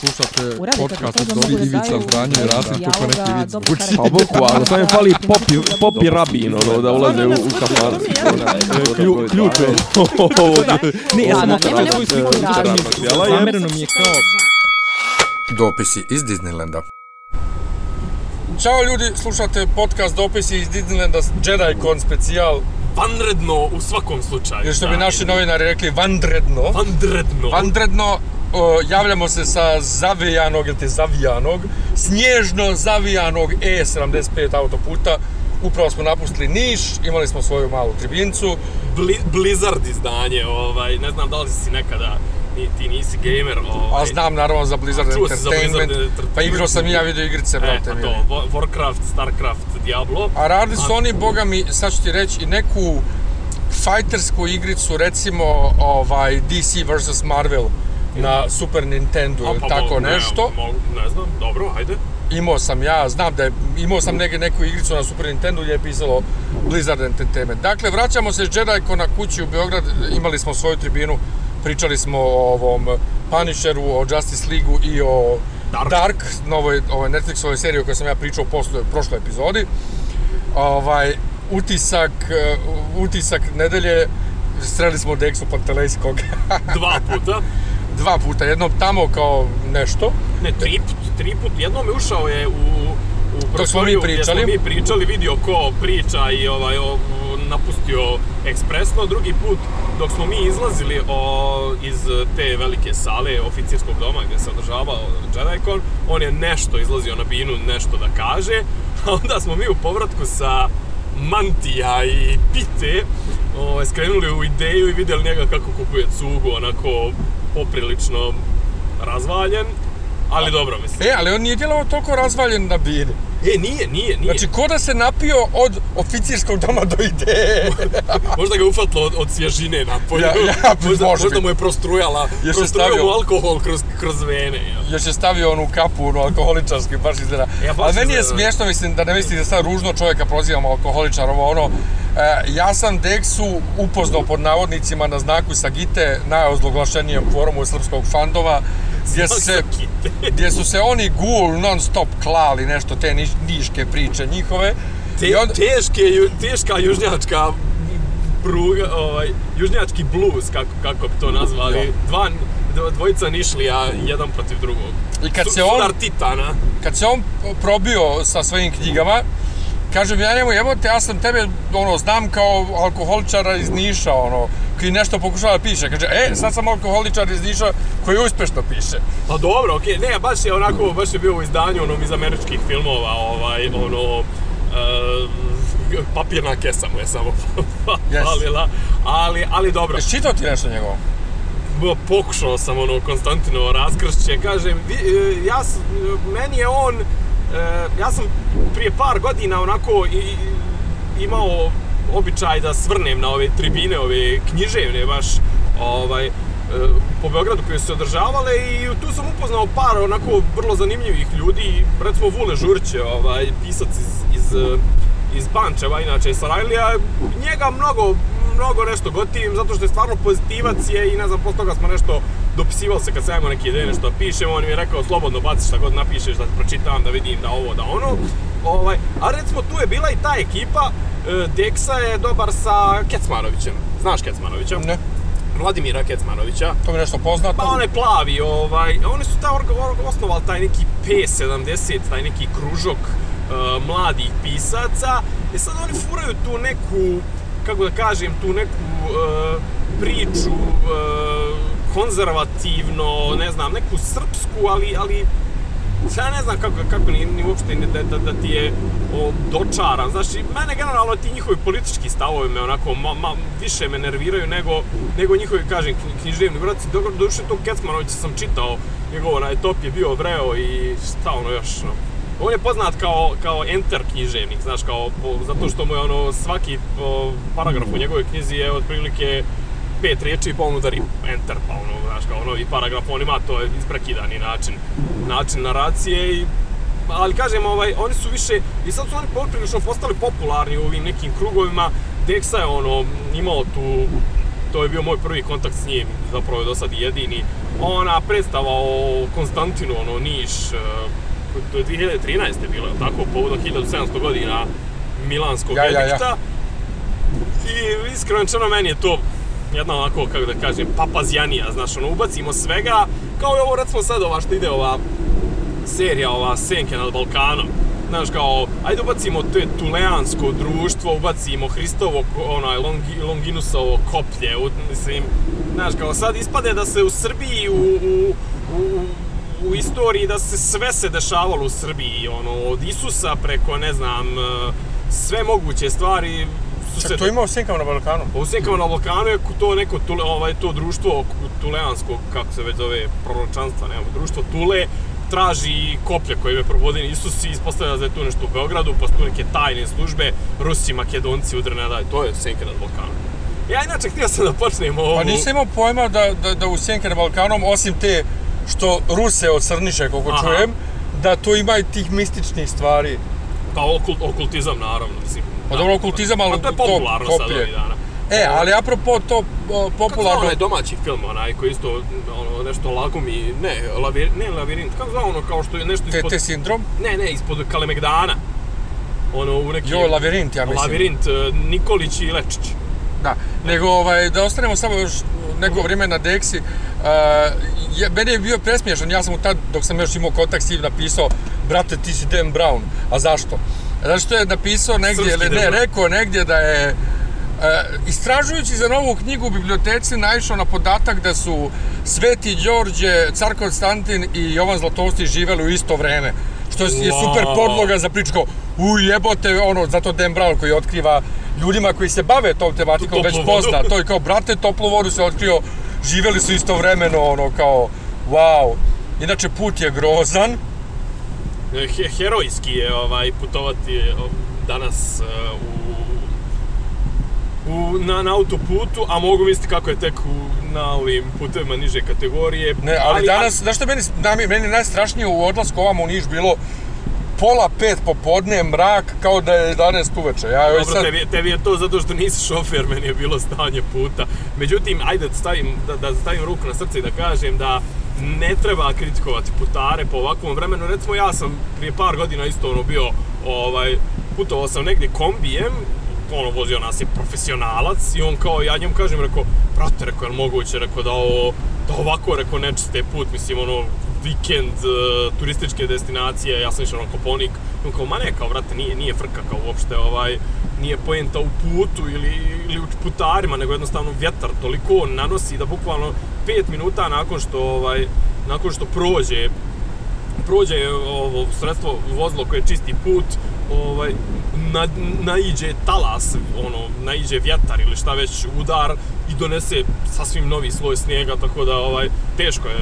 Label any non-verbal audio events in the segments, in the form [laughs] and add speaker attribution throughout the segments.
Speaker 1: Slušate
Speaker 2: Uradite
Speaker 1: podcast od Dobri Ivica Zdanje i Rasim kako neki vic
Speaker 2: karakter.
Speaker 3: Pa boku, ali sad mi fali popi, popi rabin, ono, da ulaze u, u kafan. Klju, ključ [laughs] je. Ne, ja sam
Speaker 2: nema
Speaker 3: svoju sliku
Speaker 4: mi je kao
Speaker 5: Dopisi iz Disneylanda.
Speaker 6: Ćao ljudi, slušate podcast dopisi iz Disneylanda JediCon specijal,
Speaker 4: vanredno u svakom slučaju.
Speaker 6: jer što bi
Speaker 4: Da,
Speaker 6: naši novinari rekli vanredno.
Speaker 4: Vanredno.
Speaker 6: Vanredno, o, javljamo se sa zavijanog, ili te zavijanog, snježno zavijanog E75 autoputa. Upravo smo napustili Niš, imali smo svoju malu tribincu.
Speaker 4: Bli, Blizzard izdanje, ovaj, ne znam da li si nekada, ni, ti nisi gamer, ovaj.
Speaker 6: A znam naravno za Blizzard Entertainment, pa igrao sam i ja video igrice,
Speaker 4: E,
Speaker 6: brate
Speaker 4: pa
Speaker 6: mi.
Speaker 4: to, Wa- Warcraft, Starcraft, Diablo.
Speaker 6: A radili su oni, boga mi, sad ću ti reći, i neku fajtersku igricu, recimo ovaj, DC vs. Marvel na Super Nintendo ili
Speaker 4: pa,
Speaker 6: tako
Speaker 4: ne,
Speaker 6: nešto.
Speaker 4: Ne, znam, dobro, ajde.
Speaker 6: Imao sam ja, znam da je, imao sam neke, neku igricu na Super Nintendo gdje je pisalo Blizzard Entertainment. Dakle, vraćamo se s JediCon na kući u Beograd, imali smo svoju tribinu, pričali smo o ovom Punisheru, o Justice League-u i o
Speaker 4: Dark.
Speaker 6: Dark, novoj ovoj Netflixovoj seriji o kojoj sam ja pričao u prošloj epizodi. Ovaj, utisak, eh, utisak nedelje, sreli smo Dexu Pantelejskog [laughs]
Speaker 4: Dva puta.
Speaker 6: Dva puta, jednom tamo kao nešto,
Speaker 4: Ne, tri put, tri put. Jednom je ušao je u, u prostoriju gdje
Speaker 6: pričali.
Speaker 4: smo mi pričali, vidio ko priča i ovaj, o, napustio ekspresno. Drugi put, dok smo mi izlazili o, iz te velike sale oficirskog doma gdje se održavao JediCon, on je nešto izlazio na binu, nešto da kaže. A onda smo mi u povratku sa mantija i pite ovaj, skrenuli u ideju i vidjeli njega kako kupuje cugu, onako poprilično razvaljen. Ali dobro, mislim.
Speaker 6: E, ali on nije djelovao toliko razvaljen na bini.
Speaker 4: E, nije, nije, nije.
Speaker 6: Znači, ko da se napio od oficirskog doma do ideje.
Speaker 4: možda ga je ufatilo od, od svježine napolju.
Speaker 6: Ja- ja, [laughs]
Speaker 4: možda, možda
Speaker 6: biti.
Speaker 4: mu je prostrujala,
Speaker 6: se
Speaker 4: prostrujao mu alkohol kroz, kroz vene. Ja.
Speaker 6: Još je stavio onu kapu, onu alkoholičarski, baš izgleda.
Speaker 4: Ja, baš
Speaker 6: ali meni je smiješno, mislim, da ne mislite da sad ružno čovjeka prozivam alkoholičar, ovo ono. E, ja sam Dexu upoznao pod navodnicima na znaku Sagite, najozloglašenijem forumu srpskog fandova, gdje su se, [laughs] gdje su se oni gul non stop klali nešto, te niš, niške priče njihove.
Speaker 4: Te,
Speaker 6: I onda-
Speaker 4: teške, teška južnjačka pruga, ovaj, južnjački blues, kako, kako bi to nazvali. Dva, dvo- dvojica nišlija, jedan protiv drugog.
Speaker 6: I kad
Speaker 4: Su-
Speaker 6: se on-
Speaker 4: Titana.
Speaker 6: kad se on probio sa svojim knjigama, kažem ja njemu, jebote, ja sam tebe, ono, znam kao alkoholičara iz Niša, ono, koji nešto pokušava da piše. Kaže, e, sad sam alkoholičar iz Niša koji uspešno piše.
Speaker 4: Pa dobro, okej, ne, baš je onako, baš je bio u izdanju onom iz američkih filmova, ovaj, ono, e, papirna kesa mu je samo [laughs]
Speaker 6: Yes.
Speaker 4: falila, ali, ali dobro.
Speaker 6: Jesi čitao ti nešto njegovo?
Speaker 4: Pokušao sam ono Konstantinovo raskršće, kažem, vi, e, ja, meni je on, ja sam prije par godina onako imao običaj da svrnem na ove tribine, ove književne baš, ovaj, e, po Beogradu koje su se održavale i tu sam upoznao par onako vrlo zanimljivih ljudi, recimo Vule Žurće, ovaj, pisac iz, iz, e, iz Pančeva, inače iz Sarajlija, njega mnogo, mnogo nešto gotivim, zato što je stvarno pozitivac je i ne znam, posle toga smo nešto dopisivali se kad sam neke ideje nešto da pišem, on mi je rekao slobodno baci šta god napišeš da pročitam, da vidim da ovo, da ono. Ovaj, a recimo tu je bila i ta ekipa, e, Deksa je dobar sa Kecmanovićem. Znaš Kecmanovića?
Speaker 6: Ne.
Speaker 4: Vladimira Kecmanovića.
Speaker 6: To mi nešto poznato.
Speaker 4: Pa onaj plavi, ovaj, oni su ta osnovali taj neki P70, taj neki kružok uh, mladih pisaca. I sad oni furaju tu neku, kako da kažem, tu neku uh, priču uh, konzervativno, ne znam, neku srpsku, ali, ali ja ne znam kako, kako ni, ni uopšte ni da, da, da ti je o, dočaran. Znaš, mene generalno ti njihovi politički stavovi me onako ma, ma, više me nerviraju nego, nego njihovi, kažem, kn- književni braci. Dobro, duše tog Kecmanovića sam čitao, njegov onaj je bio vreo i šta ono još, no. On je poznat kao, kao enter književnik, znaš, kao, po, zato što mu je ono, svaki paragraf u njegovoj knjizi je otprilike pet riječi pa on udari enter, pa ono, znaš, kao ono, i paragraf on ima, to je isprekidani način, način naracije i ali kažem, ovaj, oni su više, i sad su oni poprilično postali popularni u ovim nekim krugovima, Dexa je ono, imao tu, to je bio moj prvi kontakt s njim, zapravo je do sad jedini, ona predstava o Konstantinu, ono, Niš, e, to je 2013. bilo, tako, povodom 1700 godina Milanskog
Speaker 6: Ja, ja, ja.
Speaker 4: edikta. I iskreno meni je to jedna onako, kako da kažem, papazjanija, znaš, ono, ubacimo svega, kao i ovo, recimo sad ova što ide ova serija, ova Senke nad Balkanom. Znaš, kao, ajde ubacimo to tuleansko društvo, ubacimo Hristovo, onaj, Longi, Longinusovo koplje, u, mislim, znaš, kao sad ispade da se u Srbiji, u, u, u, u istoriji, da se sve se dešavalo u Srbiji, ono, od Isusa preko, ne znam, sve moguće stvari
Speaker 6: Čak to ima u Senkama na Balkanu.
Speaker 4: pa u Senkama na Balkanu je to neko tule, ovaj, to društvo tuleansko, kako se već zove, proročanstva, nema, društvo Tule, traži koplje koje je probodin Isus i ispostavlja da je tu nešto u Beogradu, pa su tu neke tajne službe, Rusi, Makedonci, udre ne daj, to je Senka nad Balkanom. Ja inače htio sam da počnem ovu...
Speaker 6: Pa nisam imao pojma da, da, da u Senke na Balkanom, osim te što Ruse ocrniše, koliko
Speaker 4: Aha.
Speaker 6: čujem, da to ima i tih mističnih stvari.
Speaker 4: Pa okult, okultizam, naravno, mislim.
Speaker 6: Pa dobro, okultizam, ali
Speaker 4: Pa to je popularno sad
Speaker 6: koplje.
Speaker 4: ovih dana.
Speaker 6: E, ali apropo to o,
Speaker 4: Kako
Speaker 6: popularno...
Speaker 4: onaj domaći film, onaj koji isto, ono, nešto lagumi, ne, lavir, ne lavirint, kako zove ono, kao što je nešto ispod...
Speaker 6: te sindrom?
Speaker 4: Ne, ne, ispod Kalemegdana. Ono, u neki...
Speaker 6: Jo, Lavirint, ja mislim.
Speaker 4: Lavirint, e, Nikolić i Lečić.
Speaker 6: Da, nego ovaj, da ostanemo samo još neko vrijeme na Deksi. Uh, je, meni je bio presmiješan, ja sam mu tad, dok sam još imao kontakt s njim, napisao Brate, ti si Dan Brown. A zašto? Zato što je napisao negdje, ili ne, rekao negdje da je Uh, istražujući za novu knjigu u biblioteci naišao na podatak da su Sveti Đorđe, Car Konstantin i Jovan Zlatosti živeli u isto vreme. Što je super podloga za priču kao, u jebote, ono, zato Dan Brown koji otkriva ljudima koji se bave tom tematikom već pozna. To je kao, brate, toplu vodu se otkrio, živeli su istovremeno, ono, kao, wow. Inače, put je grozan.
Speaker 4: E, He, herojski je ovaj, putovati e, danas e, u, u, na, na autoputu, a mogu misliti kako je tek u, na ovim putevima niže kategorije.
Speaker 6: Ne, ali, danas, znaš što meni, meni je najstrašnije u odlasku ovamo u Niš bilo pola pet popodne, mrak, kao da je 11 uveče. Ja,
Speaker 4: Dobro,
Speaker 6: sad,
Speaker 4: tebi, tebi je to zato što nisi šofer, meni je bilo stanje puta. Međutim, ajde da stavim, da, da stavim ruku na srce i da kažem da ne treba kritikovati putare po ovakvom vremenu. Recimo, ja sam prije par godina isto ono bio, ovaj, putovao sam negdje kombijem, ono, vozio nas je profesionalac i on kao, ja njemu kažem, rekao, brate, rekao, je moguće, rekao, da ovo, da ovako, rekao, nečiste put, mislim, ono, vikend, e, turističke destinacije, ja sam išao na Koponik, on kao, ma ne, kao, vrate, nije, nije frka, kao, uopšte, ovaj, nije poenta u putu ili, ili u putarima, nego jednostavno vjetar toliko nanosi da bukvalno 5 minuta nakon što, ovaj, nakon što prođe prođe ovo sredstvo vozilo koje čisti put, ovaj, na, naiđe talas, ono, naiđe vjetar ili šta već, udar i donese sasvim novi sloj snijega, tako da ovaj, teško je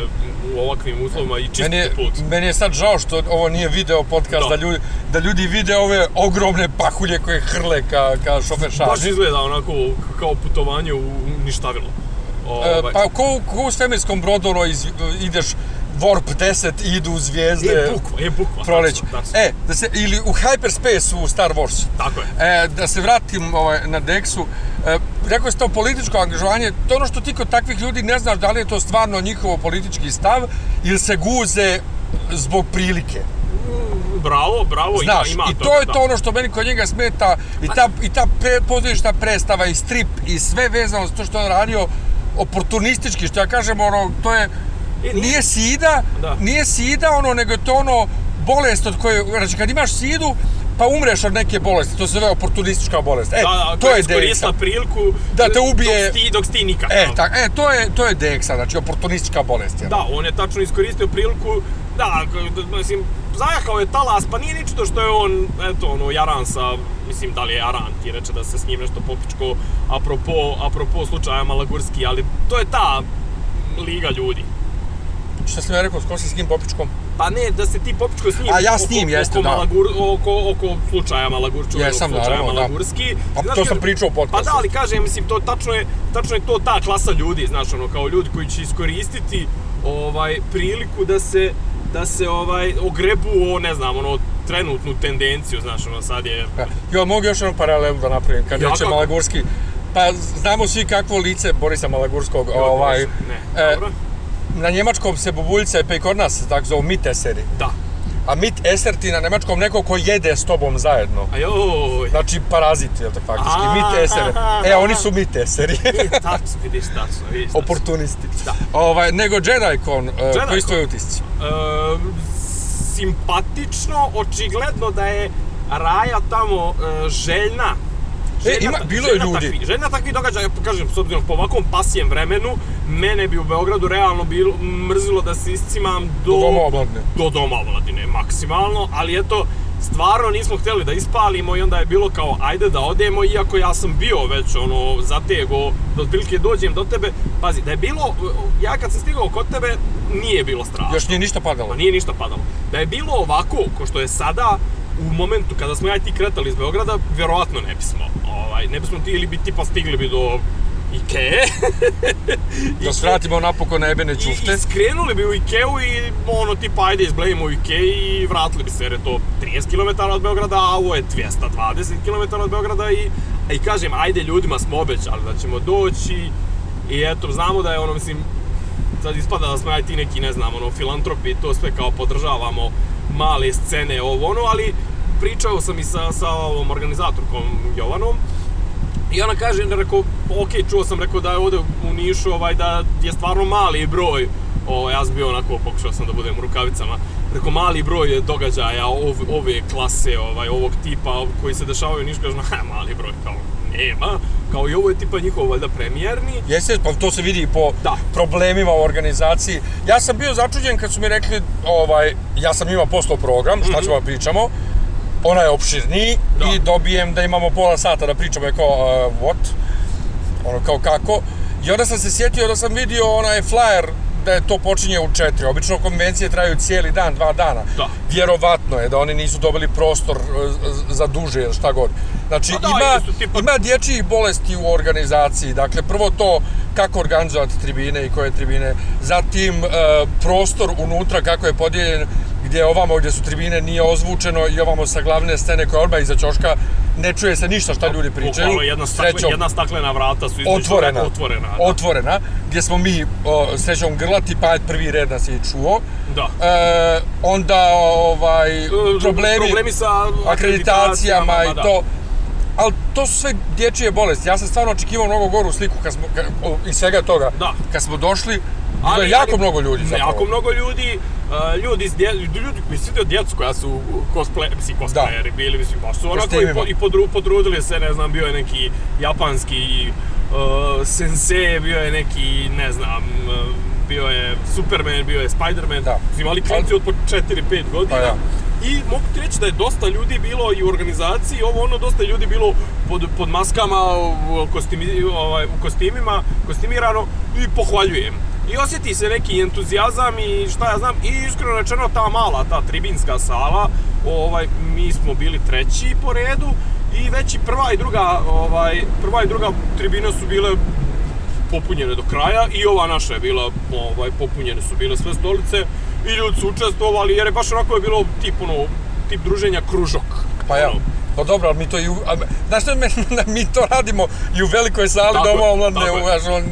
Speaker 4: u ovakvim uslovima i čistiti
Speaker 6: meni je,
Speaker 4: put.
Speaker 6: meni je sad žao što ovo nije video podcast, da,
Speaker 4: Da.
Speaker 6: ljudi, da ljudi vide ove ogromne pahulje koje hrle ka, ka šofer
Speaker 4: Baš izgleda onako kao putovanje u ništavilo.
Speaker 6: E,
Speaker 4: Ovaj,
Speaker 6: pa ko, ko u svemirskom brodu ono, iz, ideš Warp 10 i idu zvijezde.
Speaker 4: je bukva, je bukva.
Speaker 6: Proleć. E, da se, ili u Hyperspace u Star Warsu.
Speaker 4: Tako je.
Speaker 6: E, da se vratim ovaj, na Dexu, e, rekao si to političko angažovanje, to ono što ti kod takvih ljudi ne znaš da li je to stvarno njihovo politički stav ili se guze zbog prilike.
Speaker 4: Bravo, bravo,
Speaker 6: Znaš,
Speaker 4: ima, ima
Speaker 6: i to
Speaker 4: toga,
Speaker 6: je to ono što meni kod njega smeta i ta, i ta pre, predstava i strip i sve vezano za to što je on radio oportunistički, što ja kažem, ono, to je,
Speaker 4: E, nije-
Speaker 6: sida,
Speaker 4: Da.
Speaker 6: nije sida, ono, nego je to ono, bolest od koje, znači kad imaš sidu, pa umreš od neke bolesti, to se zove oportunistička bolest. E,
Speaker 4: Da, da,
Speaker 6: to je Deksa.
Speaker 4: priliku
Speaker 6: Da te ubije-
Speaker 4: dok si ti, dok si ti nikakav.
Speaker 6: E, tak, e, to je, to je Deksa, znači oportunistička bolest. jel?
Speaker 4: Da, on je tačno iskoristio priliku, da, mislim, zajakao je talas, pa nije ničito što je on, eto, ono, jaran sa, mislim, da li je jaran, ti reče da se s njim nešto popičko, apropo, apropo slučaja Malagurski, ali to je ta liga ljudi.
Speaker 6: Šta sam ja rekao, s s kim popičkom?
Speaker 4: Pa ne, da se ti popičko s njim
Speaker 6: A ja s njim,
Speaker 4: oko,
Speaker 6: jeste,
Speaker 4: oko,
Speaker 6: da.
Speaker 4: Malagur, oko, oko slučaja Malagur, čuvenog
Speaker 6: Jesam,
Speaker 4: slučaja
Speaker 6: naravno, da.
Speaker 4: Malagurski.
Speaker 6: Pa
Speaker 4: Znaš,
Speaker 6: to sam pričao u
Speaker 4: Pa
Speaker 6: podcastu.
Speaker 4: da, ali kažem, mislim, to tačno je, tačno je to ta klasa ljudi, znaš, ono, kao ljudi koji će iskoristiti ovaj, priliku da se, da se ovaj, ogrebu o, ne znam, ono, trenutnu tendenciju, znaš, ono, sad je...
Speaker 6: Da. Jo, mogu još jednu paralelu da napravim, kad
Speaker 4: Ja,
Speaker 6: reče
Speaker 4: kako?
Speaker 6: Malagurski. Pa znamo svi kakvo lice Borisa Malagurskog, ovaj,
Speaker 4: Ne,
Speaker 6: e,
Speaker 4: dobro.
Speaker 6: na njemačkom se bubuljce, pa i kod nas se tako zovu miteseri.
Speaker 4: Da.
Speaker 6: A mit eser ti na njemačkom neko ko jede s tobom zajedno.
Speaker 4: A joj.
Speaker 6: Znači parazit, jel te faktički,
Speaker 4: A,
Speaker 6: mit esere. E, oni su mit eseri.
Speaker 4: tačno, vidiš, tačno, vidiš.
Speaker 6: Oportunisti.
Speaker 4: Da.
Speaker 6: Ovaj, nego JediCon, uh,
Speaker 4: JediCon.
Speaker 6: koji su utisci?
Speaker 4: E, simpatično, očigledno da je Raja tamo e, željna.
Speaker 6: E, ima- bilo je ljudi.
Speaker 4: Takvi, željna takvih događaja, kažem, s obzirom po ovakvom pasijem vremenu, mene bi u Beogradu realno bilo, mrzilo da se iscimam do...
Speaker 6: Do doma omladine.
Speaker 4: Do doma omladine, maksimalno, ali eto, stvarno nismo htjeli da ispalimo i onda je bilo kao ajde da odemo, iako ja sam bio već ono zatego da otprilike dođem do tebe. Pazi, da je bilo, ja kad sam stigao kod tebe, nije bilo strašno.
Speaker 6: Još nije ništa padalo.
Speaker 4: Ma nije ništa padalo. Da je bilo ovako, ko što je sada, u momentu kada smo ja i ti kretali iz Beograda, vjerovatno ne bismo. Ovaj, ne bismo ti ili bi tipa stigli bi do Ikee. [laughs]
Speaker 6: Da svratimo napokon na ebene
Speaker 4: I. I skrenuli bi u Ikeu i ono tipa ajde izblejimo u Ikei i vratili bi se jer je to 30 km od Beograda, a ovo je 220 km od Beograda i, i kažem ajde ljudima smo obećali da ćemo doći i eto znamo da je ono mislim sad ispada da smo ja i ti neki ne znam ono filantropi to sve kao podržavamo male scene ovo ono ali pričao sam i sa, sa ovom organizatorkom Jovanom i ona kaže, rekao, ok, čuo sam, rekao da je ovdje u Nišu, ovaj, da je stvarno mali broj, o, ja sam bio onako, pokušao sam da budem u rukavicama, rekao, mali broj događaja ov, ove klase, ovaj, ovog tipa koji se dešavaju u Nišu, kažem, ha, mali broj, kao, nema, kao i ovo je tipa njihov, valjda, premijerni,
Speaker 6: Jeste, pa to se vidi i po
Speaker 4: Da.
Speaker 6: problemima u organizaciji. Ja sam bio začuđen kad su mi rekli, ovaj, ja sam imao postao program, šta ćemo da pričamo, ona je opširniji
Speaker 4: Da.
Speaker 6: i dobijem da imamo pola sata da pričamo, je kao, uh, what? Ono, kao kako? I onda sam se sjetio da sam vidio onaj flyer da je to počinje u četiri. Obično konvencije traju cijeli dan, dva dana.
Speaker 4: Da.
Speaker 6: Vjerovatno je da oni nisu dobili prostor e, za duže ili šta god. Znači,
Speaker 4: Pa da,
Speaker 6: ima,
Speaker 4: tipa-
Speaker 6: ima dječjih bolesti u organizaciji. Dakle, prvo to kako organizovati tribine i koje tribine. Zatim, e, prostor unutra kako je podijeljen gdje ovamo gdje su tribine nije ozvučeno i ovamo sa glavne scene koja je odmah iza ćoška ne čuje se ništa šta ljudi pričaju.
Speaker 4: bukvalno jedna, stakle,
Speaker 6: Srećom,
Speaker 4: jedna staklena vrata su
Speaker 6: otvorena,
Speaker 4: otvorena, da.
Speaker 6: otvorena, gdje smo mi o, srećom grlati, pa je prvi red nas je i čuo.
Speaker 4: Da.
Speaker 6: E, onda ovaj, problemi,
Speaker 4: problemi sa
Speaker 6: akreditacijama
Speaker 4: akreditacijama,
Speaker 6: i to. Ali to su sve dječje bolesti. Ja sam stvarno očekivao mnogo goru sliku kad smo, ka, o, iz svega toga.
Speaker 4: Da.
Speaker 6: Kad smo došli, je jako mnogo ljudi zapravo.
Speaker 4: Jako mnogo ljudi, ljudi, ljudi koji su vidio djecu koja su cosplay, mislim cosplayeri bili, mislim, baš su onako i, i podru, podrudili se, ne znam, bio je neki japanski uh, sensei, bio je neki, ne znam, uh, bio je Superman, bio je Spiderman,
Speaker 6: Da.
Speaker 4: mislim, ali klinci od po 4-5 godina.
Speaker 6: Pa ja.
Speaker 4: I mogu ti reći da je dosta ljudi bilo i u organizaciji, ovo ono, dosta ljudi bilo pod, pod maskama, u, kostimi, ovaj, u kostimima, kostimirano i pohvaljujem. I osjeti se neki entuzijazam i šta ja znam, i iskreno rečeno ta mala, ta tribinska sala, ovaj, mi smo bili treći po redu i već i prva i druga, ovaj, prva i druga tribina su bile popunjene do kraja i ova naša je bila, ovaj, popunjene su bile sve stolice i ljudi su učestvovali jer je baš onako je bilo tip, ono, tip druženja kružok.
Speaker 6: Pa ja.
Speaker 4: Ono,
Speaker 6: Pa dobro, ali mi to i u... a, Znaš što me, [laughs] mi to radimo i u velikoj sali
Speaker 4: Tako
Speaker 6: doma omladne,
Speaker 4: je.
Speaker 6: znaš, on,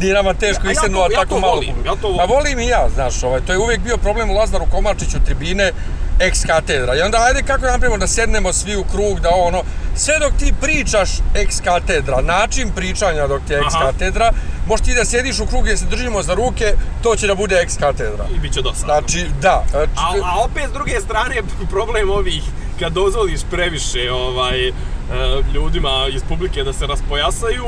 Speaker 6: nije nama teško
Speaker 4: Ja- ja
Speaker 6: istinu, a
Speaker 4: ja
Speaker 6: tako
Speaker 4: to
Speaker 6: malo.
Speaker 4: volim, ja to volim.
Speaker 6: Pa volim i ja, znaš, ovaj, to je uvijek bio problem u Lazaru Komarčiću tribine, ex katedra. I onda ajde kako napravimo da sednemo svi u krug, da ono, sve dok ti pričaš ex katedra, način pričanja dok ti je ex katedra, možeš ti da sjediš u krug gdje se držimo za ruke, to će da bude ex katedra.
Speaker 4: I bit će dosadno.
Speaker 6: Znači, da. Znači,
Speaker 4: A, a opet s druge strane problem ovih kad dozvoliš previše ovaj e, ljudima iz publike da se raspojasaju,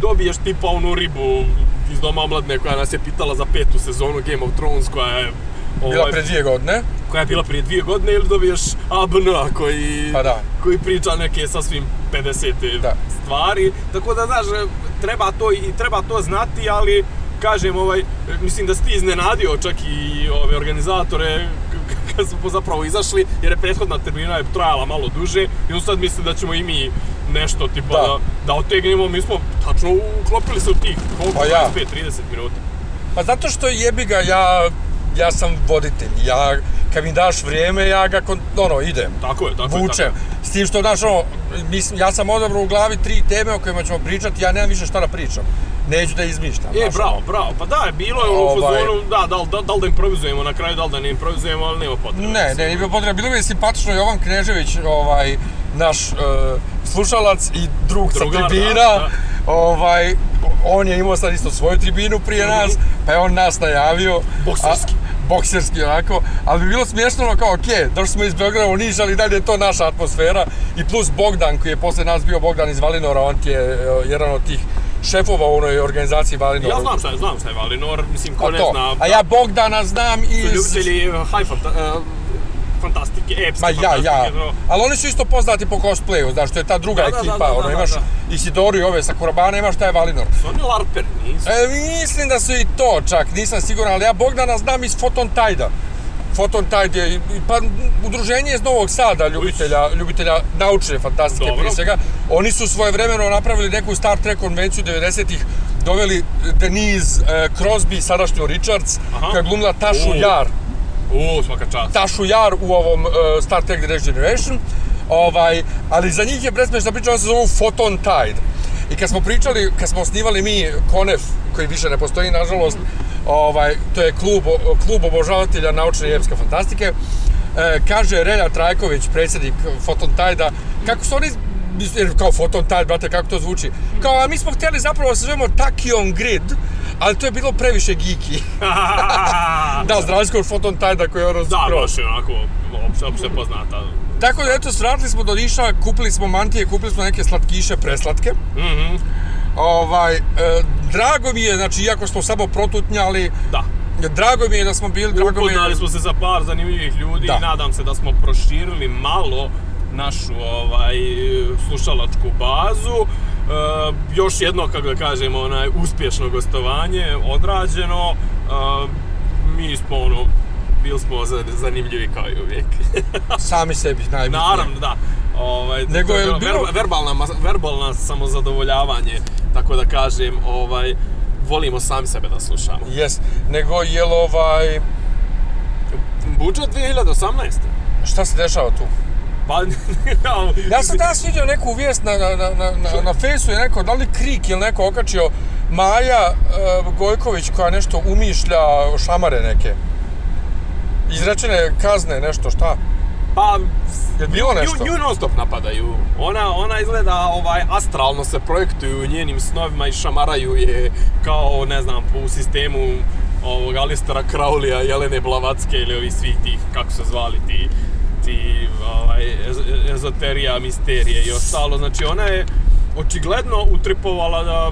Speaker 4: dobiješ tipa onu ribu iz Doma omladne koja nas je pitala za petu sezonu Game of Thrones koja je
Speaker 6: bila
Speaker 4: ovaj,
Speaker 6: pre dvije godine.
Speaker 4: koja je bila prije dvije godine ili dobiješ ABN koji,
Speaker 6: Pa da.
Speaker 4: koji priča neke sasvim 50
Speaker 6: Da.
Speaker 4: stvari. Tako da, znaš, treba to i treba to znati, ali kažem, ovaj, mislim da si ti iznenadio čak i ove organizatore [laughs] kad smo zapravo izašli, jer je prethodna termina je trajala malo duže i on sad mislim da ćemo i mi nešto tipa
Speaker 6: Da.
Speaker 4: da, da, otegnemo, mi smo tačno uklopili se u tih koliko,
Speaker 6: Pa ja.
Speaker 4: 25-30 minuta.
Speaker 6: Pa zato što jebi ga, ja, ja sam voditelj, ja, kad mi daš vrijeme, ja ga, kon, ono, idem.
Speaker 4: Tako je, tako je.
Speaker 6: Vučem.
Speaker 4: tako je.
Speaker 6: S tim što, znaš, ono, mislim, ja sam odabrao u glavi tri teme o kojima ćemo pričati, ja nemam više šta da pričam. neću da izmišljam.
Speaker 4: E,
Speaker 6: znaš,
Speaker 4: bravo,
Speaker 6: ono.
Speaker 4: bravo, pa da, bilo je u
Speaker 6: Ovaj-
Speaker 4: fazonu, da, da, da, da li da improvizujemo na kraju, da li da ne improvizujemo, ali nema potrebe.
Speaker 6: Ne, ne, nije bilo potreba. Bilo mi je simpatično Jovan Knežević, ovaj, naš e, slušalac i drug sa
Speaker 4: Drugar, da,
Speaker 6: tribina.
Speaker 4: da.
Speaker 6: Ovaj, on je imao sad isto svoju tribinu prije nas, pa je on nas najavio.
Speaker 4: Bokserski.
Speaker 6: Bokserski, onako. Ali bi bilo smiješno, ono kao, okej, došli smo iz Beograda u Niš, ali dalje je to naša atmosfera. I plus Bogdan, koji je posle nas bio Bogdan iz Valinora, on ti je e, jedan od tih šefova u onoj organizaciji Valinora.
Speaker 4: Ja znam šta je, znam šta je Valinor, mislim, ko ne zna,
Speaker 6: A ja Bogdana znam iz...
Speaker 4: ljubitelji high fanta, eh, fantastike, epske
Speaker 6: Ma ja, ja.
Speaker 4: to-
Speaker 6: Ali oni su isto poznati po cosplayu, znaš, to je ta druga
Speaker 4: Da,
Speaker 6: ekipa,
Speaker 4: da, da,
Speaker 6: ono, imaš. Isidoru i ove sa Kurabana, imaš taj Valinor.
Speaker 4: Su oni larperi, nisu?
Speaker 6: E, mislim da su i to čak, nisam siguran, ali ja Bogdana znam iz Photon Tide-a. Photon Tide je, pa udruženje iz Novog Sada, ljubitelja, ljubitelja naučne fantastike prije svega. Oni su svojevremeno napravili neku Star Trek konvenciju 90-ih, doveli Denise Crosby, sadašnju Richards,
Speaker 4: Aha.
Speaker 6: koja je glumila Tašu
Speaker 4: U.
Speaker 6: Jar.
Speaker 4: U, svaka čast.
Speaker 6: Tašu Jar u ovom uh, Star Trek The Next Generation. Ovaj, ali za njih je presmešna priča, ona se zovu Photon Tide. I kad smo pričali, kad smo osnivali mi Konef, koji više ne postoji, nažalost, ovaj, to je klub, klub obožavatelja naučne i fantastike, e, kaže Relja Trajković, predsjednik Photon Tide-a, kako su oni kao Photon Tide, brate, kako to zvuči? Kao, a mi smo htjeli zapravo da se zovemo Tachyon Grid, ali to je bilo previše geeky. [laughs] da, za razliku od Photon Tide-a koji je ono
Speaker 4: Da, baš je onako, opšte poznata.
Speaker 6: Tako da eto, svratili smo do Niša, kupili smo mantije, kupili smo neke slatkiše, preslatke.
Speaker 4: Mhm,
Speaker 6: Ovaj, e, drago mi je, znači, iako smo samo protutnjali,
Speaker 4: da.
Speaker 6: drago mi je da smo bili, drago mi je...
Speaker 4: Upoznali smo se sa par zanimljivih ljudi
Speaker 6: Da.
Speaker 4: i nadam se da smo proširili malo našu ovaj slušalačku bazu. E, još jedno, kako da kažemo, onaj uspješno gostovanje odrađeno. E, mi smo ono bili smo za- zanimljivi kao i uvijek. [laughs]
Speaker 6: Sami sebi, najbitnije.
Speaker 4: Naravno, da. Ovaj,
Speaker 6: Nego je
Speaker 4: bilo ver- verbalna, verbalna samozadovoljavanje, tako da kažem, ovaj, volimo sami sebe da slušamo.
Speaker 6: Jes, nego jel ovaj...
Speaker 4: Budžet 2018.
Speaker 6: Šta se dešava tu?
Speaker 4: Pa, [laughs]
Speaker 6: Ja sam danas vidio neku vijest na, na, na, na, na, na fejsu je neko, da li Krik ili neko okačio Maja e, Gojković koja nešto umišlja šamare neke. Izrečene kazne, nešto, šta?
Speaker 4: Pa,
Speaker 6: Jel bilo
Speaker 4: nju-
Speaker 6: nešto?
Speaker 4: Nju non stop napadaju. Ona, ona izgleda ovaj, astralno se projektuju u njenim snovima i šamaraju je kao, ne znam, u sistemu ovog Alistera Crowleya, Jelene Blavatske ili ovih svih tih, kako se zvali ti, ti ovaj, ez- ezoterija, misterije i ostalo. Znači, ona je očigledno utripovala da...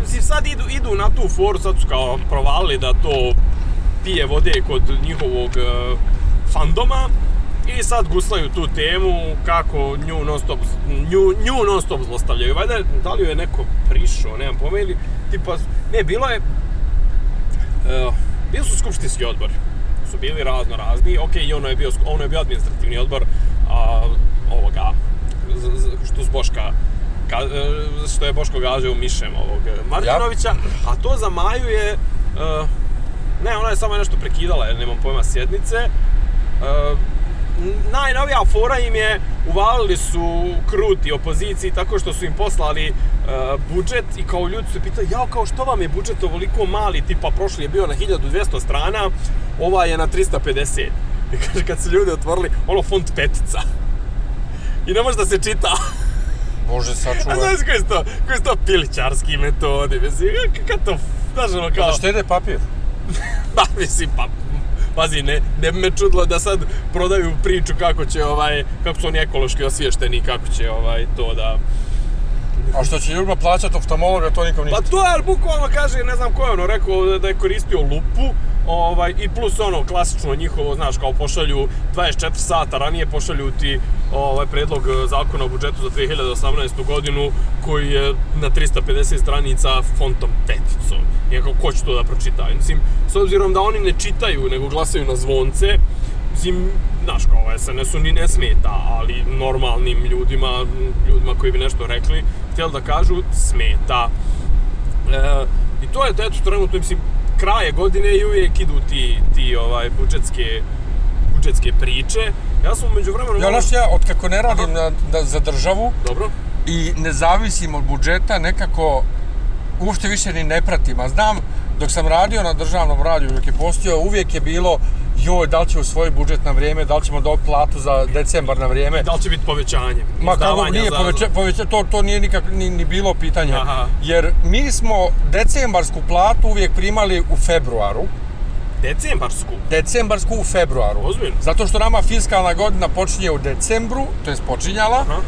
Speaker 4: Mislim, sad idu, idu na tu foru, sad su kao provalili da to pije vode kod njihovog e, fandoma i sad guslaju tu temu kako nju non stop, nju, nju non stop zlostavljaju. Valjda, da li je neko prišao, nemam pojma ili tipa, ne, bilo je, e, bili su skupštinski odbori, su bili razno razni, ok, i ono je bio, ono je bio administrativni odbor, a, ovoga, z- z- što s Boška, ka, e, što je Boško gažio mišem ovog e, Martinovića, a to za Maju je, e, ne, ona je samo nešto prekidala, jer nemam pojma, sjednice. E, najnovija fora im je, uvalili su kruti opoziciji tako što su im poslali e, budžet i kao ljudi su pitali, jao, kao što vam je budžet ovoliko mali, tipa prošli je bio na 1200 strana, ova je na 350. [laughs] I kaže, kad su ljudi otvorili, ono font petica. I ne može da se čita.
Speaker 6: Bože, [laughs]
Speaker 4: A
Speaker 6: sačuvaj.
Speaker 4: znaš koji su to, koji su to pilićarski metodi, mislim, kako to, znaš ono kao...
Speaker 6: Da štede papir. [laughs]
Speaker 4: Pa, mislim, pa, pazi, ne, ne bi me čudilo da sad prodaju priču kako će, ovaj, kako su oni ekološki osviješteni, kako će, ovaj, to da...
Speaker 6: A što će ljudima plaćati oftalmologa, to nikom ništa.
Speaker 4: Pa to je, bukvalno kaže, ne znam ko je ono rekao, da je koristio lupu, ovaj, i plus ono, klasično njihovo, znaš, kao pošalju 24 sata ranije, pošalju ti ovaj, predlog eh, zakona o budžetu za 2018. godinu, koji je na 350 stranica fontom peticom. I nekako, ko će to da pročita? Mislim, s obzirom da oni ne čitaju, nego glasaju na zvonce, Mislim, znaš, kao SNS-u ni ne smeta, ali normalnim ljudima, ljudima koji bi nešto rekli, htjeli da kažu, smeta. E, I to je, eto, trenutno, mislim, kraje godine i uvijek idu ti, ti ovaj, budžetske, budžetske priče. Ja sam umeđu vremenu...
Speaker 6: Ja, znaš, ja, od kako ne radim na, na, za državu
Speaker 4: Dobro.
Speaker 6: i ne zavisim od budžeta, nekako uopšte više ni ne pratim, a znam dok sam radio na državnom radiju, dok je postio, uvijek je bilo joj, da li će usvojiti budžet na vrijeme, da li ćemo dobiti platu za decembar na vrijeme.
Speaker 4: Da li će biti povećanje?
Speaker 6: Ma kako nije poveća, poveća, to, to nije nikak ni, ni bilo pitanje.
Speaker 4: Aha.
Speaker 6: Jer mi smo decembarsku platu uvijek primali u februaru,
Speaker 4: Decembarsku?
Speaker 6: decembarsku u februaru.
Speaker 4: Ozbiljno?
Speaker 6: Zato što nama fiskalna godina počinje u decembru, to je počinjala,
Speaker 4: Aha.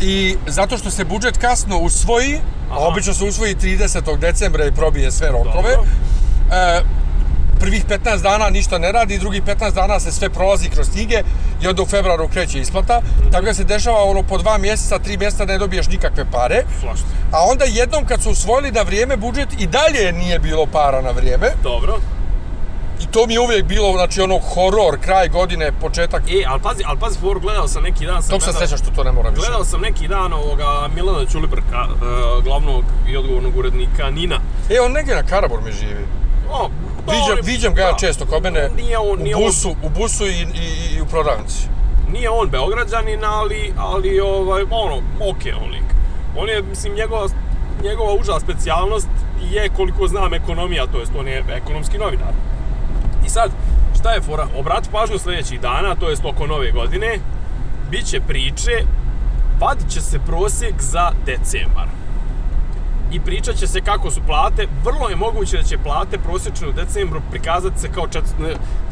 Speaker 6: i zato što se budžet kasno usvoji, a
Speaker 4: Aha.
Speaker 6: obično se usvoji 30. decembra i probije sve rokove, e, prvih 15 dana ništa ne radi, drugih 15 dana se sve prolazi kroz knjige i onda u februaru kreće isplata.
Speaker 4: Mhm.
Speaker 6: Tako da se dešava ono po dva mjeseca, tri mjeseca ne dobiješ nikakve pare. A onda jednom kad su usvojili na vrijeme budžet i dalje nije bilo para na vrijeme.
Speaker 4: Dobro.
Speaker 6: I to mi je uvijek bilo, znači ono horor, kraj godine, početak.
Speaker 4: E, ali pazi, ali pazi, for, gledao sam neki dan... Sam
Speaker 6: Tog se
Speaker 4: gledao-
Speaker 6: sreća što to ne moram više.
Speaker 4: Gledao sam neki dan ovoga Milana Ćulibrka, e, glavnog i odgovornog urednika Nina.
Speaker 6: E, on negdje na Karabor mi živi.
Speaker 4: O, pa
Speaker 6: Viđam,
Speaker 4: on je-
Speaker 6: viđam ga ja često kod mene
Speaker 4: Nije on, nije
Speaker 6: u
Speaker 4: on-
Speaker 6: busu, u busu i, i, i u prodavnici.
Speaker 4: nije on Beograđanin, ali, ali ovaj, ono, okej on lik. On je, mislim, njegova, njegova uža specijalnost je, koliko znam, ekonomija, to jest on je ekonomski novinar. I sad, šta je fora? Obrati pažnju sljedećih dana, to jest oko nove godine, bit će priče, vadit će se prosjek za decembar. I pričat će se kako su plate, vrlo je moguće da će plate prosječne u decembru prikazati se kao čet,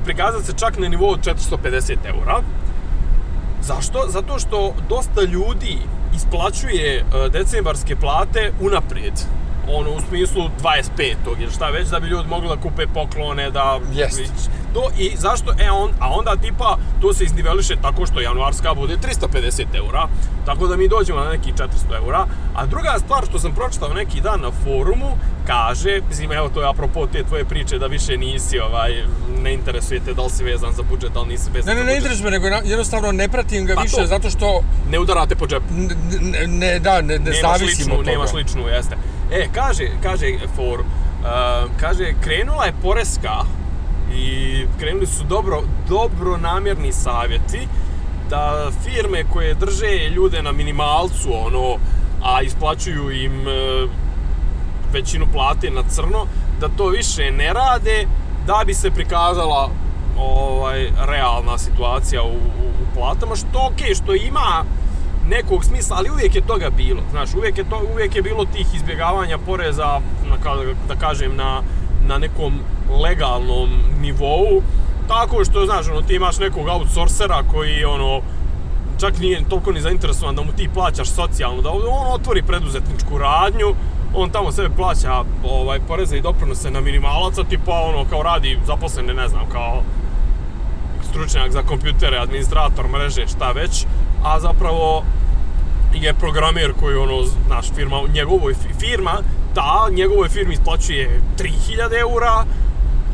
Speaker 4: prikazati se čak na nivou od 450 eura. Zašto? Zato što dosta ljudi isplaćuje e, decembarske plate unaprijed. Ono, u smislu 25. ili šta već, da bi ljudi mogli da kupe poklone, da...
Speaker 6: Jest.
Speaker 4: To, I zašto? E, on, a onda tipa, to se izniveliše tako što januarska bude 350 eura, tako da mi dođemo na neki 400 eura. A druga stvar što sam pročitao neki dan na forumu, kaže, mislim, evo to je apropo te tvoje priče da više nisi, ovaj, ne interesujete da li si vezan za budžet, da li nisi vezan
Speaker 6: Ne, ne,
Speaker 4: za
Speaker 6: ne
Speaker 4: budžet.
Speaker 6: interesuje me, nego jednostavno ne pratim ga
Speaker 4: Pa
Speaker 6: više
Speaker 4: to.
Speaker 6: zato što
Speaker 4: Ne udarate po džepu.
Speaker 6: n- n- ne, da, ne, ne
Speaker 4: nemaš
Speaker 6: zavisim
Speaker 4: ličnu,
Speaker 6: od toga.
Speaker 4: nemaš ličnu, jeste. E, kaže, kaže for, uh, kaže, krenula je poreska i krenuli su dobro, dobro namjerni savjeti da firme koje drže ljude na minimalcu, ono, a isplaćuju im e, većinu plate na crno, da to više ne rade, da bi se prikazala ovaj realna situacija u, u, u platama, što okej, što ima nekog smisla, ali uvijek je toga bilo. Znaš, uvijek je, to, uvijek je bilo tih izbjegavanja poreza, da kažem, na, na nekom legalnom nivou, tako što, znaš, ono, ti imaš nekog outsourcera koji, ono, čak nije toliko ni zainteresovan da mu ti plaćaš socijalno, da on otvori preduzetničku radnju, on tamo sebe plaća ovaj, poreze i doprinose na minimalac, a tipa ono kao radi zaposlene, ne znam, kao stručnjak za kompjutere, administrator mreže, šta već, a zapravo je programer koji ono, naš firma, njegovoj fi- firma, ta njegovoj firmi isplaćuje 3000 eura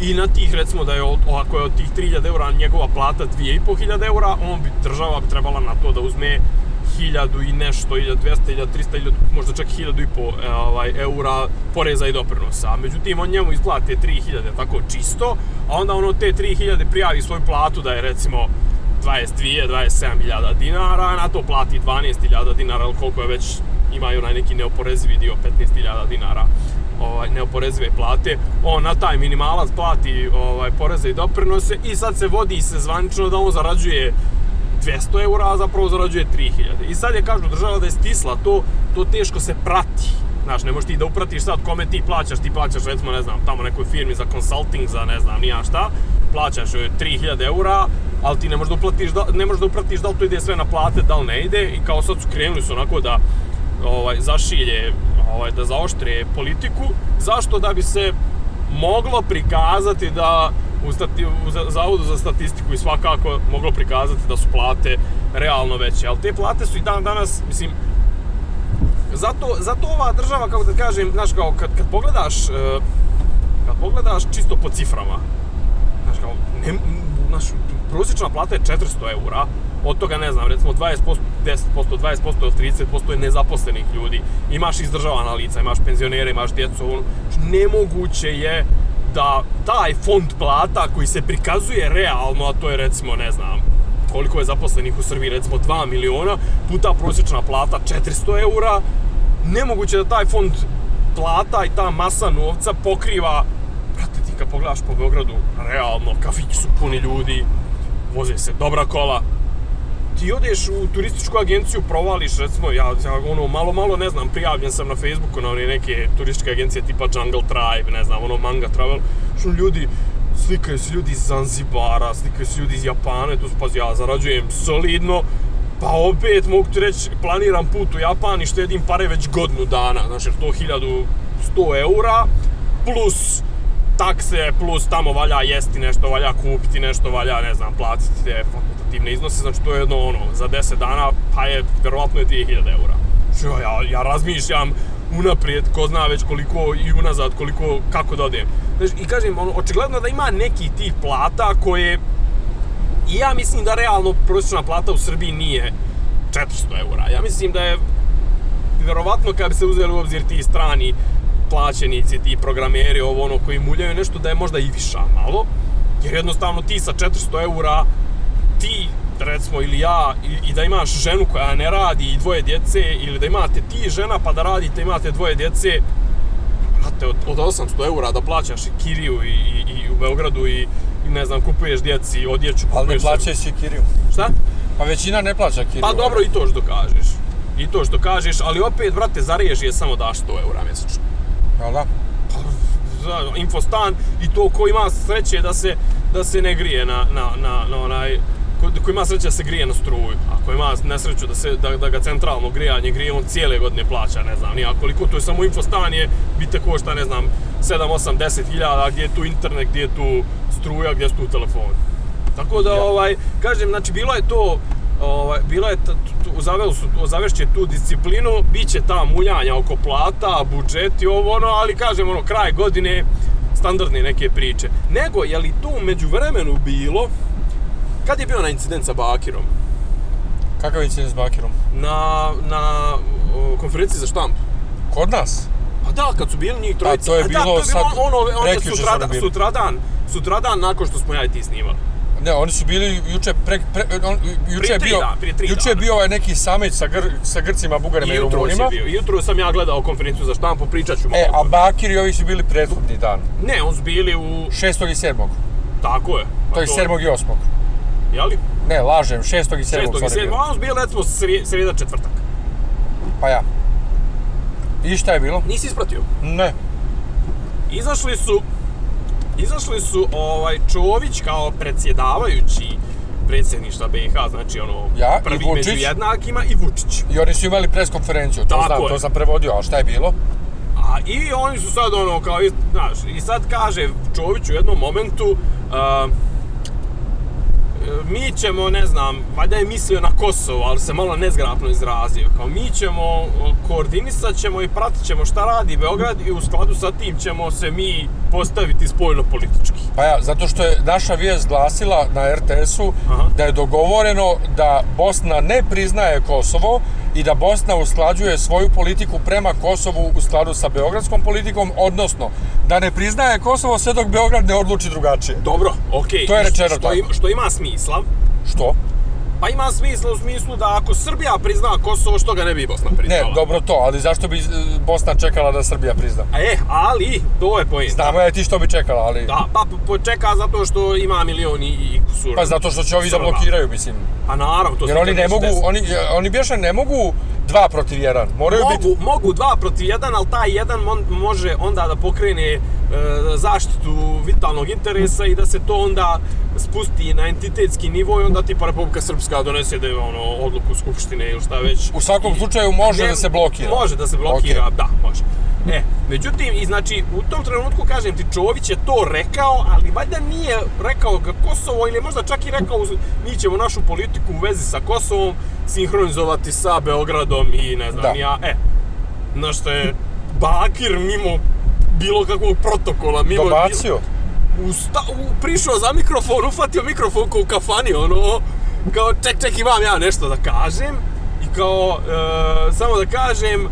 Speaker 4: i na tih recimo da je od, ako je od tih 3000 eura njegova plata 2500 eura, on bi, država bi trebala na to da uzme 1000 i nešto, 1200, 1300, 1000, možda čak 1000 i po e, ovaj, eura poreza i doprinosa. Međutim, on njemu isplate 3000 tako čisto, a onda ono te 3000 prijavi svoju platu da je recimo 22, 27.000 dinara, a na to plati 12.000 dinara, ili koliko je već imaju onaj neki neoporezivi dio 15.000 dinara ovaj, neoporezive plate, on na taj minimalac plati ovaj, poreze i doprinose i sad se vodi se zvanično da on zarađuje 200 eura, a zapravo zarađuje 3000. I sad je kažu država da je stisla to, to teško se prati. Znaš, ne možeš ti da upratiš sad kome ti plaćaš, ti plaćaš recimo, ne znam, tamo nekoj firmi za consulting, za ne znam, nija šta, plaćaš joj 3000 eura, ali ti ne možeš da da, ne možeš da upratiš da li to ide sve na plate, da li ne ide, i kao sad su krenuli su onako da ovaj, zašilje, ovaj, da zaoštre politiku, zašto? Da bi se moglo prikazati da u, u za- Zavodu za statistiku i svakako moglo prikazati da su plate realno veće, ali te plate su i dan danas, mislim, zato, zato ova država, kako da kažem, znaš, kao kad, kad pogledaš, e, kad pogledaš čisto po ciframa, znaš, kao, ne, znaš, prosječna plata je 400 eura, od toga, ne znam, recimo 20%, 10%, 20% ili 30% je nezaposlenih ljudi. Imaš izdržavana lica, imaš penzionere, imaš djecu, ono, znači, nemoguće je da taj fond plata koji se prikazuje realno, a to je recimo, ne znam, koliko je zaposlenih u Srbiji, recimo 2 miliona, puta prosječna plata 400 eura, nemoguće da taj fond plata i ta masa novca pokriva, brate, ti kad pogledaš po Beogradu, realno, kafići su puni ljudi, voze se dobra kola, ti odeš u turističku agenciju, provališ, recimo, ja, ja ono, malo, malo, ne znam, prijavljen sam na Facebooku na one neke turističke agencije tipa Jungle Tribe, ne znam, ono, Manga Travel, što ljudi, slikaju se ljudi iz Zanzibara, slikaju se ljudi iz Japana, tu pazi, ja zarađujem solidno, pa opet mogu ti reći, planiram put u Japan i štedim pare već godinu dana, znači to 1100 eura, plus takse, plus tamo valja jesti nešto, valja kupiti nešto, valja, ne znam, platiti te fakultativne iznose, znači to je jedno ono, za 10 dana, pa je, verovatno je 2000 eura. Što ja, ja razmišljam unaprijed, ko zna već koliko i unazad, koliko, kako da odem. Znači, I kažem, ono, očigledno da ima neki tih plata koje, i ja mislim da realno prosječna plata u Srbiji nije 400 eura. Ja mislim da je, verovatno kad bi se uzeli u obzir ti strani plaćenici, ti programeri, ovo ono koji muljaju nešto, da je možda i viša malo. Jer jednostavno ti sa 400 eura, ti recimo ili ja i, i da imaš ženu koja ne radi i dvoje djece ili da imate ti žena pa da radite imate dvoje djece brate, od, od 800 eura da plaćaš i kiriju i, i, i u Beogradu i, i ne znam, kupuješ djeci odjeću.
Speaker 6: Ali ne
Speaker 4: sve.
Speaker 6: plaćaj si kiriju.
Speaker 4: Šta?
Speaker 6: Pa većina ne plaća kiriju.
Speaker 4: Pa dobro i to što kažeš. I to što kažeš, ali opet, brate, za režije samo daš 100 eura mjesečno.
Speaker 6: Jel da?
Speaker 4: za infostan i to ko ima sreće da se da se ne grije na, na, na, na onaj ko, ko ima sreće da se grije na struju. Ako ima nesreću da, se, da, da ga centralno grijanje grije, on cijele godine plaća, ne znam, nija koliko, to je samo infostan je, bi te košta, ne znam, 7, 8, 10 hiljada, gdje je tu internet, gdje je tu struja, gdje su tu telefoni. Tako da,
Speaker 6: Ja.
Speaker 4: ovaj, kažem, znači, bilo je to, ovaj, bilo je, zavešće tu disciplinu, bit će ta muljanja oko plata, budžeti, ovo ono, ali kažem, ono, kraj godine, standardne neke priče. Nego, je li tu među vremenu bilo, kad je bio na incident sa Bakirom?
Speaker 6: Kakav incident s Bakirom?
Speaker 4: Na, na o, konferenciji za štampu.
Speaker 6: Kod nas?
Speaker 4: Pa da, kad su bili njih trojica.
Speaker 6: to je
Speaker 4: A
Speaker 6: bilo
Speaker 4: da, to je
Speaker 6: sad,
Speaker 4: bilo ono, ono
Speaker 6: prekjuče su
Speaker 4: sutradan, sutradan, sutradan nakon što smo ja i ti snimali.
Speaker 6: Ne, oni su bili juče pre, pre on, juče je bio
Speaker 4: tri
Speaker 6: juče je bio ovaj neki samit sa Gr, sa Grcima, Bugarima i, Rumunima.
Speaker 4: bio. Jutro sam ja gledao konferenciju za štampu, pričat ću.
Speaker 6: E, a. Bakir i ovi su bili prethodni dan.
Speaker 4: Ne, on su bili u...
Speaker 6: 6. i 7.
Speaker 4: Tako je. Pa
Speaker 6: To je 7. i 8.
Speaker 4: Jeli?
Speaker 6: Ne, lažem, 6. i 7.
Speaker 4: 6. i
Speaker 6: stvarno je
Speaker 4: 7.
Speaker 6: bilo.
Speaker 4: A on su bili recimo srijeda četvrtak.
Speaker 6: Pa ja. I šta je bilo?
Speaker 4: Nisi ispratio?
Speaker 6: Ne.
Speaker 4: Izašli su... Izašli su ovaj Čović kao predsjedavajući predsjedništva BiH, znači ono
Speaker 6: Ja,
Speaker 4: prvi među jednakima i Vučić.
Speaker 6: I oni su imali pres konferenciju, to znam, to sam prevodio, a šta je bilo?
Speaker 4: A i oni su sad ono kao, znaš, i sad kaže Čović u jednom momentu, e, mi ćemo, ne znam, valjda je mislio na Kosovo, ali se malo nezgrapno izrazio. Kao mi ćemo, koordinisat ćemo i pratit ćemo šta radi Beograd i u skladu sa tim ćemo se mi postaviti spoljno politički.
Speaker 6: Pa ja, zato što je naša vijest glasila na RTS-u da je dogovoreno da Bosna ne priznaje Kosovo i da Bosna usklađuje svoju politiku prema Kosovu u skladu sa beogradskom politikom, odnosno da ne priznaje Kosovo sve dok Beograd ne odluči drugačije.
Speaker 4: Dobro, okej.
Speaker 6: To je rečeno
Speaker 4: što,
Speaker 6: tako.
Speaker 4: ima, što ima smisla.
Speaker 6: Što?
Speaker 4: Pa ima smisla u smislu da ako Srbija prizna Kosovo, što ga ne bi Bosna
Speaker 6: Ne,
Speaker 4: priznala?
Speaker 6: dobro to, ali zašto bi e, Bosna čekala da Srbija prizna?
Speaker 4: E, ali, to je pojenta.
Speaker 6: Znamo i ti što bi čekala, ali...
Speaker 4: Da, pa počeka zato što ima milion i, kusur.
Speaker 6: Pa zato što će ovi da blokiraju, mislim.
Speaker 4: Pa naravno, to
Speaker 6: Jer oni ne mogu, oni, oni bješe ne mogu dva protiv jedan. Moraju biti...
Speaker 4: Mogu, mogu dva protiv jedan, ali taj jedan mon, može onda da pokrene e, zaštitu vitalnog interesa i da se to onda spusti na entitetski nivo i onda tipa Republika Srpska donese da je ono odluku Skupštine ili šta već.
Speaker 6: U svakom slučaju može da se blokira.
Speaker 4: Može da se blokira,
Speaker 6: Okej.
Speaker 4: da, može. E, međutim, i znači, u tom trenutku, kažem ti, Čović je to rekao, ali valjda nije rekao ga Kosovo, ili možda čak i rekao, mi ćemo našu politiku u vezi sa Kosovom sinhronizovati sa Beogradom i ne znam,
Speaker 6: Da.
Speaker 4: ja, e, na što je Bakir mimo bilo kakvog protokola, mimo...
Speaker 6: Dobacio.
Speaker 4: U sta, u, prišao za mikrofon, ufatio mikrofon kao u kafani, ono, kao ček, ček, imam ja nešto da kažem. I kao, e, samo da kažem,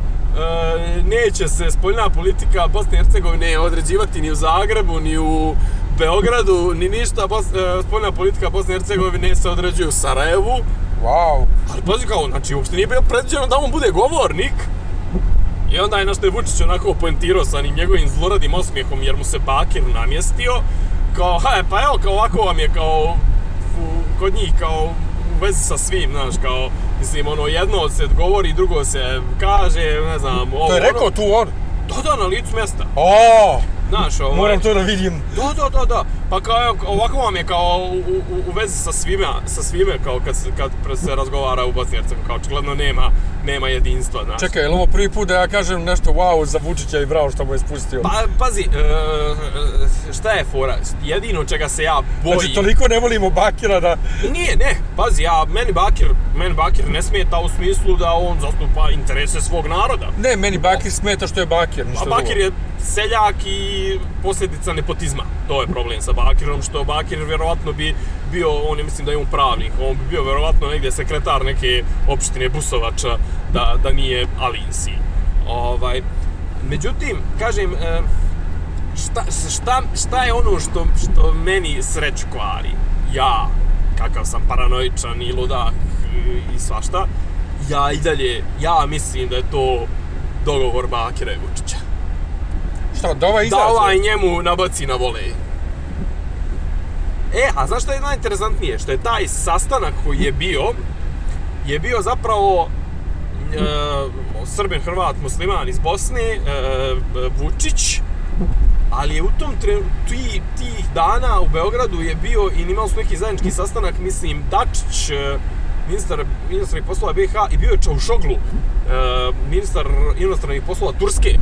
Speaker 4: neće se spoljna politika Bosne i Hercegovine određivati ni u Zagrebu, ni u Beogradu, ni ništa. Bos, e, spoljna politika Bosne i Hercegovine se određuje u Sarajevu.
Speaker 6: Wow.
Speaker 4: Ali pazi kao, znači, uopšte nije bilo predviđeno da on bude govornik. I onda je našto je Vučić onako poentirao sa onim njegovim zloradim osmijehom jer mu se Bakir namjestio. Kao, ha, pa evo, kao ovako vam je kao u- kod njih kao u vezi sa svim, znaš, kao, mislim, ono, jedno se govori, drugo se kaže, ne znam, ovo,
Speaker 6: To je rekao
Speaker 4: ono.
Speaker 6: tu on.
Speaker 4: Da, da, na licu mjesta.
Speaker 6: O,
Speaker 4: Znaš, ovaj,
Speaker 6: moram to da vidim.
Speaker 4: Da, da, da, da. Pa kao, ovako vam je kao u, u, u vezi sa svime, sa svime kao kad kad se razgovara u Bosni Hercegovini, kao očigledno nema, nema jedinstva, znaš.
Speaker 6: Čekaj, je ovo prvi put da ja kažem nešto wow za Vučića i bravo što mu je spustio?
Speaker 4: Pa, pazi, e, šta je fora? Jedino čega se ja bojim...
Speaker 6: Znači, toliko ne volimo Bakira da...
Speaker 4: Nije, ne, pazi, ja, meni Bakir, meni Bakir ne smeta u smislu da on zastupa interese svog naroda.
Speaker 6: Ne, meni Bakir smeta što je Bakir, ništa
Speaker 4: A
Speaker 6: drugo.
Speaker 4: Bakir je seljak i posljedica nepotizma. To je problem sa Bakirom, što Bakir vjerovatno bi bio, on je mislim da je on pravnik, on bi bio vjerovatno negdje sekretar neke opštine Busovača, da, da nije Alinsi. Ovaj, međutim, kažem, e, šta, šta, šta je ono što, što meni sreću kvari? Ja, kakav sam paranoičan i ludak i, svašta, ja i dalje, ja mislim da je to dogovor Bakira i Vučića.
Speaker 6: Šta, da ovaj
Speaker 4: Da
Speaker 6: izađe?
Speaker 4: ovaj njemu nabaci na volej. E, a znaš što je najinteresantnije? Što je taj sastanak koji je bio, je bio zapravo e, Srbin, Hrvat, musliman iz Bosne, e, Vučić, ali je u tom tre, ti, tih dana u Beogradu je bio i imali su neki zajednički sastanak, mislim, Dačić, e, ministar inostranih poslova BiH i bio je Čaušoglu, e, ministar inostranih poslova Turske.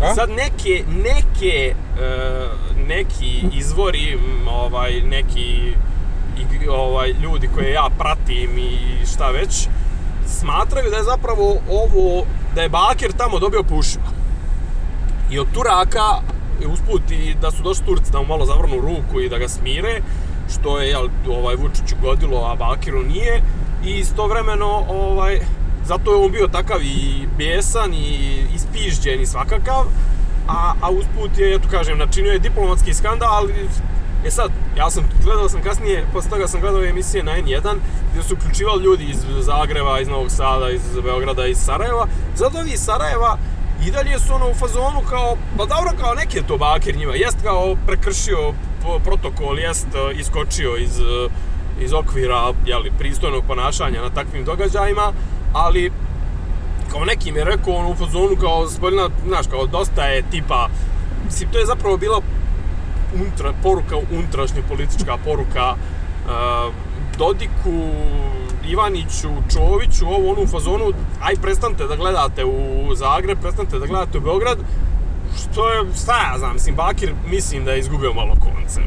Speaker 6: A?
Speaker 4: Sad neke, neke, e, neki izvori, ovaj, neki ovaj, ljudi koje ja pratim i šta već, smatraju da je zapravo ovo, da je Bakir tamo dobio po ušima. I od Turaka, usput i da su došli Turci da mu malo zavrnu ruku i da ga smire, što je jel, ovaj, Vučiću godilo, a Bakiru nije. I istovremeno, ovaj, zato je on bio takav i besan i ispižđen i svakakav. A, a usput je, eto kažem, načinio je diplomatski skandal, E sad, ja sam gledao sam kasnije, posle toga sam gledao emisije na N1 gdje su uključivali ljudi iz Zagreba, iz Novog Sada, iz Beograda, iz Sarajeva. Zato iz Sarajeva i dalje su ono u fazonu kao, pa dobro kao neki to njima, jest kao prekršio protokol, jest e, iskočio iz, e, iz okvira jeli, pristojnog ponašanja na takvim događajima, ali kao nekim je rekao ono u fazonu kao spoljna, znaš, kao dosta je tipa, mislim, to je zapravo bila untra, poruka, unutrašnja politička poruka uh, Dodiku, Ivaniću, Čoviću, ovo ono u fazonu, aj prestanite da gledate u Zagreb, prestanite da gledate u Beograd, što je, šta ja znam, mislim, Bakir mislim da je izgubio malo konce.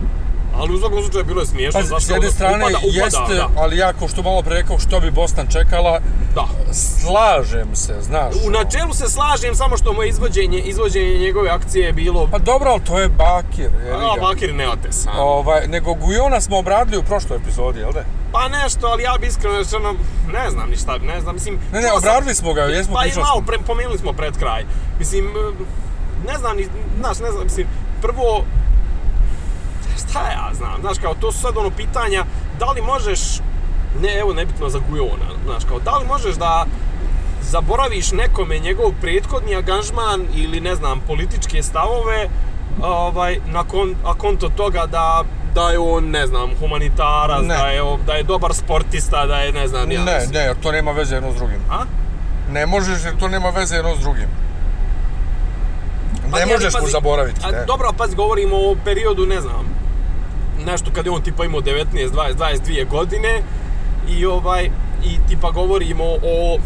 Speaker 4: Ali u svakom slučaju bilo je smiješno,
Speaker 6: Pa, s jedne
Speaker 4: ono,
Speaker 6: strane
Speaker 4: upada, upada,
Speaker 6: jeste,
Speaker 4: da,
Speaker 6: ali ja kao što malo pre rekao što bi Bosna čekala,
Speaker 4: da.
Speaker 6: slažem se, znaš.
Speaker 4: U načelu se slažem, samo što mu je izvođenje, izvođenje njegove akcije bilo...
Speaker 6: Pa dobro, ali to je Bakir, jevi
Speaker 4: A. Bakir ne otes. a.
Speaker 6: Ovaj, nego Gujona smo obradili u prošloj epizodi, jel da?
Speaker 4: Pa nešto, ali ja bi iskreno rečeno, ne znam ništa, ne znam, mislim...
Speaker 6: Ne, ne,
Speaker 4: sam-
Speaker 6: obradili smo ga, jesmo
Speaker 4: Pa i malo, pre, pomenuli smo pred kraj. Mislim, ne znam, ni, znaš, ne znam, mislim, prvo, šta ja znam, znaš, kao, to su sad ono pitanja, da li možeš, ne, evo, nebitno za Gujona, znaš, kao, da li možeš da zaboraviš nekome njegov prethodni angažman ili, ne znam, političke stavove, ovaj, nakon, a konto toga da da je on, ne znam, humanitarac,
Speaker 6: Ne.
Speaker 4: da je, da je dobar sportista, da je, ne znam, ja
Speaker 6: Ne,
Speaker 4: mislim.
Speaker 6: ne, jer to nema veze jedno s drugim.
Speaker 4: A?
Speaker 6: Ne možeš jer to nema veze jedno s drugim.
Speaker 4: Pa
Speaker 6: Ne možeš mu zaboraviti,
Speaker 4: A,
Speaker 6: ne.
Speaker 4: dobro, pazi, govorimo o periodu, ne znam, nešto kad je on tipa imao 19, 20, 22 godine i ovaj, i tipa govorimo o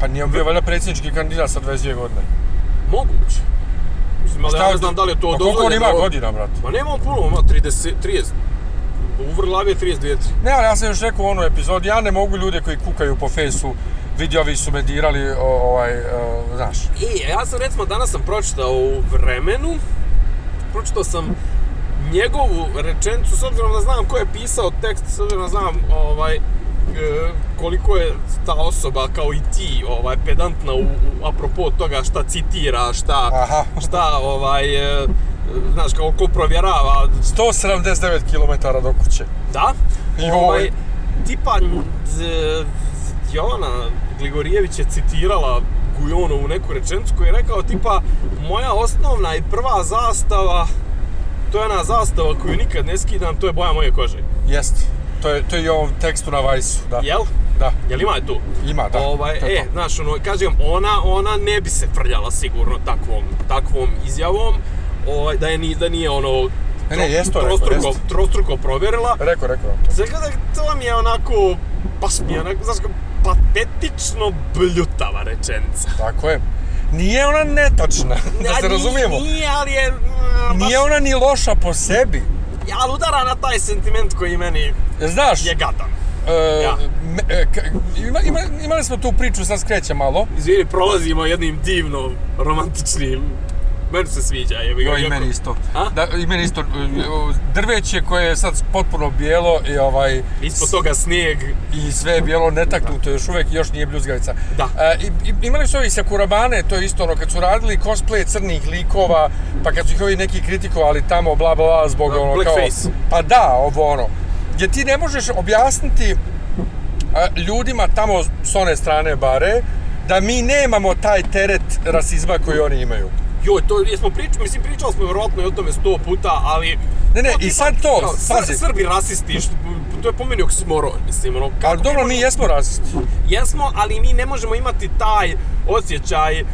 Speaker 6: Pa nije on bio valjda predsjednički kandidat sa 22 godine.
Speaker 4: moguće. Mislim, ali ja ne znam da li je to
Speaker 6: Pa koliko on
Speaker 4: dozvoljeno.
Speaker 6: ima godina, brate?
Speaker 4: Ma nema on puno, ima 30, 30. U vrlavi je 32, 3.
Speaker 6: Ne, ali ja sam još rekao u onoj epizodi, ja ne mogu ljude koji kukaju po fejsu, vidiovi su me dirali, ovaj, znaš.
Speaker 4: I ja sam recimo danas sam pročitao u vremenu, pročitao sam njegovu rečenicu, s obzirom da znam ko je pisao tekst, s obzirom da znam ovaj, e, koliko je ta osoba kao i ti ovaj pedantna u, u apropo toga šta citira, šta
Speaker 6: Aha.
Speaker 4: šta ovaj e, znaš kao ko provjerava
Speaker 6: 179 km do kuće.
Speaker 4: da
Speaker 6: Joj.
Speaker 4: ovaj tipa d, Jovana Gligorijević je citirala Gujonovu neku rečenicu koji je rekao tipa moja osnovna i prva zastava to je ona zastava koju nikad ne skidam, to je boja moje kože.
Speaker 6: Jest. To je, to je i ovom tekstu na Vajsu, da.
Speaker 4: Jel?
Speaker 6: Da.
Speaker 4: Jel ima je tu?
Speaker 6: Ima, da.
Speaker 4: Ovaj,
Speaker 6: To je
Speaker 4: e,
Speaker 6: to.
Speaker 4: znaš, ono, kažem, ona, ona ne bi se frljala sigurno takvom, takvom izjavom, ovaj, da, je, ni, da nije ono,
Speaker 6: Ne, ne, jest to rekao,
Speaker 4: trostruko,
Speaker 6: jest.
Speaker 4: trostruko provjerila.
Speaker 6: Rekao, rekao vam to.
Speaker 4: Da to mi je onako, baš mi je onako, znaš, patetično bljutava rečenica.
Speaker 6: Tako je. Nije ona netačna, [laughs] da se razumijemo.
Speaker 4: Nije, ali je... mm, baš-
Speaker 6: Nije ona ni loša po sebi.
Speaker 4: Ja, ali udara na taj sentiment koji meni
Speaker 6: Znaš,
Speaker 4: je gadan.
Speaker 6: e,
Speaker 4: Ja.
Speaker 6: me- e, ima, imali smo tu priču, sad skreće malo.
Speaker 4: Izvini, prolazimo jednim divno romantičnim... Meni se sviđa, ga.
Speaker 6: Jo, i meni isto.
Speaker 4: A?
Speaker 6: Da, i meni isto. e, Drveće koje je sad potpuno bijelo i ovaj...
Speaker 4: Ispod toga snijeg.
Speaker 6: I sve je bijelo netaknuto, još uvijek još nije bljuzgavica.
Speaker 4: Da.
Speaker 6: E, i, i, imali su ovi Sakurabane, to je isto ono, kad su radili cosplay crnih likova, pa kad su ih ovi neki kritikovali tamo, bla bla bla, zbog ono
Speaker 4: blackface.
Speaker 6: kao... Pa da, ovo ono. Gdje ti ne možeš objasniti e, ljudima tamo s one strane bare, da mi nemamo taj teret rasizma koji oni imaju.
Speaker 4: Joj, to jesmo pričali, mislim pričali smo vjerojatno i o tome sto puta, ali...
Speaker 6: Ne, ne, i sad to,
Speaker 4: kao, Sr-
Speaker 6: pazi.
Speaker 4: Srbi rasisti, što, to je po meni oksimoron, mislim, ono, kako
Speaker 6: Ali dobro, mi jesmo rasisti.
Speaker 4: Jesmo, ali mi ne možemo imati taj osjećaj, e,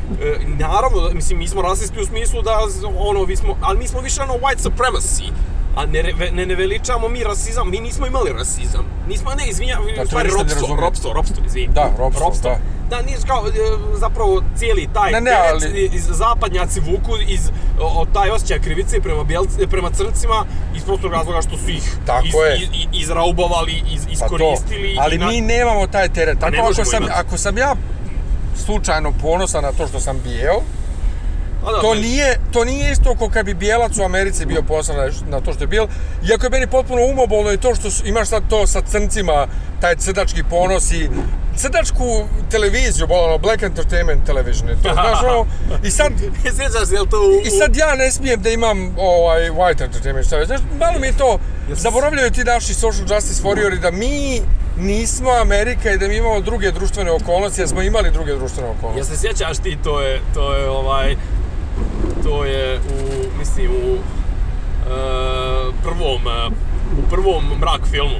Speaker 4: naravno, mislim, mi smo rasisti u smislu da, ono, vi smo, ali mi smo više ono white supremacy, a ne, ne, ne veličamo mi rasizam, mi nismo imali rasizam. Nismo, ne, izvinjam,
Speaker 6: Pa
Speaker 4: u stvari ropstvo, ropstvo, ropstvo, izvini.
Speaker 6: Da, ropstvo, da.
Speaker 4: Da, nije kao, e, zapravo cijeli taj
Speaker 6: Ne, ne,
Speaker 4: teret
Speaker 6: ali-
Speaker 4: iz zapadnjaci vuku iz o, o, taj osjećaj krivice prema bjelci, prema crncima iz prostog razloga što su ih
Speaker 6: Tako
Speaker 4: iz,
Speaker 6: je.
Speaker 4: iz, iz, izraubovali, iz,
Speaker 6: Pa to.
Speaker 4: iskoristili.
Speaker 6: Ali
Speaker 4: i na-
Speaker 6: mi nemamo taj teret.
Speaker 4: Pa ne
Speaker 6: Tako ako
Speaker 4: možemo
Speaker 6: sam, ako sam ja slučajno ponosan na to što sam bijel,
Speaker 4: A da,
Speaker 6: to
Speaker 4: meni-
Speaker 6: nije, to nije isto kao kad bi bijelac u Americi bio ponosan na, na to što je bijel. Iako je meni potpuno umobolno i to što su- imaš sad to sa crncima, taj crdački ponos i crdačku televiziju, ono, Black Entertainment Television, to, [laughs] znaš ono, i sad, [laughs]
Speaker 4: to u...
Speaker 6: I sad ja ne smijem da imam ovaj white entertainment već. Znaš, malo mi je to, zaboravljaju ti naši social justice warriori da mi nismo Amerika i da mi imamo druge društvene okolnosti, jer smo imali druge društvene okolnosti.
Speaker 4: se sjećaš ti, to je, to je ovaj, to je u, mislim, u e, prvom, e, u prvom mrak filmu,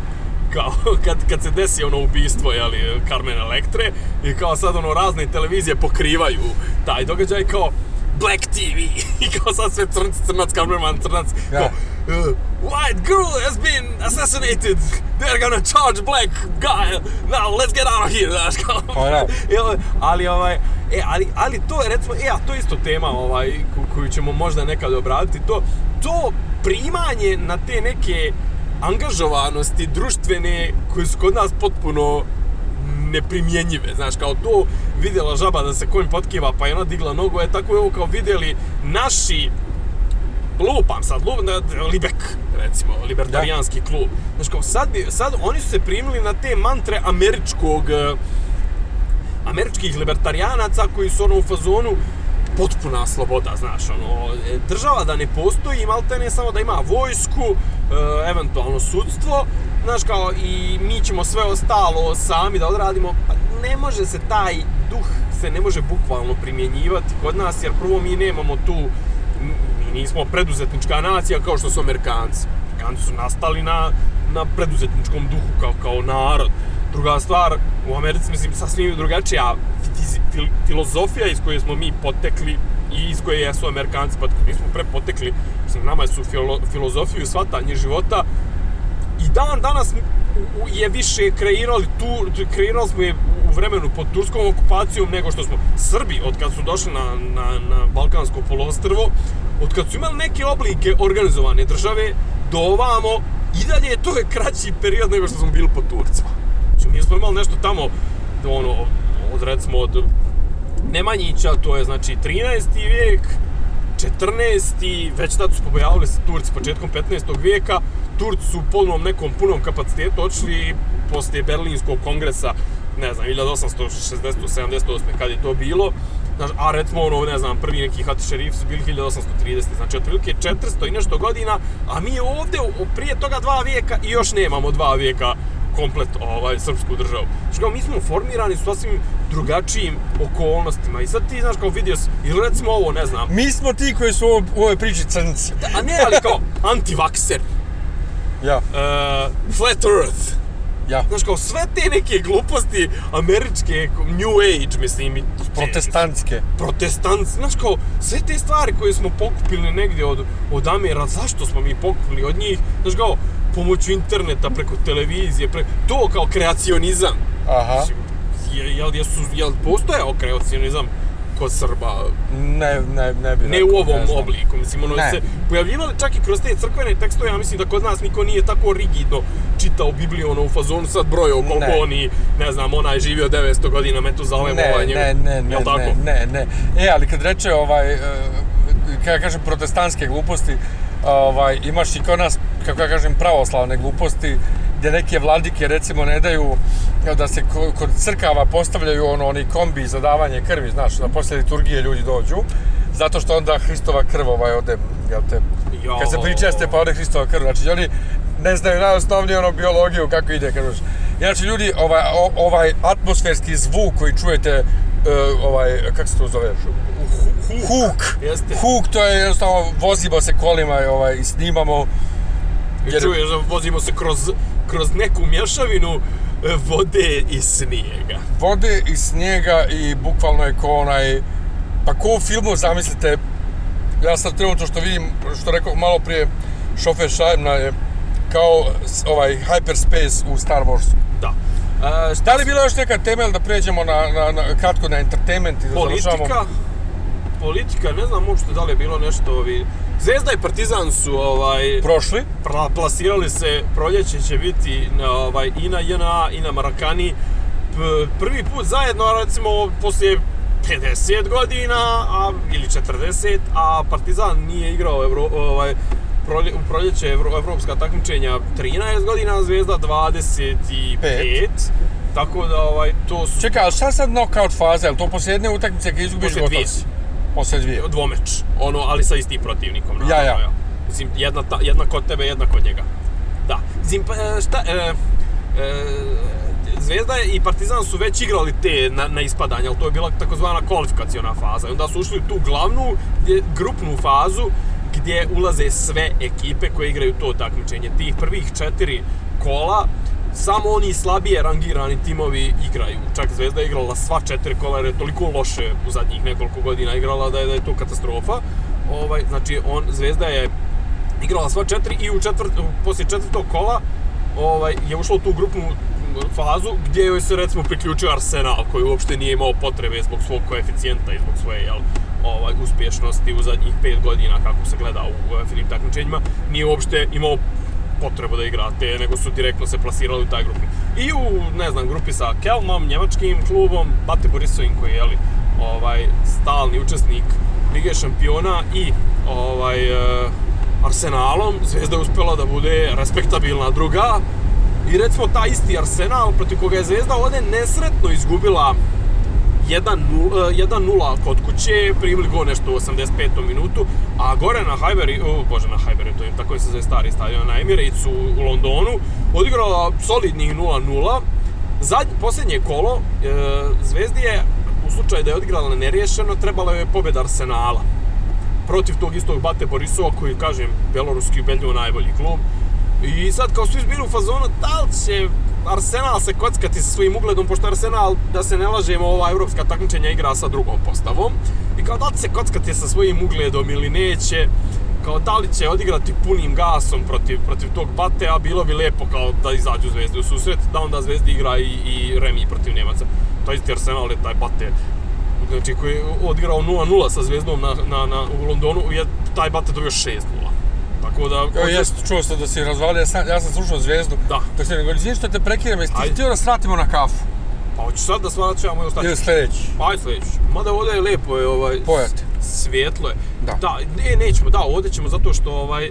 Speaker 4: kao kad, kad se desi ono ubistvo, jeli, Carmen Electre, i kao sad ono razne televizije pokrivaju taj događaj kao Black TV [laughs] i kao sad sve crnc, crnac, kameraman, crnac, kao uh, White girl has been assassinated, they're gonna charge black guy, now let's get out of here, [laughs] znaš, kao,
Speaker 6: Pa [laughs]
Speaker 4: ali ovaj, e, ali, ali to je recimo, e, a to je isto tema ovaj, ko- koju ćemo možda nekad obraditi, to, to primanje na te neke angažovanosti društvene koje su kod nas potpuno neprimjenjive, znaš, kao to vidjela žaba da se konj potkiva pa je ona digla nogu, e tako je ovo kao vidjeli naši lupam sad, lup, Libek, recimo, libertarijanski klub. Znaš, kao sad, sad oni su se primili na te mantre američkog, eh, američkih libertarijanaca koji su ono u fazonu potpuna sloboda, znaš, ono, e, država da ne postoji, malte ne samo da ima vojsku, e, eventualno sudstvo, znaš, kao, i mi ćemo sve ostalo sami da odradimo, pa ne može se taj duh se ne može bukvalno primjenjivati kod nas, jer prvo mi nemamo tu, mi nismo preduzetnička nacija kao što su Amerikanci. Amerikanci su nastali na, na preduzetničkom duhu kao, kao narod. Druga stvar, u Americi, mislim, sasvim drugačija fizi- fil, filozofija iz koje smo mi potekli i iz koje jesu Amerikanci potekli. Mi smo pre potekli, mislim, nama su filo, filozofiju i shvatanje života i dan danas je više kreirali tu, kreirali smo je u vremenu pod turskom okupacijom nego što smo Srbi od kad su došli na, na, na Balkansko poluostrvo, od kad su imali neke oblike organizovane države do ovamo i dalje to je kraći period nego što smo bili pod Turcima. Znači mi smo imali nešto tamo ono, od recimo od Nemanjića, to je znači 13. vijek, 14. već tad su pobojavali se Turci početkom 15. vijeka. Turci su u polnom nekom punom kapacitetu očili poslije Berlinskog kongresa, ne znam, 1860-78. kad je to bilo. Znaš, a recimo, ono, ne znam, prvi neki hati šerifi su bili 1830. Znači, otprilike 400 i nešto godina, a mi ovdje prije toga dva vijeka i još nemamo dva vijeka komplet ovaj, srpsku državu. Znaš kao, mi smo formirani su sasvim drugačijim okolnostima i sad ti, znaš, kao vidio si, ili recimo ovo, ne znam,
Speaker 6: Mi smo ti koji su u ovoj- u ovoj priči crnci.
Speaker 4: a ne, ali kao, antivakser,
Speaker 6: Ja,
Speaker 4: uh, flat earth,
Speaker 6: ja.
Speaker 4: Znaš, kao sve te neke gluposti američke, new age, mislim, i
Speaker 6: Protestantske.
Speaker 4: protestant, znaš kao, sve te stvari koje smo pokupili negdje od, od Amera, zašto smo mi pokupili od njih, znaš kao, pomoću interneta, preko televizije, pre, to kao kreacionizam.
Speaker 6: Aha.
Speaker 4: Jel, jesu, jel postojao kreacionizam kod Srba?
Speaker 6: Ne, ne, ne bi
Speaker 4: Ne
Speaker 6: rekao,
Speaker 4: u ovom
Speaker 6: znam.
Speaker 4: obliku, mislim, ono,
Speaker 6: Ne.
Speaker 4: se pojavljivali čak i kroz te crkvene tekstove, ja mislim da kod nas niko nije tako rigidno čitao Bibliju, ono, u fazonu sad brojao koliko
Speaker 6: Ne.
Speaker 4: oni, ne znam, ona je živio 900 godina, Metuzalem,
Speaker 6: Ne,
Speaker 4: ovaj njegov,
Speaker 6: ne, ne, ne,
Speaker 4: tako?
Speaker 6: ne, ne, ne. E, ali kad reče ovaj, e, kako ja kažem, protestantske gluposti, ovaj, imaš i kod nas, kako ja kažem, pravoslavne gluposti, gdje neke vladike, recimo, ne daju da se ko- kod crkava postavljaju ono, oni kombi za davanje krvi, znaš, da poslije liturgije ljudi dođu, zato što onda Hristova krv ovaj ode, jel te,
Speaker 4: Jo.
Speaker 6: kad se pričaste pa ode Hristova krv, znači oni ne znaju najosnovnije ono biologiju kako ide krv. Znači ljudi, ovaj, ovaj atmosferski zvuk koji čujete, e, ovaj, kako se to zove? Huk.
Speaker 4: Jeste.
Speaker 6: Huk, to je jednostavno, vozimo se kolima i, ovaj, i snimamo.
Speaker 4: I
Speaker 6: Jer-
Speaker 4: čuješ da vozimo se kroz, kroz neku mješavinu e, vode i snijega.
Speaker 6: Vode i snijega i bukvalno je ko onaj, pa ko u filmu, zamislite, ja sad trenutno što vidim, što rekao malo prije, šofer Šajmna je kao ovaj hyperspace u Star Warsu.
Speaker 4: Da. E, šta
Speaker 6: Da li bila još neka tema da pređemo na, na, na, kratko na entertainment i da
Speaker 4: politika,
Speaker 6: završavamo?
Speaker 4: politika, ne znam uopšte da li je bilo nešto ovi... Zvezda i Partizan su ovaj,
Speaker 6: Prošli?
Speaker 4: pla- plasirali se, proljeće će biti na, ovaj, i na JNA i na Marakani. Prvi put zajedno, recimo, poslije 50 godina, a, ili 40, a Partizan nije igrao Evro, ovaj, prolje, u proljeće Evro, evropska takmičenja 13 godina, a Zvezda 25.
Speaker 6: Pet.
Speaker 4: Tako da, ovaj, to su
Speaker 6: Čekaj, ali šta sad knockout faza? Je li to poslije jedne utakmice kad izgubiš
Speaker 4: Poslije
Speaker 6: gotov
Speaker 4: dvije. dvomeč, ono, ali sa istim protivnikom.
Speaker 6: Ja, ja.
Speaker 4: Mislim, jedna, ta, jedna kod tebe, jedna kod njega. Da. Mislim, pa, e, šta, e, e, Zvezda i Partizan su već igrali te na, na ispadanje, ali to je bila takozvana kvalifikaciona faza. I onda su ušli u tu glavnu, gdje, grupnu fazu, gdje ulaze sve ekipe koje igraju to takmičenje. Tih prvih četiri kola, samo oni slabije rangirani timovi igraju. Čak Zvezda je igrala sva četiri kola jer je toliko loše u zadnjih nekoliko godina igrala da je, da je to katastrofa. Ovaj, znači, on, Zvezda je igrala sva četiri i u četvrt, u- poslije četvrtog kola ovaj, je ušla u tu grupnu fazu gdje joj se recimo priključio Arsenal koji uopšte nije imao potrebe zbog svog koeficijenta i zbog svoje jel, ovaj, uspješnosti u zadnjih pet godina kako se gleda u UEFA takmičenjima nije uopšte imao potrebu da igrate, nego su direktno se plasirali u taj grupni. I u, ne znam, grupi sa Kelmom, njemačkim klubom, Bate Borisovim koji je, jeli, ovaj, stalni učesnik Lige šampiona i ovaj, e, Arsenalom, Zvezda je uspjela da bude respektabilna druga. I recimo taj isti Arsenal protiv koga je Zvezda ovdje nesretno izgubila 1-0 1-0 kod kuće, primili go nešto u 85. minutu, a gore na Highbury, o, bože na Highbury, to je tako se zove stari stadion, na u, u Londonu, odigrala solidnih 0-0. Zadnje, posljednje kolo, e, Zvezdi je, u slučaju da je odigrala neriješeno, trebala je pobjeda Arsenala protiv tog istog Bate Borisova koji, kažem, beloruski ubedljivo najbolji klub. I sad kao svi bili u fazonu, da li će Arsenal se kockati sa svojim ugledom, pošto Arsenal, da se ne lažemo, ova evropska takmičenja igra sa drugom postavom. I kao da li se kockati sa svojim ugledom ili neće, kao da li će odigrati punim gasom protiv, protiv tog Bate, a bilo bi lepo kao da izađu Zvezdi u susret, da onda Zvezdi igra i, i Remi protiv Njemaca. To isti Arsenal je taj Bate znači koji je odigrao 0-0 sa Zvezdom na, na, na, u Londonu, je taj Bate dobio 6-0. Tako da...
Speaker 6: Evo, jest, čuo sam da si razvalio, ja sam, slušao Zvezdu.
Speaker 4: Da.
Speaker 6: Dok se ne govori, izvini što te prekidam, jesi ti htio da na kafu?
Speaker 4: Pa hoću sad da svraćamo ili šta
Speaker 6: Ili sljedeći?
Speaker 4: Pa ajde sljedeći. Mada ovdje je lijepo je ovaj...
Speaker 6: Pojate.
Speaker 4: Svijetlo je.
Speaker 6: Da.
Speaker 4: Da, ne, nećemo, da, ovdje ćemo zato što ovaj...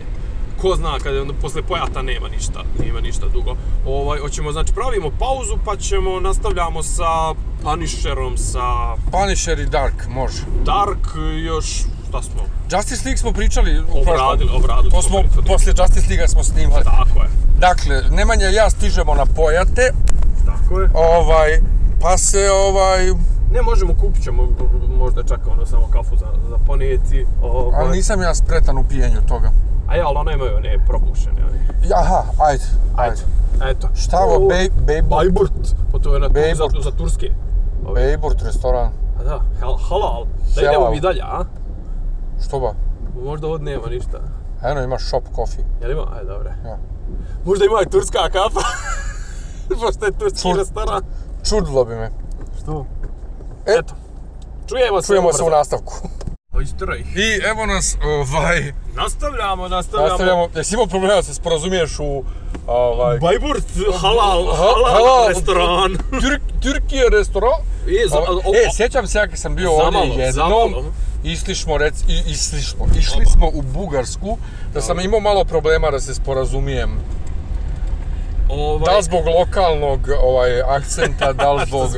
Speaker 4: Ko zna, kad je onda posle pojata nema ništa, nema ništa dugo. Ovaj, hoćemo, znači, pravimo pauzu pa ćemo, nastavljamo sa Punisherom, sa
Speaker 6: Punisher i Dark, može.
Speaker 4: Dark, još, šta smo,
Speaker 6: Justice League smo pričali u
Speaker 4: obradili, obradili.
Speaker 6: To smo,
Speaker 4: smo
Speaker 6: poslije Justice League smo snimali.
Speaker 4: Tako je.
Speaker 6: Dakle, Nemanja i ja stižemo na Pojate,
Speaker 4: Tako je.
Speaker 6: ovaj, pa se ovaj,
Speaker 4: Ne možemo, kupit ćemo možda čak ono samo kafu za, za ponijeti. Ovaj.
Speaker 6: ali nisam ja spretan u pijenju toga.
Speaker 4: A ja, ali one imaju one probušene. One.
Speaker 6: Ja, Aha, ajde, ajde.
Speaker 4: Eto.
Speaker 6: Šta ovo, bej, bej,
Speaker 4: Bajburt. Pa to je na za,
Speaker 6: Bejburt.
Speaker 4: za Turske. Ovi.
Speaker 6: Bejburt restoran.
Speaker 4: A da, hal, halal. Da idemo mi dalje, a?
Speaker 6: Što ba?
Speaker 4: Možda ovdje nema ništa.
Speaker 6: Eno, ima shop coffee.
Speaker 4: Jel ima? Ajde, dobre.
Speaker 6: Ja.
Speaker 4: Možda ima i turska kafa. [laughs] Pošto je turski
Speaker 6: Čud-
Speaker 4: restoran.
Speaker 6: Čudilo bi me.
Speaker 4: Što?
Speaker 6: E,
Speaker 4: Eto. Čujemo se.
Speaker 6: Čujemo se u nastavku.
Speaker 4: O, istroj.
Speaker 6: I evo nas, ovaj,
Speaker 4: Nastavljamo, nastavljamo.
Speaker 6: nastavljamo. Jesi imao problema da se sporazumiješ u, ovaj,
Speaker 4: Bajburt, halal,
Speaker 6: Ha-
Speaker 4: halal,
Speaker 6: halal.
Speaker 4: restoran.
Speaker 6: Türk, Türkije restoran.
Speaker 4: E, za,
Speaker 6: Ovaj,
Speaker 4: o,
Speaker 6: e, sjećam se ja kad sam bio ovdje jednom,
Speaker 4: zamalo.
Speaker 6: Išli smo, rec, i, išli smo, išli smo u Bugarsku, da sam imao malo problema da se sporazumijem.
Speaker 4: ovaj,
Speaker 6: Da li zbog lokalnog ovaj, akcenta, da li [laughs] zbog,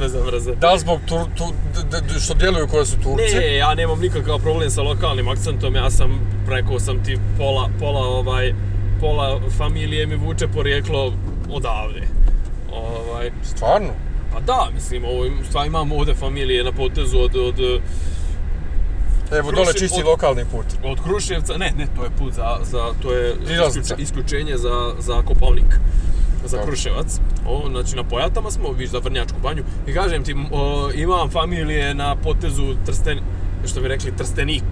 Speaker 6: da li zbog tur, tu, d, d, što djeluju koje su Turci.
Speaker 4: Ne, ja nemam nikakav problem sa lokalnim akcentom, ja sam, rekao sam ti, pola, pola, ovaj, pola familije mi vuče porijeklo odavde. Ovaj,
Speaker 6: Stvarno?
Speaker 4: pa da, mislim, ovo, stvarno imam ovdje familije na potezu od, od,
Speaker 6: Evo dole čisti
Speaker 4: od-
Speaker 6: lokalni put.
Speaker 4: od Kruševca, ne, ne, to je put za, za to je isključe- isključenje za, za Kopavnik, za
Speaker 6: Dobro.
Speaker 4: Kruševac. O, znači na Pojatama smo, viš za Vrnjačku banju. I kažem ti, o, imam familije na potezu Trsten, što bi rekli Trstenik,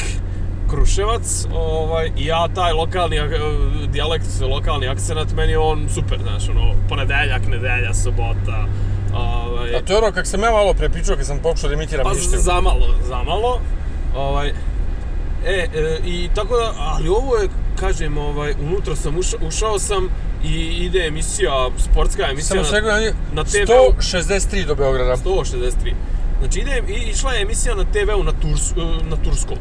Speaker 4: Kruševac, ovaj, i ja taj lokalni e, dijalekt, lokalni akcenat, meni je on super, znaš, ono, ponedeljak, nedelja, sobota, ovaj,
Speaker 6: A to je ono kak sam ja malo prepričao kad sam pokušao da imitiram
Speaker 4: pa
Speaker 6: Mištiju.
Speaker 4: zamalo, zamalo. Ovaj, e, e, i tako da, ali ovo je, kažem, ovaj, unutra sam ušao, ušao sam i ide emisija, sportska emisija
Speaker 6: Samo
Speaker 4: na, na TV-u.
Speaker 6: 163 do Beograda.
Speaker 4: 163. Znači ide, i išla je emisija na TV-u na, Turs, na Turskom.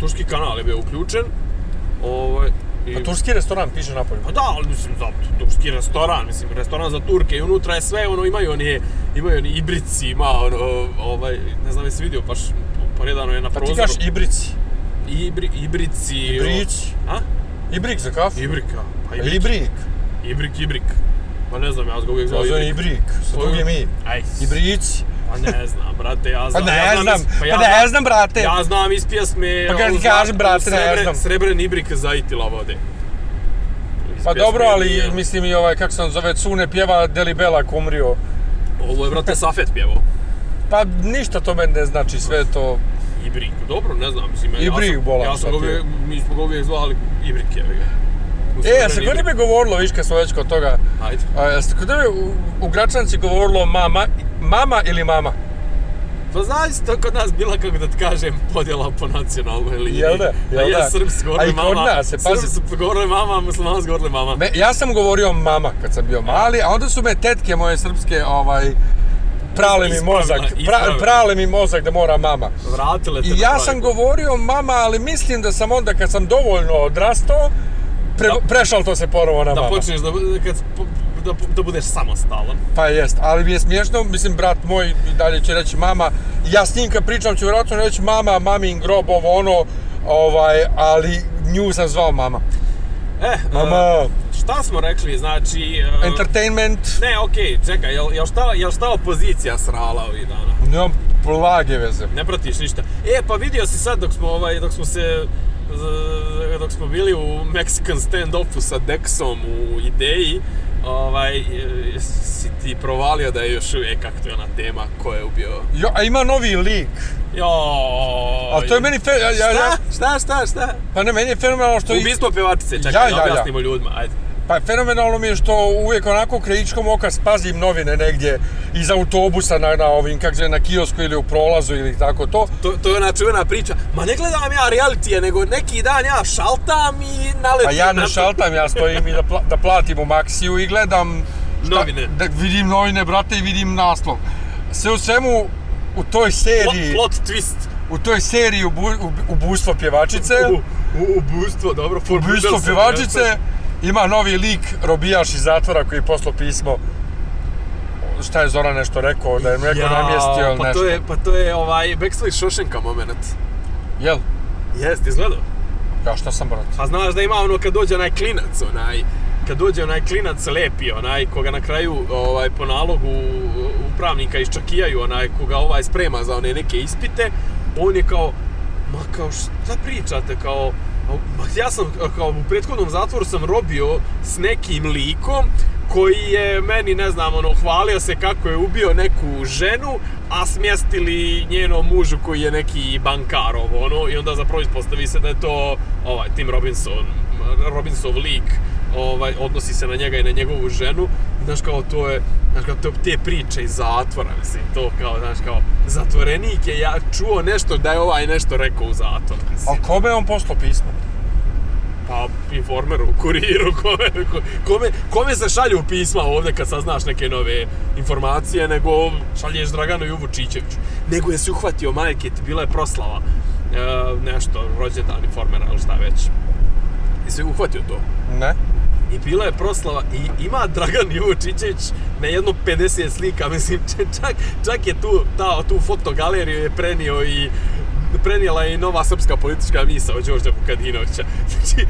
Speaker 4: Turski kanal je bio uključen. Ovaj, i,
Speaker 6: A turski restoran piše napolju.
Speaker 4: Pa da, ali mislim, za turski restoran, mislim, restoran za Turke i unutra je sve, ono, imaju oni, imaju oni ibrici, ima, ono, ovaj, ne znam jesi vidio, baš poredano je na
Speaker 6: Pa ti
Speaker 4: prozoru.
Speaker 6: kažeš ibrici.
Speaker 4: Ibri, ibrici...
Speaker 6: Ibrić.
Speaker 4: A?
Speaker 6: Ibrik za kafu.
Speaker 4: Ibrika. Pa ibrik.
Speaker 6: Ibrik.
Speaker 4: Ibrik, ibrik. Pa ne znam, ja ga uvijek
Speaker 6: zove
Speaker 4: ibrik.
Speaker 6: Ibrik. Sa drugim i.
Speaker 4: Aj,
Speaker 6: Ibrici.
Speaker 4: Pa ne znam, brate, ja
Speaker 6: Pa
Speaker 4: znam.
Speaker 6: ne
Speaker 4: ja
Speaker 6: znam,
Speaker 4: iz-
Speaker 6: pa
Speaker 4: ja
Speaker 6: ne znam, brate.
Speaker 4: Ja znam iz pjesme...
Speaker 6: Pa kad
Speaker 4: ono,
Speaker 6: kažem, brate, ne
Speaker 4: srebre-
Speaker 6: znam.
Speaker 4: Srebren ibrik zaitila vode. Iz
Speaker 6: Pa dobro, ali
Speaker 4: nije-
Speaker 6: mislim i ovaj, kako se on zove, Cune pjeva Delibela kumrio.
Speaker 4: Ovo je, brate, Safet pjevao.
Speaker 6: Pa ništa to meni ne znači, sve je to...
Speaker 4: Ibrik, dobro, ne znam, mislim, ja
Speaker 6: Ibrik,
Speaker 4: sam,
Speaker 6: bolan,
Speaker 4: ja sam ga
Speaker 6: je.
Speaker 4: uvijek, mi smo ga uvijek zvali Ibrik, ga.
Speaker 6: E, a se kod tebe govorilo, viš kad smo već kod toga,
Speaker 4: Ajde.
Speaker 6: a, se kod tebe u, u Gračanci govorilo mama, mama ili mama?
Speaker 4: Pa znaš, to kod nas bila, kako da ti kažem, podjela po nacionalnoj liniji.
Speaker 6: Jel da, jel
Speaker 4: ja,
Speaker 6: da?
Speaker 4: Srbi su
Speaker 6: A
Speaker 4: govorili
Speaker 6: i kod
Speaker 4: mama,
Speaker 6: nas, e, pazi.
Speaker 4: Govorili mama, govorili mama.
Speaker 6: Me, ja sam govorio mama kad sam bio mali, a onda su me tetke moje srpske, ovaj, prale mi mozak, pra, prale mi mozak da mora mama.
Speaker 4: Vratile te
Speaker 6: I ja sam govorio mama, ali mislim da sam onda kad sam dovoljno odrastao, pre,
Speaker 4: Da.
Speaker 6: prešao to se ponovo na
Speaker 4: Da
Speaker 6: mama.
Speaker 4: počneš da, kad, da, da budeš samostalan.
Speaker 6: Pa jest, ali mi je smiješno, mislim, brat moj i dalje će reći mama, ja s njim kad pričam ću vjerojatno reći mama, mamin grob, ovo ono, ovaj, ali nju sam zvao mama.
Speaker 4: E,
Speaker 6: Mama,
Speaker 4: šta smo rekli, znači... e,
Speaker 6: entertainment,
Speaker 4: Ne, okej, čekaj, jel, jel, šta, jel šta opozicija srala ovih dana?
Speaker 6: nemam blage veze.
Speaker 4: Ne pratiš ništa. E, pa vidio si sad dok smo, ovaj, dok smo se dok smo bili u Mexican stand-offu sa Dexom u ideji, ovaj, si ti provalio da je još uvijek aktualna tema ko je ubio...
Speaker 6: Jo, a ima novi lik.
Speaker 4: Jo,
Speaker 6: A to je meni fe, ja, ja, ja,
Speaker 4: Šta? Šta, šta, šta?
Speaker 6: pa ne, meni je fenomenalno što...
Speaker 4: Ubistvo pevačice, čekaj,
Speaker 6: Ja, ja, ja.
Speaker 4: objasnimo ljudima, ajde.
Speaker 6: Pa fenomenalno mi je što uvijek onako krajičkom oka spazim novine negdje iz autobusa na, na ovim, kak se na kiosku ili u prolazu ili tako to.
Speaker 4: To, to je ona čuvena priča. Ma ne gledam ja realitije, nego neki dan ja šaltam i naletim
Speaker 6: Pa ja ne šaltam, ja stojim i da, pla, da platim u Maxiju i gledam šta-
Speaker 4: Novine.
Speaker 6: Da vidim novine, brate, i vidim naslov. Sve u svemu, u toj seriji,
Speaker 4: Plot, plot twist.
Speaker 6: u toj seriji ubu, ub, ubustvo pjevačice,
Speaker 4: U, u, ubustvo, dobro.
Speaker 6: ubustvo pjevačice,
Speaker 4: jeste.
Speaker 6: Ima novi lik, robijaš iz zatvora koji je poslao pismo. Šta je Zoran nešto rekao, da je neko
Speaker 4: Jao,
Speaker 6: namjestio ili
Speaker 4: pa
Speaker 6: nešto.
Speaker 4: To je, pa to je ovaj Backstreet Šošenka moment.
Speaker 6: Jel?
Speaker 4: Jeste, izgledao?
Speaker 6: Ja šta sam, brate?
Speaker 4: Pa znaš da ima ono kad dođe onaj klinac, onaj, kad dođe onaj klinac lepi, onaj koga na kraju ovaj po nalogu upravnika iščakijaju, onaj koga ovaj sprema za one neke ispite, on je kao ma kao šta pričate kao ja sam, kao u prethodnom zatvoru sam robio s nekim likom koji je meni, ne znam, ono, hvalio se kako je ubio neku ženu, a smjestili njenom mužu koji je neki bankar, ono, i onda zapravo ispostavi se da je to, ovaj, Tim Robinson, Robinsov lik, ovaj, odnosi se na njega i na njegovu ženu, znaš kao, to je, znaš kao, to, te priče iz zatvora, mislim, to kao, znaš kao, zatvorenik je ja čuo nešto da je ovaj nešto rekao u zatvoru, mislim.
Speaker 6: Ali kome je on poslao pismo?
Speaker 4: Pa, informeru, kuriru, [laughs] kome, kome, kome se šalju pisma ovdje kad saznaš neke nove informacije, nego šalješ Draganu Juvu Čičeviću. Nego je se uhvatio majke, bila je proslava, e, nešto, rođendan informera ili šta već. I se uhvatio to.
Speaker 6: Ne.
Speaker 4: I bila je proslava i ima Dragan Juvočićević na jedno 50 slika, [laughs] mislim, čak, čak je tu, ta, tu fotogaleriju je prenio i prenijela je i nova srpska politička misa od Đorđa Vukadinovića. [laughs] Znači,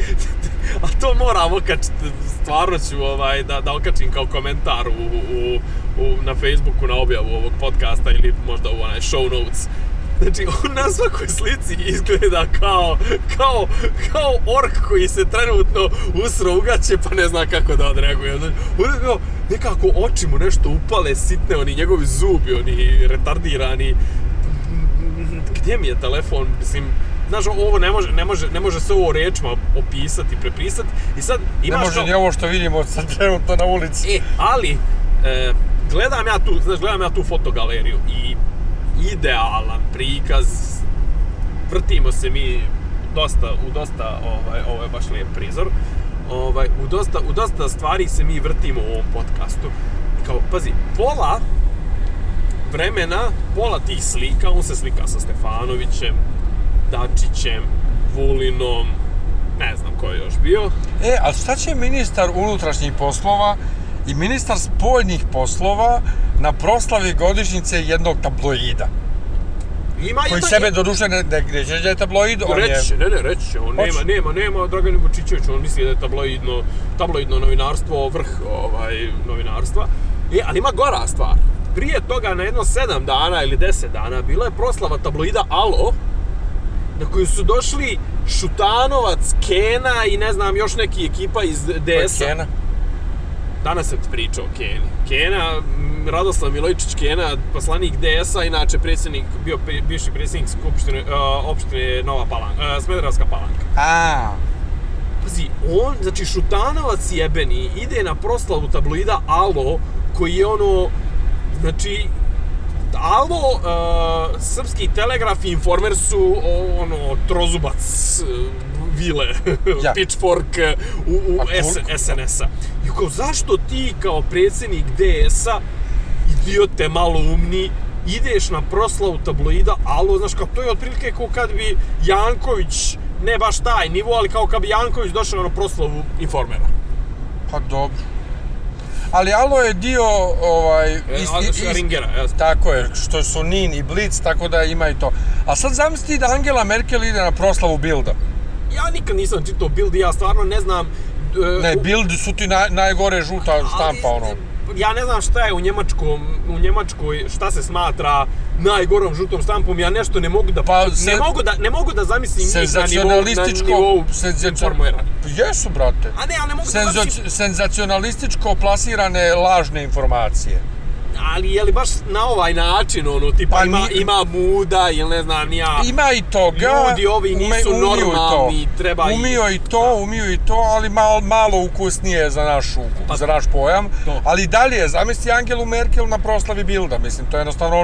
Speaker 4: a to moram okačiti, stvarno ću ovaj, da, da okačim kao komentar u, u, u, na Facebooku na objavu ovog podcasta ili možda u onaj show notes. Znači, on na svakoj slici izgleda kao, kao, kao ork koji se trenutno usro ugaće pa ne zna kako da odreaguje. Znači, on je kao, nekako oči mu nešto upale sitne, oni njegovi zubi, oni retardirani gdje mi je telefon, mislim, znaš, ovo ne može, ne može, ne može se ovo rečima opisati, prepisati. I sad imaš
Speaker 6: Ne može ni ovo što vidimo sad [laughs] trenutno na ulici.
Speaker 4: E, ali, e, gledam ja tu, znaš, gledam ja tu fotogaleriju i idealan prikaz, vrtimo se mi dosta, u dosta, ovaj, ovo je baš lijep prizor, ovaj, u, dosta, u dosta stvari se mi vrtimo u ovom podcastu. Kao, pazi, pola vremena, pola tih slika, on se slika sa Stefanovićem, Dačićem, Vulinom, ne znam ko je još bio,
Speaker 6: E, a šta će ministar unutrašnjih poslova i ministar spoljnih poslova na proslavi godišnjice jednog tabloida?
Speaker 4: Ima
Speaker 6: Koji
Speaker 4: jedna-
Speaker 6: sebe doduše ne, ne da je tabloid, on je...
Speaker 4: Reći ne, ne, reći će, on nema, nema, nema Dragan Vučićević, on misli da je tabloidno, tabloidno novinarstvo vrh ovaj, novinarstva. E, ali ima gora stvar. Prije toga, na jedno sedam dana ili deset dana, bila je proslava tabloida Alo, na koju su došli Šutanovac, Kena i ne znam, još neki ekipa iz DS-a.
Speaker 6: Kena.
Speaker 4: Danas sam ti pričao o Keni. Kena, Radoslav Milojičić Kena, poslanik DS-a, inače predsjednik, bio bivši predsjednik skupštine, uh, opštine Nova Palanka, uh, Smederevska Palanka.
Speaker 6: A,
Speaker 4: Pazi, on, znači Šutanovac jebeni, ide na proslavu tabloida Alo, koji je ono, znači, Alo, uh, Srpski telegraf i Informer su ono, trozubac vile, [laughs]
Speaker 6: Ja.
Speaker 4: pitchfork uh, u, u? SNS-a. I kao, zašto ti kao predsjednik DS-a, idiote malo umni, ideš na proslavu tabloida Alo, znaš, kao to je otprilike kao kad bi Janković, ne baš taj nivo, ali kao kad bi Janković došao na proslavu Informera.
Speaker 6: pa dobro. Ali Alo je dio, ovaj...
Speaker 4: E,
Speaker 6: is-
Speaker 4: Ringera, jasno.
Speaker 6: Tako je, što su Nin i Blitz, tako da ima i to. A sad zamisli da Angela Merkel ide na proslavu Bilda.
Speaker 4: Ja nikad nisam čitao Bild i ja stvarno ne znam... e,
Speaker 6: Ne, Bild su ti naj, najgore žuta štampa,
Speaker 4: ali,
Speaker 6: ono.
Speaker 4: Ja ne znam šta je u Njemačkom, u Njemačkoj, šta se smatra najgorom žutom štampom, ja nešto ne mogu da,
Speaker 6: Pa,
Speaker 4: ne,
Speaker 6: se-
Speaker 4: mogu da, ne mogu da zamislim njih na nivou, na nivou.
Speaker 6: Jesu, brate.
Speaker 4: A ne, ali ne mogu da
Speaker 6: Senzo,
Speaker 4: zamislim,
Speaker 6: senzacionalističko plasirane lažne informacije.
Speaker 4: Ali je li baš na ovaj način, ono, tipa
Speaker 6: Pa
Speaker 4: ima, ima muda ili ne znam ja.
Speaker 6: Ima i toga.
Speaker 4: Ljudi ovi nisu
Speaker 6: i
Speaker 4: normalni,
Speaker 6: to.
Speaker 4: treba i-
Speaker 6: Umiju i to, umiju i to, ali malo, malo ukusnije za naš,
Speaker 4: Pa-
Speaker 6: za naš pojam.
Speaker 4: To.
Speaker 6: Ali dalje, zamisli Angelu Merkel na proslavi Bilda, mislim, to je jednostavno...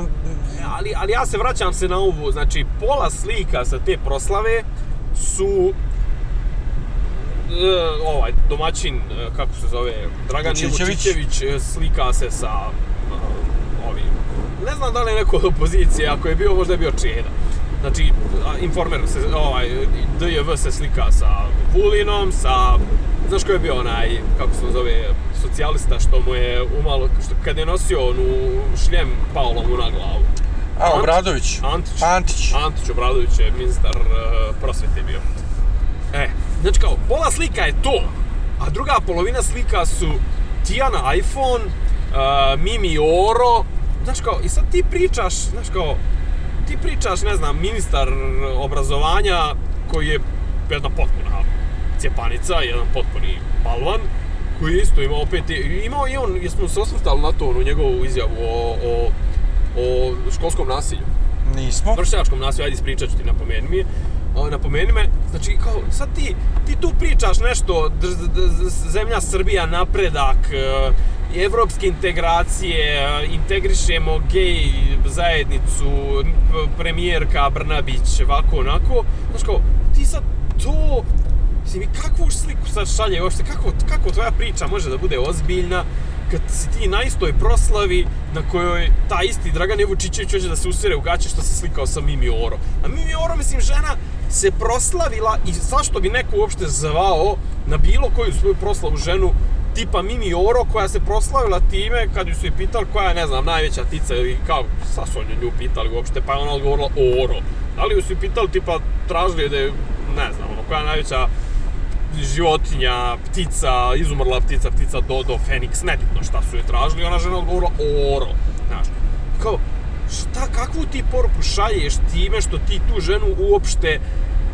Speaker 4: ali, ali ja se vraćam se na ovu, znači pola slika sa te proslave su e, ovaj domaćin, e, kako se zove, Dragan
Speaker 6: Vučićević.
Speaker 4: E, slika se sa ovim, ne znam da li je neko od opozicije, ako je bio, možda je bio Čeda. Znači, Informer se, ovaj, DJV se slika sa Vulinom, sa, znaš ko je bio onaj, kako se zove, socijalista što mu je umalo, što kad je nosio onu šljem Paolo mu na glavu.
Speaker 6: A,
Speaker 4: Antić.
Speaker 6: Obradović.
Speaker 4: Antić.
Speaker 6: Antić.
Speaker 4: Antić Obradović je ministar uh, prosvete bio. E, znači kao, pola slika je to. a druga polovina slika su Tijana iPhone, uh, Mimi Oro, znaš kao, i sad ti pričaš, znaš kao, ti pričaš, ne znam, ministar obrazovanja koji je jedna potpuna cjepanica, jedan potpuni balvan, koji je isto imao opet, imao i on, jesmo se osvrtali na to, u njegovu izjavu o, o, o školskom nasilju
Speaker 6: Nismo.
Speaker 4: vršnjačkom nasilju, ajde ispričat ću ti, napomeni mi. O, napomeni me, znači kao, sad ti, ti tu pričaš nešto, d, d, d, zemlja Srbija, napredak, e, evropske integracije, e, integrišemo gej zajednicu, premijerka Brnabić, ovako, onako, znači kao, ti sad to, Mislim, kakvu sliku sad šalje uopšte, kako, kako tvoja priča može da bude ozbiljna kad si ti na istoj proslavi na kojoj ta isti Dragan Jevučićević hoće da se usire u gaće što se slikao sa Mimi Oro. A Mimi Oro, mislim, žena se proslavila i zašto bi neko uopšte zvao na bilo koju svoju proslavu ženu tipa Mimi Oro koja se proslavila time kad ju su je pitali koja je, ne znam, najveća tica ili kao, sa su nju pitali uopšte, pa je ona odgovorila Oro. Da li ju su je pitali tipa, tražili da je, ne znam, ono, koja je najveća životinja, ptica, izumrla ptica, ptica Dodo, Feniks, nebitno šta su je tražili, ona žena odgovorila oro, znaš. Kao, šta, kakvu ti poruku šalješ time što ti tu ženu uopšte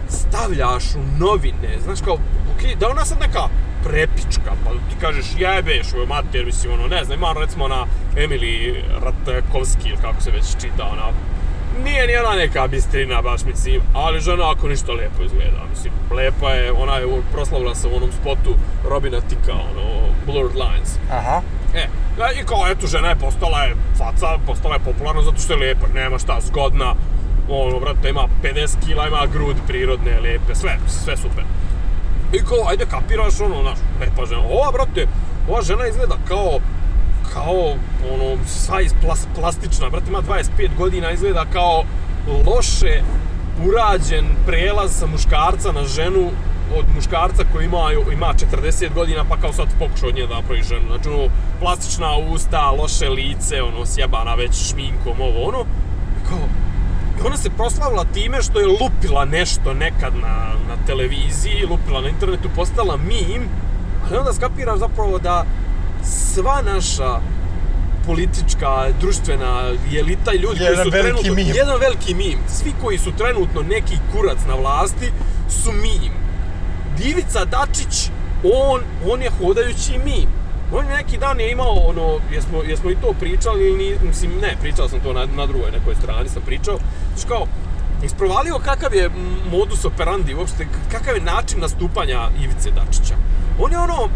Speaker 4: stavljaš u novine, znaš kao, okej, da ona sad neka prepička, pa ti kažeš jebeš u mater, mislim, ono, ne znam, ima recimo ona Emily Ratkovski, ili kako se već čita, ona nije ni ona neka bistrina baš, mislim, ali žena ako ništa lijepo izgleda, mislim, lepa je, ona je proslavila se u onom spotu Robina Tika, ono, Blurred Lines.
Speaker 6: Aha.
Speaker 4: E, i kao, eto, žena je postala je faca, postala je popularna zato što je lijepa, nema šta, zgodna, ono, brate, ima 50 kila, ima grud prirodne, lijepe, sve, sve super. I kao, ajde kapiraš, ono, znaš, lepa žena. Ova, brate, ova žena izgleda kao, kao, ono, sva iz plas, plastična, brate, ima 25 godina, izgleda kao loše urađen prelaz sa muškarca na ženu od muškarca koji ima, ima 40 godina, pa kao sad pokušao od nje da napravi ženu. Znači, ono, plastična usta, loše lice, ono, sjebana već šminkom, ovo, ono. Kao, i ona se proslavila time što je lupila nešto nekad na, na televiziji, lupila na internetu, postala mim, ali onda skapiraš zapravo da sva naša politička, društvena elita i ljudi
Speaker 6: Jedan
Speaker 4: koji su
Speaker 6: veliki
Speaker 4: trenutno...
Speaker 6: mim.
Speaker 4: Jedan veliki mim. Svi koji su trenutno neki kurac na vlasti su mim. Divica Dačić, on, on je hodajući mim. On neki dan je imao ono, jesmo, jesmo i to pričali ili mislim, ne, pričao sam to na, na drugoj nekoj strani, sam pričao. Znači kao, isprovalio kakav je modus operandi, uopšte, kakav je način nastupanja Ivice Dačića. On je ono,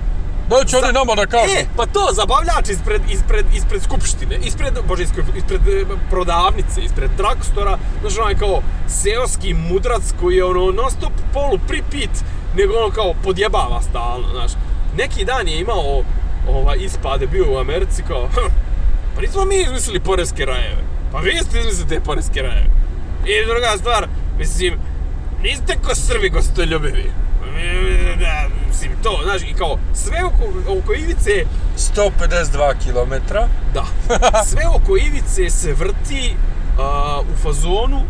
Speaker 6: Da će oni nama da kažu.
Speaker 4: E, pa to, zabavljač ispred, ispred, ispred skupštine, ispred, bože, ispred, ispred e, prodavnice, ispred dragstora, znaš, onaj kao seoski mudrac koji je ono non stop polu pripit, nego ono kao podjebava stalno, znaš. Neki dan je imao ovaj, ispade, bio u Americi kao, pa nismo mi izmislili poreske rajeve, pa vi ste izmislili te poreske rajeve. I druga stvar, mislim, niste ko Srbi gostoljubivi. Mislim, to, znaš, i kao, sve oko, oko Ivice,
Speaker 6: 152 km.
Speaker 4: da, [laughs] sve oko Ivice se vrti uh, u fazonu,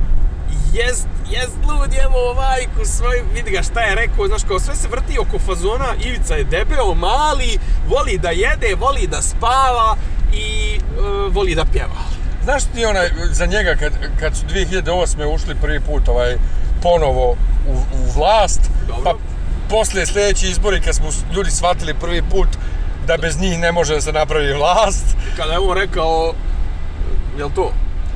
Speaker 4: jest, jest lud jebo majku svoju, vidi ga šta je rekao, znaš, kao sve se vrti oko fazona, Ivica je debeo, mali, voli da jede, voli da spava i uh, voli da pjeva.
Speaker 6: Znaš ti onaj, za njega kad, kad su 2008. ušli prvi put ovaj, ponovo u, u vlast,
Speaker 4: Dobro.
Speaker 6: pa poslije sljedeći izbori kad smo ljudi shvatili prvi put da bez njih ne može da se napravi vlast,
Speaker 4: Kada je on rekao, jel to?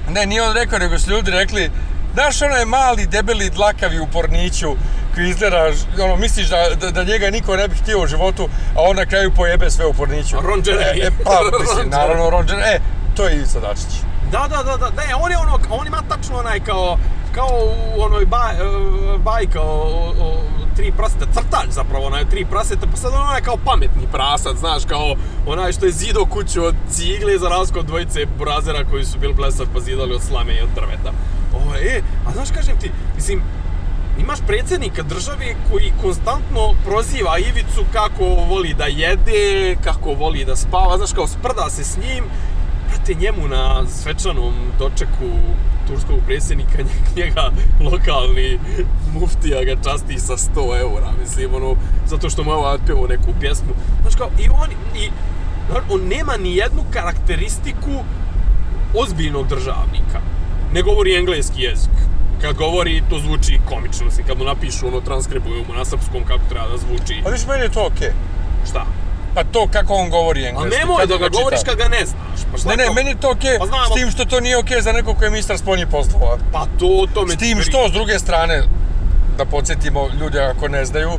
Speaker 6: ne, nije on rekao, nego su ljudi rekli, znaš onaj mali, debeli, dlakavi u porniću koji izgleda, ono, misliš da, da, da njega niko ne bi htio u životu, a on na kraju pojebe sve u porniću.
Speaker 4: Ron.
Speaker 6: E, e, pa, [laughs] mislim, naravno, Ron. E, to je Ivica Dačić.
Speaker 4: Da, da, da, da, ne, on je ono, on ima tačno onaj kao, kao u onoj baj, e, bajka o, o, tri praseta, crtač zapravo, onaj tri praseta, pa sad on onaj kao pametni prasac, znaš, kao onaj što je zido kuću od cigle za razliku od dvojice burazera koji su bili blesav pa zidali od slame i od drveta. Ovo, e, a znaš, kažem ti, mislim, imaš predsjednika države koji konstantno proziva Ivicu kako voli da jede, kako voli da spava, znaš, kao sprda se s njim, brate, njemu na svečanom dočeku turskog predsjednika, nje- [laughs] njega lokalni muftija ga časti sa 100 eura, mislim, ono, zato što mu je ovaj neku pjesmu. Znaš kao, i on, i, on nema ni jednu karakteristiku ozbiljnog državnika. Ne govori engleski jezik. Kad govori, to zvuči komično. Mislim, kad mu napišu, ono, transkribuju mu na srpskom kako treba da zvuči.
Speaker 6: Pa viš, meni je to okej.
Speaker 4: Šta?
Speaker 6: Pa to kako on govori
Speaker 4: A
Speaker 6: engleski.
Speaker 4: nemoj
Speaker 6: kad
Speaker 4: da ga govoriš kad ga ne znaš. Pa
Speaker 6: Ne, ne,
Speaker 4: to?
Speaker 6: meni to okej,
Speaker 4: Pa znam,
Speaker 6: s tim što to nije okej za nekog koji je ministar spoljnih poslova.
Speaker 4: Pa to o tome...
Speaker 6: S tim
Speaker 4: ti
Speaker 6: što, s druge strane, da podsjetimo ljude ako ne znaju,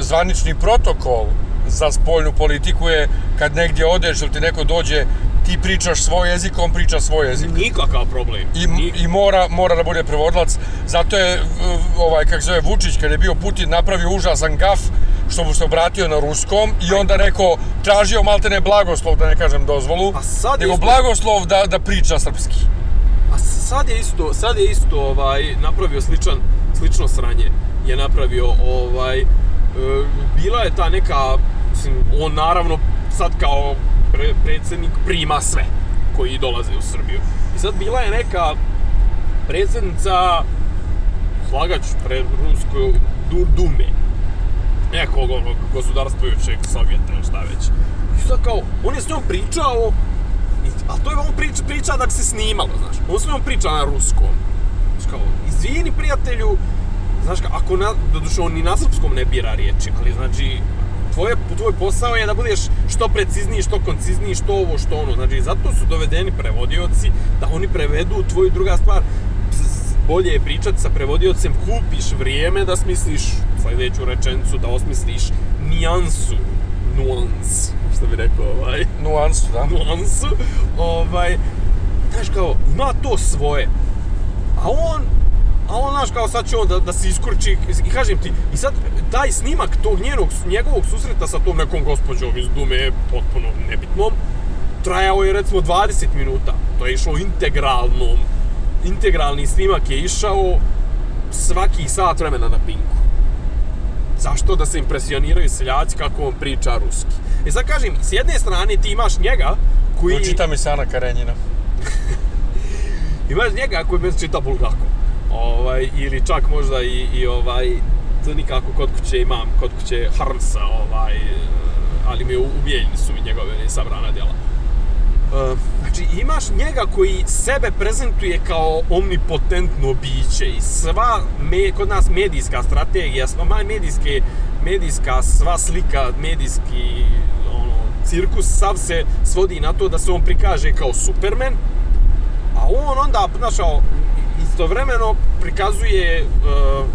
Speaker 6: zvanični protokol za spoljnu politiku je kad negdje odeš ili ti neko dođe, ti pričaš svoj jezik, on priča svoj jezik.
Speaker 4: Nikakav problem.
Speaker 6: I,
Speaker 4: Ni-
Speaker 6: i mora, mora da bude prevodilac. Zato je, ovaj, kako se zove, Vučić, kad je bio Putin, napravio užasan gaf što mu se obratio na ruskom i onda rekao, tražio maltene blagoslov, da ne kažem dozvolu,
Speaker 4: A sad
Speaker 6: nego
Speaker 4: isto-
Speaker 6: blagoslov da, da priča srpski.
Speaker 4: A sad je isto, sad je isto ovaj napravio sličan slično sranje. Je napravio ovaj e, bila je ta neka mislim on naravno sad kao pre, predsjednik prima sve koji dolaze u Srbiju. I sad bila je neka predsjednica slagač pred Rusko du, Dume nekog onog gospodarstvujućeg Sovjeta ili šta već. I sad kao, on je s njom pričao, a to je on priča, priča da se snimalo, znaš. On s njom priča na ruskom. Znaš kao, izvini prijatelju, znaš kao, ako na, doduše on ni na srpskom ne bira riječi, ali znači, tvoje, tvoj posao je da budeš što precizniji, što koncizniji, što ovo, što ono. Znači, zato su dovedeni prevodioci, da oni prevedu tvoju druga stvar. Bolje je pričati sa prevodiocem, kupiš vrijeme da smisliš sljedeću rečenicu, da osmisliš nijansu, nuans, što bi rekao ovaj
Speaker 6: Nuansu, da.
Speaker 4: nuansu, ovaj, znaš kao, ima to svoje. A on, a on, znaš, kao sad će on da, da se iskurči, i kažem ti, i sad taj snimak tog njenog, njegovog susreta sa tom nekom gospođom iz Dume, potpuno nebitnom, trajao je recimo 20 minuta. To je išlo integralnom, integralni snimak je išao svaki sat vremena na Pinku. Zašto? Da se impresioniraju seljaci kako on priča ruski. E sad kažem, s jedne strane ti imaš njega koji...
Speaker 6: Učita mi Sana Karenjina. [laughs]
Speaker 4: Imaš njega koji bez čita bulgako. Ovaj, ili čak možda i, i ovaj, to nikako kod kuće imam, kod kuće Harmsa, ovaj, ali mi u, u Bijeljni su njegove sabrana djela. Znači, imaš njega koji sebe prezentuje kao omnipotentno biće i sva, me, kod nas medijska strategija, sva ma- medijske, medijska sva slika, medijski ono, cirkus, sav se svodi na to da se on prikaže kao Superman, a on onda, znaš, kao, istovremeno prikazuje, uh,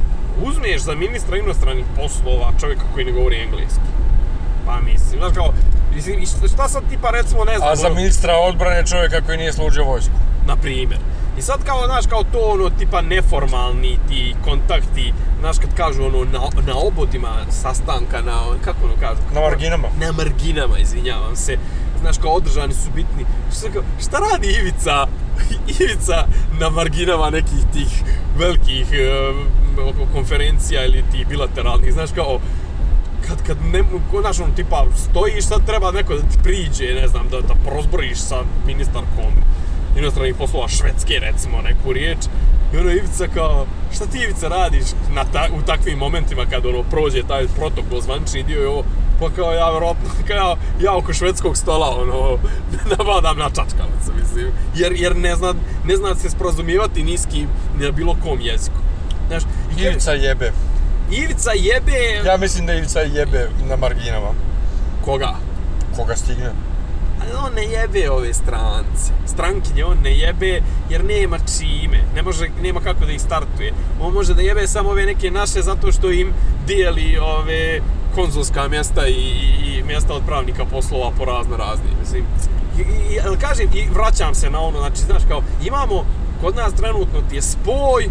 Speaker 4: uzmeš za ministra inostranih poslova čovjeka koji ne govori engleski. Pa mislim, znaš kao, mislim, šta- sad tipa recimo, ne znam,
Speaker 6: A za
Speaker 4: ono,
Speaker 6: ministra odbrane čovjeka koji nije služio vojsku.
Speaker 4: na primjer. I sad kao, znaš, kao to ono, tipa neformalni ti kontakti, znaš, kad kažu ono, na, na obodima sastanka, na, kako ono kažu?
Speaker 6: Na marginama.
Speaker 4: Na marginama, izvinjavam se. Znaš, kao održani su bitni. Šta, kao, šta radi Ivica, [laughs] Ivica na marginama nekih tih velikih e, konferencija ili tih bilateralnih, znaš, kao, kad, kad ne, znaš, ono, tipa, stojiš, sad treba neko da ti priđe, ne znam, da, da prozboriš sa ministarkom inostranih poslova Švedske, recimo, neku riječ. I ono, Ivica kao, šta ti Ivica radiš na ta, u takvim momentima kad ono prođe taj protokol zvanični dio i ovo, pa kao ja vjerojatno, [laughs] kao ja oko švedskog stola, ono, [laughs] nabadam na čačkavac, mislim. Jer, jer ne zna, ne zna se sporazumijevati ni s kim, na bilo kom jeziku. Znaš,
Speaker 6: Ivica jebe.
Speaker 4: Ivica jebe...
Speaker 6: Ja mislim da Ivica jebe na marginama.
Speaker 4: Koga?
Speaker 6: Koga stigne.
Speaker 4: Ali on ne jebe ove strance. Strankinje on ne jebe jer nema čime. Ne može, nema kako da ih startuje. On može da jebe samo ove neke naše zato što im dijeli ove konzulska mjesta i, i, mjesta od pravnika poslova po razno razni. Mislim, i, i, i, ali kažem, i vraćam se na ono, znači, znaš, kao, imamo, kod nas trenutno ti je spoj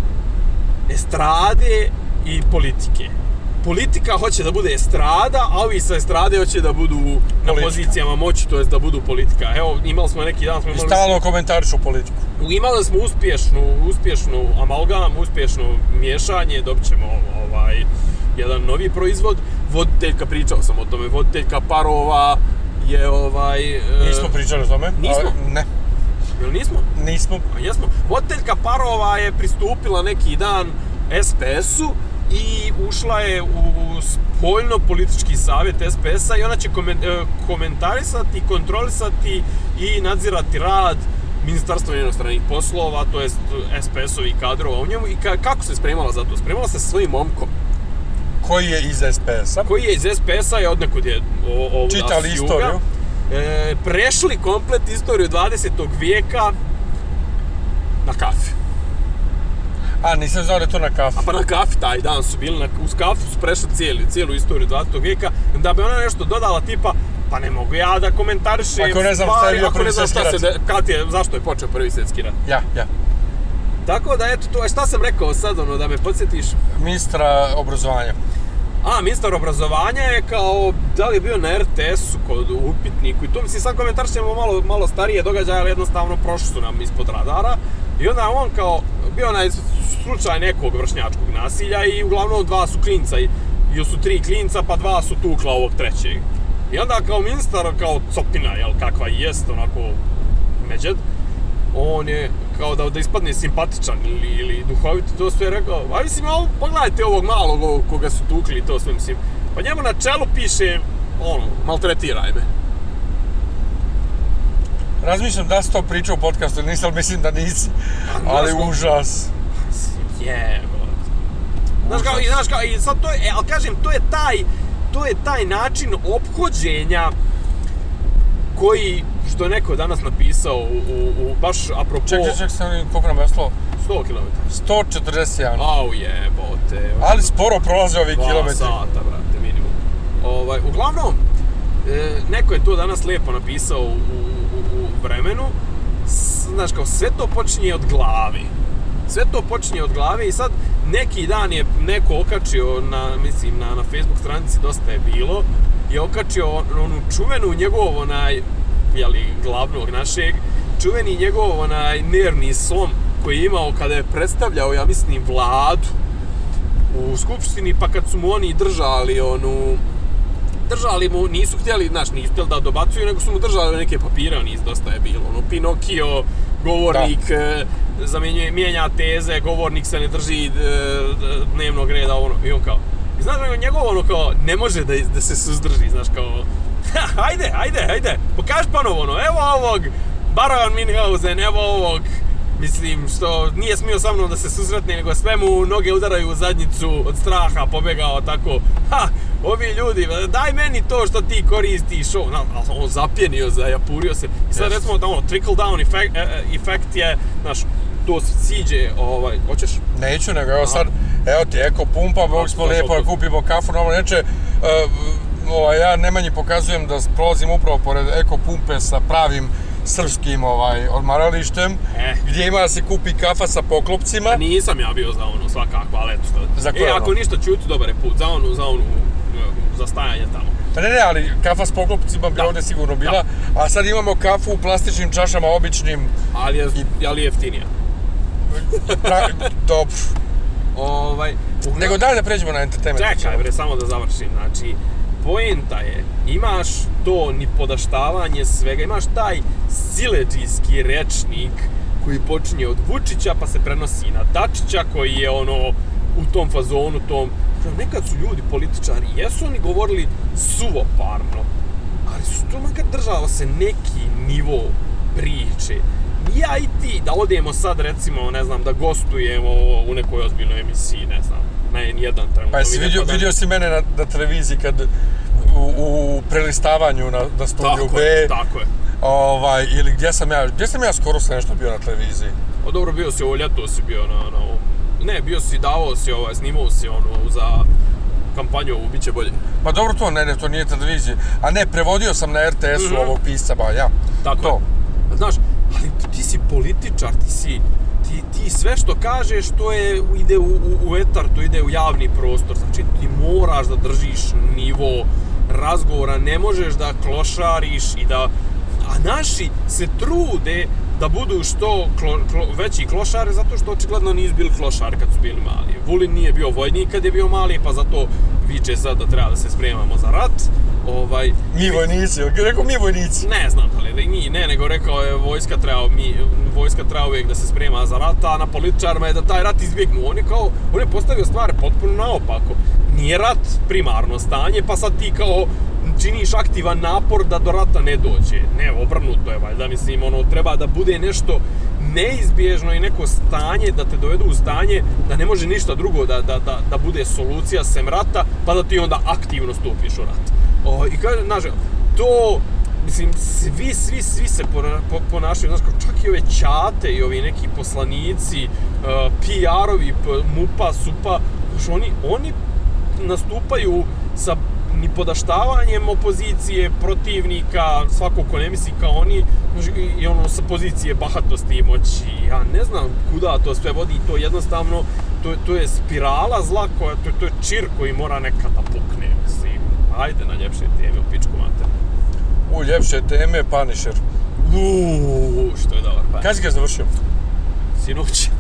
Speaker 4: estrade i politike. Politika hoće da bude estrada, a ovi sa estrade hoće da budu na
Speaker 6: Politika.
Speaker 4: pozicijama moći, to jest da budu politika. Evo, imali smo neki dan, smo
Speaker 6: I
Speaker 4: imali...
Speaker 6: stalno komentarišu politiku.
Speaker 4: Imali smo uspješnu, uspješnu amalgam, uspješno miješanje, dobit ćemo ovaj, jedan novi proizvod. Voditeljka, pričao sam o tome, voditeljka parova je ovaj... e,
Speaker 6: Nismo pričali o tome.
Speaker 4: nismo?
Speaker 6: ali Ne,
Speaker 4: Jel nismo?
Speaker 6: nismo.
Speaker 4: Pa jesmo. Voditeljka parova je pristupila neki dan SPS-u i ušla je u spoljno politički savjet SPS-a i ona će e, komentarisati, kontrolisati i nadzirati rad Ministarstva inostranih poslova, to jest SPS-ovi kadrova u njemu i ka, kako se spremala za to? Spremala se svojim momkom
Speaker 6: Koji je iz SPS-a?
Speaker 4: koji je iz SPS-a i odnekud je o, o,
Speaker 6: Čitali istoriju.
Speaker 4: E, prešli komplet istoriju 20. vijeka na kafi.
Speaker 6: A, nisam znao da je to na kafu.
Speaker 4: A pa na kafi taj dan su bili, na, uz kafu su prešli cijeli, cijelu istoriju 20. vijeka, da bi ona nešto dodala tipa, pa ne mogu ja da komentarišem
Speaker 6: Ako ne znam šta je
Speaker 4: stvari,
Speaker 6: bio
Speaker 4: ako
Speaker 6: prvi
Speaker 4: ne znam
Speaker 6: svjetski
Speaker 4: šta se,
Speaker 6: rat.
Speaker 4: de- kad je, zašto je počeo prvi svjetski rat.
Speaker 6: Ja, ja.
Speaker 4: Tako da, eto, to šta sam rekao sad, ono, da me podsjetiš.
Speaker 6: Ministra obrazovanja.
Speaker 4: A, ministar obrazovanja je kao, da li je bio na RTS-u kod upitniku i to mislim sad komentaršemo malo, malo starije događaje, ali jednostavno prošli su nam ispod radara. I onda on kao, bio onaj slučaj nekog vršnjačkog nasilja i uglavnom dva su klinca, ili su tri klinca, pa dva su tukla ovog trećeg. I onda kao ministar, kao copina, jel, kakva jest, onako, međed, on je kao da, da ispadne simpatičan ili, ili duhovit, to sve je rekao, a mislim, ovo, pogledajte ovog malog ovog koga su tukli to sve, mislim, pa njemu na čelu piše, ono, maltretiraj me.
Speaker 6: Razmišljam da si to pričao u podcastu ili ali mislim da nisi. Ali
Speaker 4: znaš
Speaker 6: užas.
Speaker 4: Jebote. Znaš kao, i znaš kao, i sad to je, e, ali kažem, to je taj, to je taj način ophođenja koji, što je neko danas napisao u, u, u baš apropo
Speaker 6: Čekaj, čekaj, sam vidim koliko nam je ostalo.
Speaker 4: 100 km.
Speaker 6: 141.
Speaker 4: Au jebote.
Speaker 6: Ali sporo prolaze ovi kilometri.
Speaker 4: sata, brate, minimum. Ovaj, uglavnom, e, neko je to danas lijepo napisao u, u, u vremenu. Znaš, kao, sve to počinje od glavi. Sve to počinje od glave i sad neki dan je neko okačio na, mislim, na, na Facebook stranici dosta je bilo, je okačio on- onu čuvenu njegov onaj, jeli, glavnog našeg, čuveni njegov onaj nervni slom koji je imao kada je predstavljao, ja mislim, vladu u skupštini, pa kad su mu oni držali onu držali mu, nisu htjeli, znaš, nisu htjeli da dobacuju, nego su mu držali neke papire, oni dosta je bilo, ono, Pinokio, govornik, e, zamjenjuje, mijenja teze, govornik se ne drži e, dnevnog reda, ono, i on kao, i znaš, nego njegov ono kao, ne može da, da se suzdrži, znaš, kao, "Ha, ajde, ajde, ajde, pokaži ponovo, ono, evo ovog, Baron Minhausen, evo ovog, Mislim, što nije smio sa mnom da se susretne, nego sve mu noge udaraju u zadnjicu od straha, pobegao tako. Ha, ovi ljudi, daj meni to što ti koristiš, ali on zapjenio, zajapurio se. I sad recimo da ono, trickle down efekt, e, e, efekt je, znaš, to siđe, ovaj, hoćeš?
Speaker 6: Neću, nego evo sad, evo ti eko pumpa, mogli smo lijepo da kupimo kafu, normalno neče, uh, ovaj, ja Nemanji pokazujem da prolazim upravo pored eko pumpe sa pravim srpskim ovaj, odmaralištem,
Speaker 4: E.
Speaker 6: gdje ima da se kupi kafa sa poklopcima.
Speaker 4: A nisam ja bio za ono, svakako, ali eto što.
Speaker 6: Za
Speaker 4: e,
Speaker 6: koje
Speaker 4: ako
Speaker 6: ono?
Speaker 4: ništa čuti, dobar je put, za onu, za onu, e, za stajanje tamo.
Speaker 6: Pa ne, ne, ali kafa s poklopcima bi
Speaker 4: Da.
Speaker 6: ovdje sigurno bila, a sad imamo kafu u plastičnim čašama, običnim,
Speaker 4: Ali je, ali je jeftinija.
Speaker 6: pra, dobro.
Speaker 4: Ovaj, uglavnom-
Speaker 6: Nego daj da pređemo na entertainment.
Speaker 4: Čekaj bre, samo da završim. Znači, poenta je, imaš to nipodaštavanje svega, imaš taj sileđijski rečnik koji počinje od Vučića pa se prenosi na Dačića koji je ono u tom fazonu tom nekad su ljudi političari, jesu oni govorili suvoparno, ali su to makar država se neki nivo priče. Ja i ti da odemo sad recimo, ne znam, da gostujemo u nekoj ozbiljnoj emisiji, ne znam, na N1 trenutno.
Speaker 6: Pa jesi vidio,
Speaker 4: da-
Speaker 6: vidio si mene na, na televiziji kad u, u prelistavanju na, na studiju
Speaker 4: Tako
Speaker 6: B,
Speaker 4: je, tako je.
Speaker 6: ovaj, ili gdje sam ja, gdje sam ja skoro sve nešto bio na televiziji?
Speaker 4: O dobro, bio si ovo ljeto, si bio na, na ovom. Ne, bio si, davao si ovaj, snimao si ono za kampanju ovu, bit će bolje.
Speaker 6: Pa dobro to, ne, ne, to nije televizija. A ne, prevodio sam na RTS-u
Speaker 4: Mhm.
Speaker 6: ovog pisca, ba ja.
Speaker 4: Tako
Speaker 6: to.
Speaker 4: je. Znaš, ali ti si političar, ti si, ti, ti sve što kažeš, to je, ide u, u, u etar, to ide u javni prostor. Znači, ti moraš da držiš nivo razgovora, ne možeš da klošariš i da... A naši se trude da budu što klo, klo, veći klošari, zato što očigledno nisu bili klošari kad su bili mali. Vulin nije bio vojnik kad je bio mali, pa zato viče sad da treba da se spremamo za rat. Ovaj,
Speaker 6: Mi vojnici, rekao mi vojnici?
Speaker 4: ne znam da li da i mi, ne, nego rekao je vojska treba, mi, vojska treba uvijek da se sprema za rat, a na političarima je da taj rat izbjegnu. On je kao, on je postavio stvari potpuno naopako. Nije rat primarno stanje, pa sad ti kao činiš aktivan napor da do rata ne dođe. Ne, obrnuto je valjda, mislim, ono, treba da bude nešto neizbježno i neko stanje da te dovedu u stanje da ne može ništa drugo da, da, da, da bude solucija sem rata, pa da ti onda aktivno stupiš u rat. O, I kaže, znaš, to, mislim, svi, svi, svi se pona- po, ponašaju, znaš, kao čak i ove čate i ovi neki poslanici, uh, PR-ovi, MUPA, SUPA, znaš, oni, oni nastupaju sa ni podaštavanjem opozicije, protivnika, svako ko ne misli kao oni, i, ono sa pozicije bahatosti i moći. Ja ne znam kuda to sve vodi, to jednostavno, to, to je spirala zla koja, to, to je čir koji mora nekad da pukne, mislim. Ajde na ljepše teme u pičku mater.
Speaker 6: U ljepše teme, Punisher.
Speaker 4: Uuu, što je dobar pa.
Speaker 6: Kad si ga završio?
Speaker 4: Sinoć.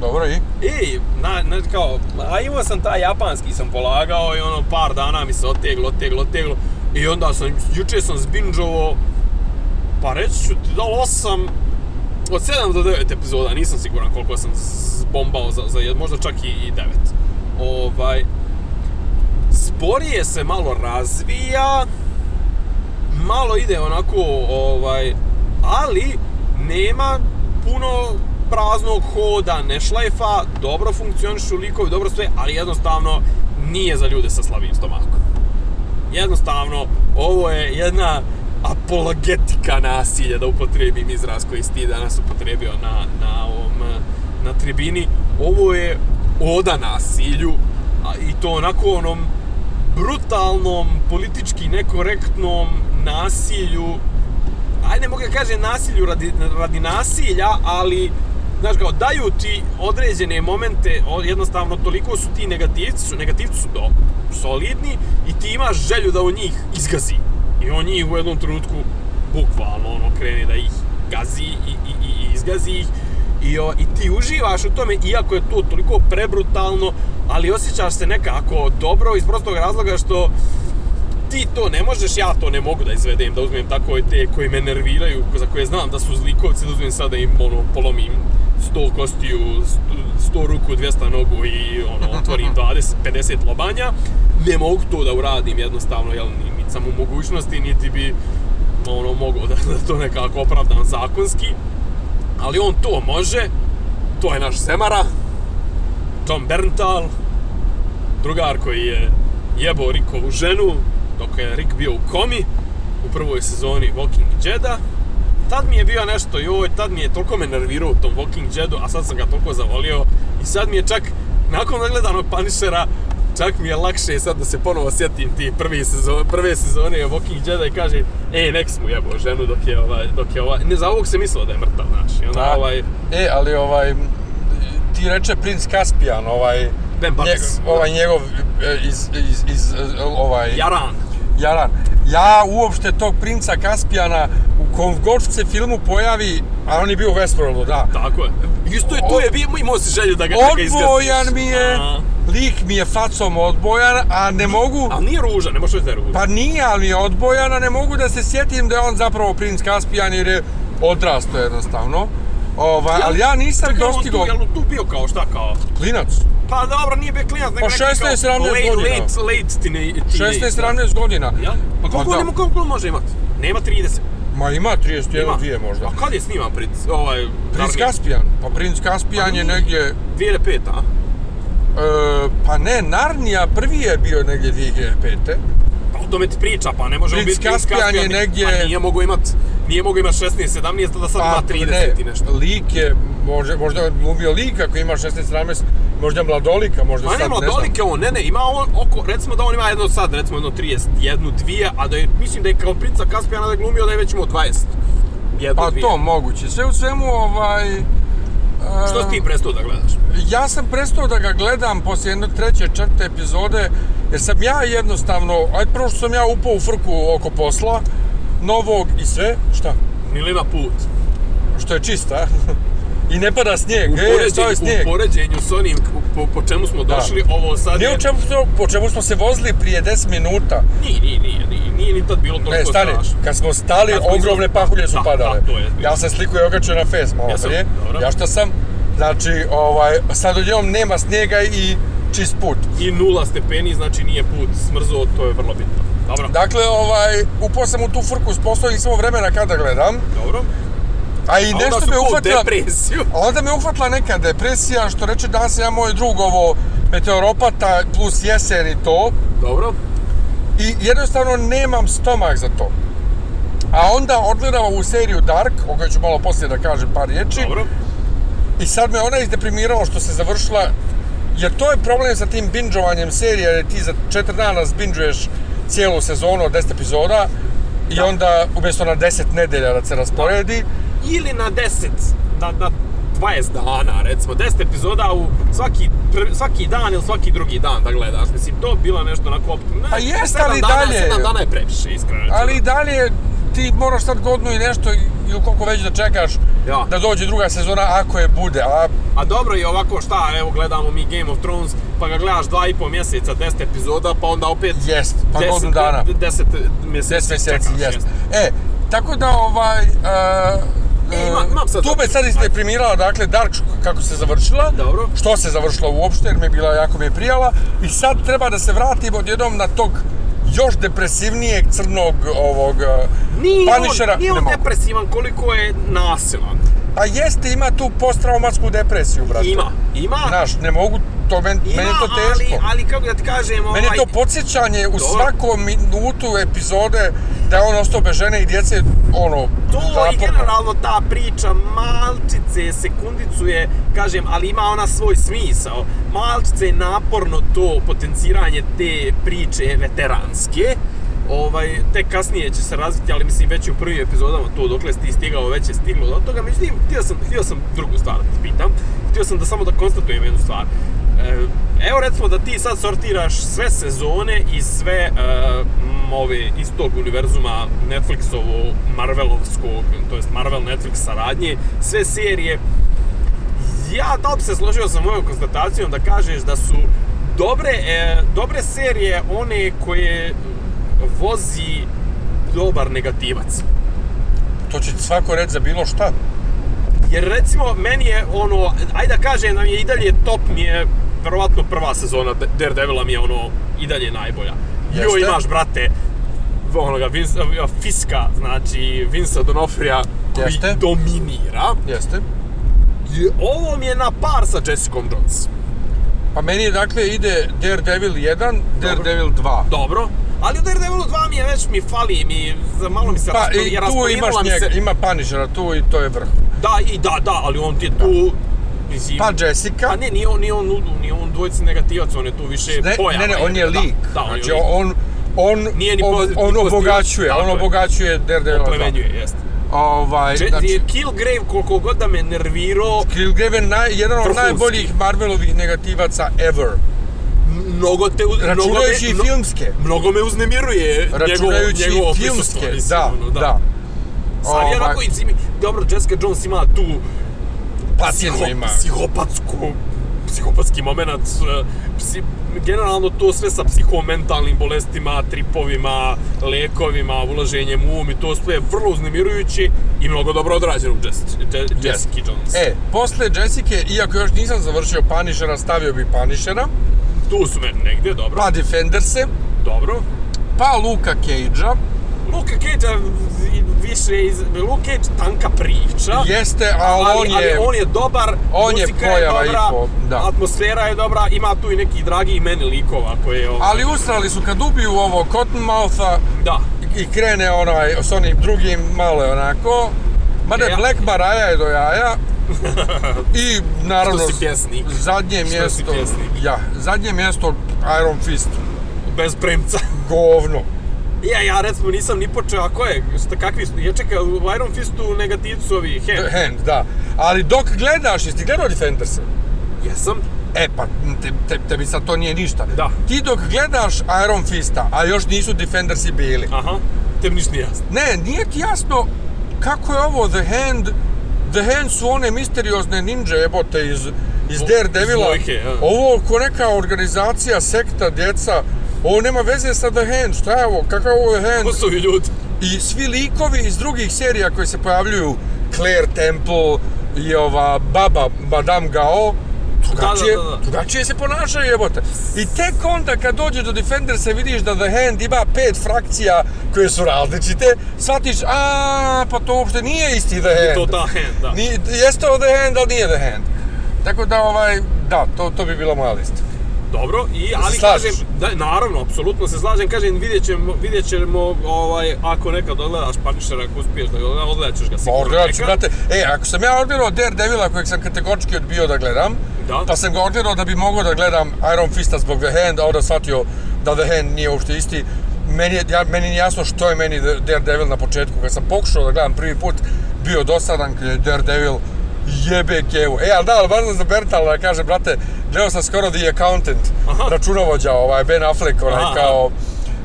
Speaker 6: Dobro i?
Speaker 4: Ej, na, na, kao, a imao sam taj japanski sam polagao i ono par dana mi se oteglo, oteglo, oteglo. I onda sam, juče sam zbinđovo, pa reći ću ti da osam, od 7 do 9 epizoda, nisam siguran koliko sam zbombao za, za jed, možda čak i, i 9. Ovaj, sporije se malo razvija, malo ide onako, ovaj, ali nema puno praznog hoda, ne šlajfa, dobro funkcionišu likovi, dobro sve, ali jednostavno nije za ljude sa slabim stomakom. Jednostavno, ovo je jedna apologetika nasilja, da upotrijebim izraz koji si ti danas upotrijebio na, na, ovom, na tribini. Ovo je oda nasilju, i to onako onom brutalnom, politički nekorektnom nasilju ajde mogu da kažem nasilju radi, radi nasilja, ali znaš kao, daju ti određene momente, jednostavno toliko su ti negativci, su, negativci su do, solidni i ti imaš želju da u njih izgazi. I on njih u jednom trenutku bukvalno ono krene da ih gazi i, i, i izgazi ih. I, o, I ti uživaš u tome, iako je to toliko prebrutalno, ali osjećaš se nekako dobro iz prostog razloga što ti to ne možeš, ja to ne mogu da izvedem, da uzmem tako te koji me nerviraju, za koje znam da su zlikovci, da uzmem sada im ono, polomim 100 kostiju, 100 ruku, 200 nogu i ono, otvorim [laughs] 20, 50 lobanja. Ne mogu to da uradim jednostavno, jel, ni- niti sam u mogućnosti, niti bi ono, mogao da, [laughs] da to nekako opravdam zakonski. Ali on to može, to je naš Semara, Tom Berntal, drugar koji je jebao Rickovu ženu dok je Rick bio u komi u prvoj sezoni Walking Deada. Tad mi je bio nešto, joj, tad mi je toliko me nervirao u tom Walking Deadu, a sad sam ga toliko zavolio. I sad mi je čak, nakon nagledanog Punishera, čak mi je lakše sad da se ponovo sjetim ti prvi sezon, prve sezone Walking Deada i kaže, ej, nek mu jebao ženu dok je ovaj, dok je ovaj, ne, za ovog se mislio da je mrtav, znaš, i onda
Speaker 6: Da.
Speaker 4: ovaj,
Speaker 6: E, ali ovaj, ti reče princ Kaspijan, ovaj,
Speaker 4: Ben Barnes.
Speaker 6: ovaj njegov e, iz, iz, iz, e, ovaj,
Speaker 4: Jaran.
Speaker 6: Jaran. Ja uopšte tog princa Kaspijana se filmu pojavi, a on je bio u Westworldu, da.
Speaker 4: Tako je. Isto je, tu je bio, imao si želju da ga, da ga.
Speaker 6: Odbojan mi je,
Speaker 4: A,
Speaker 6: lik mi je facom odbojan, a ne mogu...
Speaker 4: ali nije ružan, ne možeš reći da je ružan.
Speaker 6: Pa nije, ali je odbojan, a ne mogu da se sjetim da je on zapravo princ Kaspijan jer je odrasto jednostavno. Ovaj, ali ja nisam
Speaker 4: Čekaj,
Speaker 6: dostigao...
Speaker 4: Jel on tu bio kao šta kao?
Speaker 6: Klinac.
Speaker 4: Pa dobro, nije bio klinac, nego
Speaker 6: Pa
Speaker 4: neki kao
Speaker 6: 16, 17
Speaker 4: late,
Speaker 6: godina.
Speaker 4: Late, late teenage.
Speaker 6: 16-17 godina.
Speaker 4: Jel? Pa koliko,
Speaker 6: da.
Speaker 4: nema, koliko može imat? Nema 30.
Speaker 6: Ma ima 31,
Speaker 4: Ima.
Speaker 6: 2 možda.
Speaker 4: A kad je sniman princ, ovaj...
Speaker 6: Princ? Kaspijan. Pa princ Kaspijan je
Speaker 4: nije.
Speaker 6: negdje...
Speaker 4: 2005, a?
Speaker 6: E, pa ne, Narnija prvi je bio negdje 2005.
Speaker 4: Pa o tome ti priča, pa ne može biti princ
Speaker 6: Kaspijan je negdje-
Speaker 4: Pa nije mogo imat, nije mogo imat 16, 17, da sad ima 30 i nešto.
Speaker 6: Pa lik je, možda je glumio lik ako ima 16-17, možda možda možda
Speaker 4: Ma
Speaker 6: sad
Speaker 4: ne, mladolike on, ne, ne, ima on oko, recimo da on ima jedno sad, recimo jedno 31, dvije, a da je, mislim da je kao princa Kaspijana da je glumio da je već imao 20. Jedno,
Speaker 6: Pa
Speaker 4: dvije.
Speaker 6: to moguće. Sve u svemu, ovaj... e,
Speaker 4: Što si ti prestao da gledaš?
Speaker 6: Ja sam prestao da ga gledam poslije jedne treće, četvrte epizode, jer sam ja jednostavno, ajde prvo što sam ja upao u frku oko posla, novog i sve, šta?
Speaker 4: Milina put.
Speaker 6: Što je čista, I ne pada snijeg, e, to je snijeg.
Speaker 4: u poređenju s onim po, po čemu smo
Speaker 6: Da.
Speaker 4: došli, ovo sad
Speaker 6: Nije
Speaker 4: je...
Speaker 6: u čemu, po čemu smo se vozili prije 10 minuta.
Speaker 4: Nije, nije, nije, nije, nije ni tad bilo toliko
Speaker 6: Ne, stani,
Speaker 4: strašno.
Speaker 6: kad smo stali,
Speaker 4: Kad smo
Speaker 6: ogromne
Speaker 4: izlazili-
Speaker 6: pahulje su
Speaker 4: Da,
Speaker 6: padale.
Speaker 4: da, to je.
Speaker 6: Ja sam sliku i okačio na face malo
Speaker 4: Jesam,
Speaker 6: prije.
Speaker 4: dobro.
Speaker 6: Ja šta sam, znači, ovaj, sad odjednom nema snijega i čist put.
Speaker 4: I nula stepeni, znači nije put smrzo, to je vrlo bitno. Dobro,
Speaker 6: Dakle, ovaj, upao sam u tu frku s poslom, nisam vremena kada gledam.
Speaker 4: dobro.
Speaker 6: A i nešto me uhvatila...
Speaker 4: depresiju.
Speaker 6: A onda me uhvatila neka depresija, što reče danas ja moj drug ovo meteoropata plus jesen i to.
Speaker 4: Dobro.
Speaker 6: I jednostavno nemam stomak za to. A onda odgledam ovu seriju Dark, o kojoj ću malo poslije da kažem par riječi.
Speaker 4: Dobro.
Speaker 6: I sad me ona izdeprimirala što se završila, jer to je problem sa tim bingeovanjem serije, jer ti za četiri dana zbinđuješ cijelu sezonu od 10 epizoda i
Speaker 4: Da.
Speaker 6: onda umjesto na 10 nedelja da se rasporedi,
Speaker 4: Ili na 10, na, na 20 dana, recimo, 10 epizoda u svaki, prvi- svaki dan ili svaki drugi dan da gledaš. Mislim, to bi bilo nešto onako optimno.
Speaker 6: Pa jest,
Speaker 4: sedam
Speaker 6: ali
Speaker 4: dana,
Speaker 6: dalje-
Speaker 4: 7 dana je previše, iskreno.
Speaker 6: ali i dalje ti moraš sad godinu i nešto ili koliko već da čekaš
Speaker 4: Ja.
Speaker 6: da dođe druga sezona ako je bude, a
Speaker 4: A dobro je ovako šta, evo gledamo mi Game of Thrones, pa ga gledaš dva i pol mjeseca, 10 epizoda, pa onda opet
Speaker 6: jest, pa
Speaker 4: 10
Speaker 6: godinu dana.
Speaker 4: 10 mjeseci,
Speaker 6: 10 mjeseci,
Speaker 4: čekaš,
Speaker 6: jest. E, tako da ovaj... Uh,
Speaker 4: E, ima- imam sad-
Speaker 6: tu me sad izdeprimirala, dakle, Dark kako se završila.
Speaker 4: Dobro.
Speaker 6: Što se završila uopšte, jer mi je bila, jako mi je prijala. I sad treba da se vratim odjednom na tog još depresivnijeg crnog ovog
Speaker 4: Nije
Speaker 6: Punishera.
Speaker 4: on, nije on depresivan koliko je nasilan.
Speaker 6: Pa jeste, ima tu posttraumatsku depresiju, brate.
Speaker 4: Ima, ima,
Speaker 6: Znaš, ne mogu, to men,
Speaker 4: ima,
Speaker 6: meni je to
Speaker 4: ali,
Speaker 6: teško.
Speaker 4: ali kako da ti kažem,
Speaker 6: Meni je
Speaker 4: ovaj,
Speaker 6: to podsjećanje u svakom minutu epizode da je on ostao bez žene i djece, ono,
Speaker 4: To i
Speaker 6: naporno.
Speaker 4: generalno ta priča malčice, sekundicu je, kažem, ali ima ona svoj smisao. Malčice je naporno to potenciranje te priče veteranske. Ovaj, tek kasnije će se razviti, ali mislim već u prvim epizodama to dokle ti stigao, već je stiglo do toga. Međutim, htio sam, htio sam drugu stvar da te pitam. Htio sam da samo da konstatujem jednu stvar. E, Evo recimo da ti sad sortiraš sve sezone i sve e, ove iz tog univerzuma Netflixovo, Marvelovskog, to jest Marvel Netflix saradnje, sve serije. Ja da bi se složio sa mojom konstatacijom da kažeš da su dobre, e, dobre serije one koje vozi dobar negativac.
Speaker 6: To će ti svako reći za bilo šta.
Speaker 4: Jer recimo meni je ono, ajde da kažem da mi je i dalje top mi je verovatno prva sezona Da- Daredevila mi je ono i dalje najbolja. Jo
Speaker 6: Jeste.
Speaker 4: imaš brate onoga Vince, Fiska, znači Vinsa Donofrija koji
Speaker 6: Jeste.
Speaker 4: dominira.
Speaker 6: Jeste.
Speaker 4: I Ovo mi je na par sa Jessicom Jones.
Speaker 6: Pa meni je, dakle ide Daredevil 1, Daredevil 2.
Speaker 4: Dobro. Ali u Daredevilu 2 mi je već mi fali, mi, malo mi se
Speaker 6: Pa
Speaker 4: raspo-
Speaker 6: i tu imaš njega,
Speaker 4: se-
Speaker 6: ima Punishera tu i to je vrh.
Speaker 4: Da, i da, da, ali on ti je tu... Mislim,
Speaker 6: Pa Jessica.
Speaker 4: Pa ne, nije on, nije on, nije on dvojici negativac, on je tu više
Speaker 6: Ne,
Speaker 4: pojava.
Speaker 6: ne, ne, on je
Speaker 4: da,
Speaker 6: lik.
Speaker 4: Da, on je
Speaker 6: znači,
Speaker 4: lik.
Speaker 6: on, on,
Speaker 4: Nije ni
Speaker 6: on,
Speaker 4: poz-
Speaker 6: on
Speaker 4: pozitivac,
Speaker 6: obogaćuje, on
Speaker 4: je.
Speaker 6: obogaćuje Daredevil 2.
Speaker 4: Oplemenjuje, jeste.
Speaker 6: Ovaj,
Speaker 4: Če,
Speaker 6: znači,
Speaker 4: Killgrave, koliko god da me nervirao,
Speaker 6: Killgrave je naj, jedan od
Speaker 4: Vrhunski.
Speaker 6: najboljih Marvelovih negativaca ever.
Speaker 4: mnogo te... uz- mnogo
Speaker 6: Računajući
Speaker 4: me,
Speaker 6: filmske.
Speaker 4: Mnogo me uznemiruje njegovo,
Speaker 6: Računajući
Speaker 4: njegovo prisustvo,
Speaker 6: filmske,
Speaker 4: mislim,
Speaker 6: da,
Speaker 4: ono,
Speaker 6: da.
Speaker 4: Sad
Speaker 6: Ovaj,
Speaker 4: je onako, dobro, Jessica Jones ima tu
Speaker 6: Patinu
Speaker 4: psiho-
Speaker 6: ima.
Speaker 4: psihopatsku psihopatski moment, e, psi, generalno to sve sa psihomentalnim bolestima, tripovima, lekovima, ulaženjem u um i to sve je vrlo uznemirujuće i mnogo dobro odrađeno u Jess, Je, Jessica Jones.
Speaker 6: E, posle Jessica, iako još nisam završio Punishera, stavio bi Punishera,
Speaker 4: Tu su meni negdje, dobro,
Speaker 6: pa Defenderse,
Speaker 4: dobro.
Speaker 6: pa Luka Cage-a,
Speaker 4: Luka Cage više iz... Luka Cage tanka priča.
Speaker 6: Jeste, ali on je-
Speaker 4: Ali on je dobar,
Speaker 6: on je pojava i
Speaker 4: dobra,
Speaker 6: po- da.
Speaker 4: atmosfera je dobra, ima tu i neki dragi i meni likova koje... ovaj,
Speaker 6: ali usrali su kad ubiju ovo Cottonmoutha
Speaker 4: Da.
Speaker 6: i krene onaj s onim drugim malo je onako, mada
Speaker 4: E, ja-
Speaker 6: Black Maraja je do jaja, [laughs] i naravno
Speaker 4: Što si pjesnik.
Speaker 6: zadnje
Speaker 4: Što si
Speaker 6: mjesto,
Speaker 4: pjesnik.
Speaker 6: ja, zadnje mjesto Iron Fist,
Speaker 4: Bez premca.
Speaker 6: govno.
Speaker 4: Ja, ja recimo nisam ni počeo, a ko je, šta, kakvi su, ja čekaj, u Iron Fistu negativci su ovi, Hand.
Speaker 6: Hand, da. Ali dok gledaš, jesi ti gledao Defenderse?
Speaker 4: Jesam.
Speaker 6: E pa, te, te, tebi sad to nije ništa.
Speaker 4: Da.
Speaker 6: Ti dok gledaš Iron Fista, a još nisu Defendersi bili,
Speaker 4: Aha. Tebi ništa nije jasno.
Speaker 6: ne, nije ti jasno kako je ovo The Hand, The Hand su one misteriozne ninja jebote iz, iz Daredevila. Ovo ko neka organizacija, sekta, djeca, ovo nema veze sa The Hand, šta je ovo, kakav ovo je Hand?
Speaker 4: Ko su ljudi?
Speaker 6: I svi likovi iz drugih serija koji se pojavljuju, Claire Temple i ova baba Madame Gao, drugačije,
Speaker 4: Da, da, da,
Speaker 6: drugačije se ponašaju jebote. I tek onda kad dođe do Defendersa vidiš da The Hand ima pet frakcija koje su različite, shvatiš, a pa to uopšte nije isti The Hand.
Speaker 4: To ta hand, da.
Speaker 6: Nije, jeste ovo The Hand, ali nije The Hand. Tako da, ovaj, da, to, to bi bila moja lista.
Speaker 4: Dobro, i, ali
Speaker 6: slažeš?
Speaker 4: kažem, da, naravno, apsolutno se slažem, kažem, vidjet ćemo, vidjet ćemo ovaj, ako nekad odgledaš Punisher, ako uspiješ da ga odgledat ćeš ga sigurno
Speaker 6: odgledat ću, brate, e, ako sam ja odgledao Daredevila kojeg sam kategorički odbio da gledam,
Speaker 4: Da.
Speaker 6: pa sam ga odgledao da bi mogao da gledam Iron Fista zbog The Hand, a onda shvatio da The Hand nije uopšte isti, meni ja, meni nije jasno što je meni Daredevil na početku, kad sam pokušao da gledam prvi put, bio dosadan kad je Daredevil jebe kevu. E, ali da, ali važno za Bertala da kaže, brate, gledao sam skoro The Accountant,
Speaker 4: Aha.
Speaker 6: računovođa, ovaj, Ben Affleck, onaj
Speaker 4: Aha.
Speaker 6: kao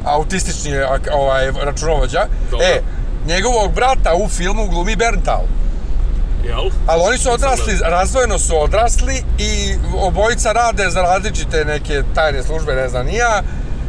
Speaker 6: autistični ovaj, računovođa.
Speaker 4: Dobro.
Speaker 6: E, njegovog brata u filmu glumi Berntal.
Speaker 4: Jel?
Speaker 6: Ali oni su odrasli, razdvojeno su odrasli i obojica rade za različite neke tajne službe, ne znam ni ja,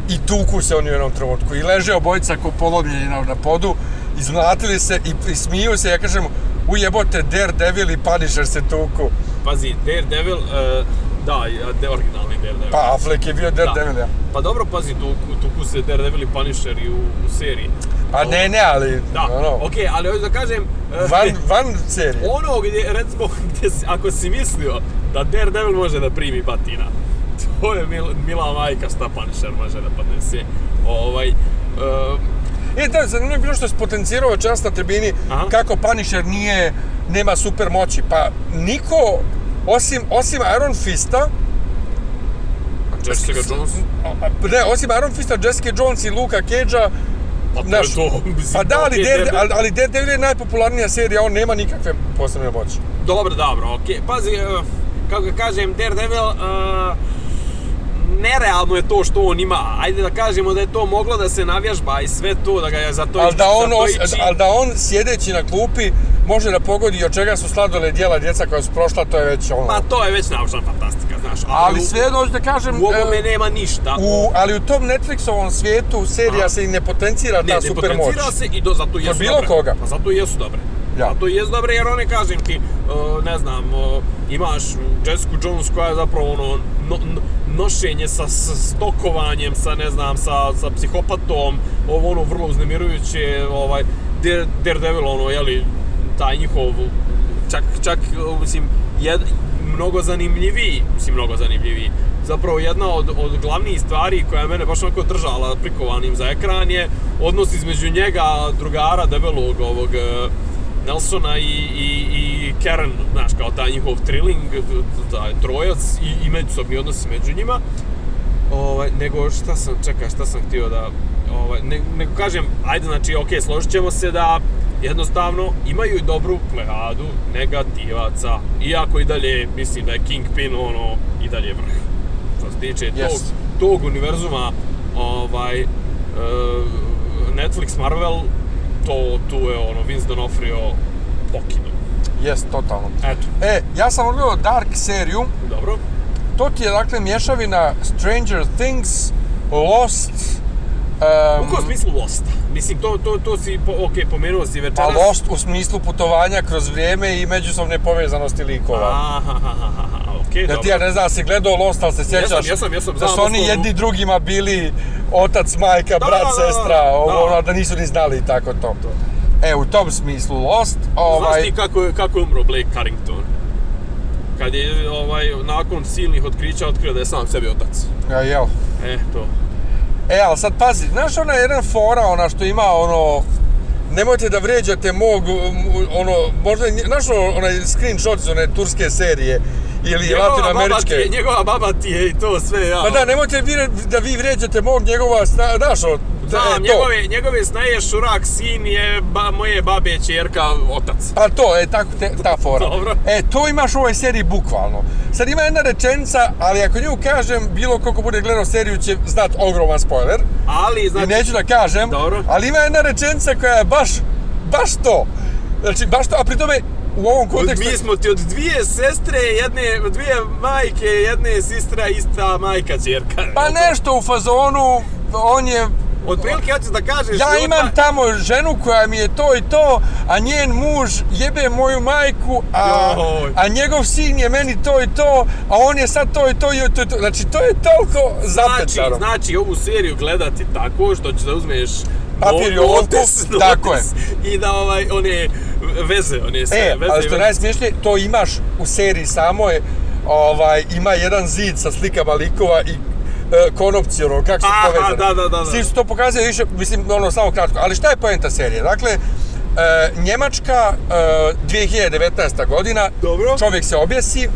Speaker 6: i tuku se oni u jednom trenutku. I leže obojica ko polomljeni na, na podu, izmlatili se i, i smiju se, ja kažem, ujebote Daredevil i Punisher se tuku.
Speaker 4: Pazi, Daredevil, uh, da, ja, de, originalni Daredevil.
Speaker 6: Pa Affleck je bio Daredevil, ja.
Speaker 4: Pa dobro, pazi, tu, tu se Daredevil i Punisher i u, u seriji.
Speaker 6: Pa ne, ne, ali,
Speaker 4: Da,
Speaker 6: ono,
Speaker 4: okej, ali hoću da kažem... e,
Speaker 6: van, van serije.
Speaker 4: Ono gdje, recimo, [laughs] gdje ako si mislio da Daredevil može da primi batina, [laughs] to je mil, mila majka šta Punisher može da podnese. Ovaj, uh,
Speaker 6: E, da, zanimljivo je bilo što je potencirao večeras na tribini
Speaker 4: Aha.
Speaker 6: kako Punisher nije, nema super moći. Pa niko, osim, osim Iron Fista,
Speaker 4: Jessica Jones,
Speaker 6: ne, osim Iron Fista, Jessica Jones i Luka Cage-a,
Speaker 4: pa to je to, [laughs] mislim,
Speaker 6: pa da, ali, Dare,
Speaker 4: Daredevil-
Speaker 6: ali, ali Daredevil je najpopularnija serija, on nema nikakve posebne moći.
Speaker 4: Dobro, dobro, okej. Pazi, uh, kako ga kažem, Daredevil, uh, nerealno je to što on ima. Ajde da kažemo da je to moglo da se navježba i sve to, da ga je za to
Speaker 6: Ali da, on,
Speaker 4: to
Speaker 6: ali da on sjedeći na klupi može da pogodi od čega su sladole dijela djeca koja su prošla, to je već ono...
Speaker 4: Pa to je već naučna fantastika, znaš.
Speaker 6: ali
Speaker 4: u-
Speaker 6: sve hoću da kažem...
Speaker 4: U ovome nema ništa.
Speaker 6: U, ali u tom Netflixovom svijetu serija
Speaker 4: Aha.
Speaker 6: se i ne potencira ta
Speaker 4: ne, ne
Speaker 6: super moć.
Speaker 4: potencira se i do, zato jesu
Speaker 6: bilo
Speaker 4: dobre.
Speaker 6: koga.
Speaker 4: Pa zato jesu dobre.
Speaker 6: Ja.
Speaker 4: Zato i jesu dobre jer one, kažem ti, uh, ne znam, uh, imaš Jessica Jones koja je zapravo ono, no, no- nošenje sa, stokovanjem, sa ne znam, sa, sa psihopatom, ovo ono vrlo uznemirujuće, ovaj, Dare, Daredevil, ono, jeli, taj njihov, čak, čak, mislim, jed, mnogo zanimljiviji, mislim, mnogo zanimljiviji. Zapravo jedna od, od glavnijih stvari koja je mene baš onako držala prikovanim za ekran je odnos između njega, drugara, debelog ovog Nelsona i, i, i Karen, znaš, kao taj njihov trilling, taj trojac i, i međusobni odnosi među njima. Ovaj, nego šta sam, čekaj, šta sam htio da, ovaj, ne, nego kažem, ajde, znači, okej, složit ćemo se da jednostavno imaju i dobru plejadu negativaca, iako i dalje mislim da je Kingpin ono i dalje vrh. Što se tiče
Speaker 6: Yes.
Speaker 4: tog, tog univerzuma, ovaj, e, Netflix Marvel, to tu je ono Vince D'Onofrio pokino.
Speaker 6: Jes, totalno.
Speaker 4: Eto,
Speaker 6: E, ja sam odgledao Dark seriju,
Speaker 4: dobro.
Speaker 6: to ti je dakle mješavina Stranger Things, Lost, um,
Speaker 4: U kom smislu Lost? Mislim, to, to, to si, po, ok, pomenuo si
Speaker 6: pa
Speaker 4: večeras.
Speaker 6: Lost u smislu putovanja kroz vrijeme i međusobne povezanosti likova.
Speaker 4: Aha, aha, aha, okej,
Speaker 6: Ja
Speaker 4: dobro.
Speaker 6: ti ja ne znam, da si gledao Lost, ali se sjećaš
Speaker 4: jesam, jesam,
Speaker 6: da
Speaker 4: znam
Speaker 6: su oni jedni drugima bili otac, majka,
Speaker 4: Da,
Speaker 6: brat,
Speaker 4: da, da, da,
Speaker 6: sestra, ovo,
Speaker 4: da.
Speaker 6: da nisu ni znali i tako to. E, u tom smislu Lost,
Speaker 4: Znaš
Speaker 6: ovaj,
Speaker 4: ti kako, kako je umro Blake Carrington? Kad je ovaj, nakon silnih otkrića otkrio da je sam sebi otac.
Speaker 6: ja, jel.
Speaker 4: E, to.
Speaker 6: E, ali sad pazi, znaš ona jedan fora, ona što ima ono, nemojte da vrijeđate mog, ono, možda, znaš ono, onaj screenshot iz one turske serije, ili
Speaker 4: Njegova baba, ti
Speaker 6: latinoameričke.
Speaker 4: je, njegova baba ti je i to sve, ja.
Speaker 6: Pa da, nemojte vi, da vi vrijeđate mog njegova, znaš ono, da, e,
Speaker 4: njegove, njegove snaje Šurak, sin je ba, moje babe čerka, otac.
Speaker 6: Pa to, e, tako, te, ta fora.
Speaker 4: Dobro.
Speaker 6: E, to imaš u ovoj seriji bukvalno. Sad ima jedna rečenica, ali ako nju kažem, bilo koliko bude gledao seriju će znat ogroman spoiler.
Speaker 4: Ali, znači...
Speaker 6: I neću da kažem,
Speaker 4: Dobro.
Speaker 6: ali ima jedna rečenica koja je baš, baš to. Znači, baš to, a pri tome u ovom kontekstu...
Speaker 4: mi smo ti od dvije sestre, jedne, dvije majke, jedne sestra, ista majka čerka.
Speaker 6: Pa nešto u fazonu, on je
Speaker 4: Otprilike ja ću da kažeš...
Speaker 6: Ja imam tamo ženu koja mi je to i to, a njen muž jebe moju majku, a, a njegov sin je meni to i to, a on je sad to i to i to, i to. Znači, to je toliko
Speaker 4: Znači,
Speaker 6: zapečano.
Speaker 4: znači ovu seriju gledati tako što ćeš da uzmeš
Speaker 6: Papir i olovku, tako
Speaker 4: notes I da ovaj, one veze, one sve
Speaker 6: E,
Speaker 4: veze.
Speaker 6: ali što je najsmiješnije, to imaš u seriji samoj, ovaj, ima jedan zid sa slikama likova i e, konopci, ono, kako su
Speaker 4: Aha,
Speaker 6: povezani.
Speaker 4: da, da, da, da.
Speaker 6: Svi su to pokazali više, mislim, ono, samo kratko. Ali šta je poenta serije? Dakle, e, Njemačka, e, 2019. godina,
Speaker 4: Dobro.
Speaker 6: čovjek se objesi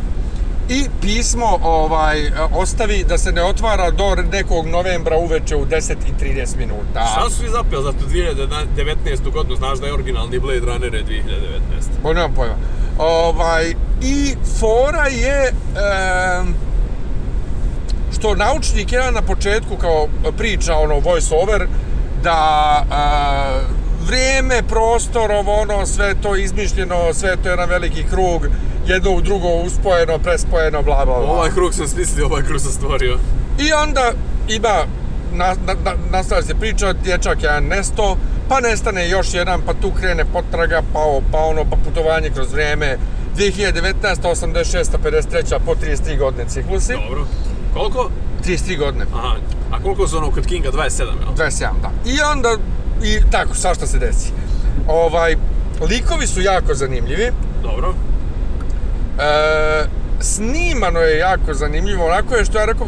Speaker 6: i pismo ovaj, ostavi da se ne otvara do nekog novembra uveče u 10 i 30 minuta.
Speaker 4: Šta su zapeli za tu 2019. godinu? Znaš da je originalni Blade Runner je 2019.
Speaker 6: Bo nemam pojma. Ovaj, I fora je... em, što naučnik jedan na početku kao priča ono voice over da a, vrijeme, prostor, ovo ono, sve to izmišljeno, sve to je jedan veliki krug, jedno u drugo uspojeno, prespojeno, bla bla bla.
Speaker 4: Ovaj krug sam smislio, ovaj krug sam stvorio.
Speaker 6: I onda ima, na, na, na, nastavlja se priča, dječak je nesto, pa nestane još jedan, pa tu krene potraga, pa, ovo, pa ono, pa putovanje kroz vrijeme. 2019. 86. 53. po 33 godine ciklusi.
Speaker 4: Dobro. Koliko?
Speaker 6: 33 godine.
Speaker 4: Aha. A koliko su ono kod Kinga? 27, jel?
Speaker 6: 27, da. I onda, i tako, svašta se desi. Ovaj, likovi su jako zanimljivi.
Speaker 4: Dobro.
Speaker 6: E, snimano je jako zanimljivo, onako je što ja rekao,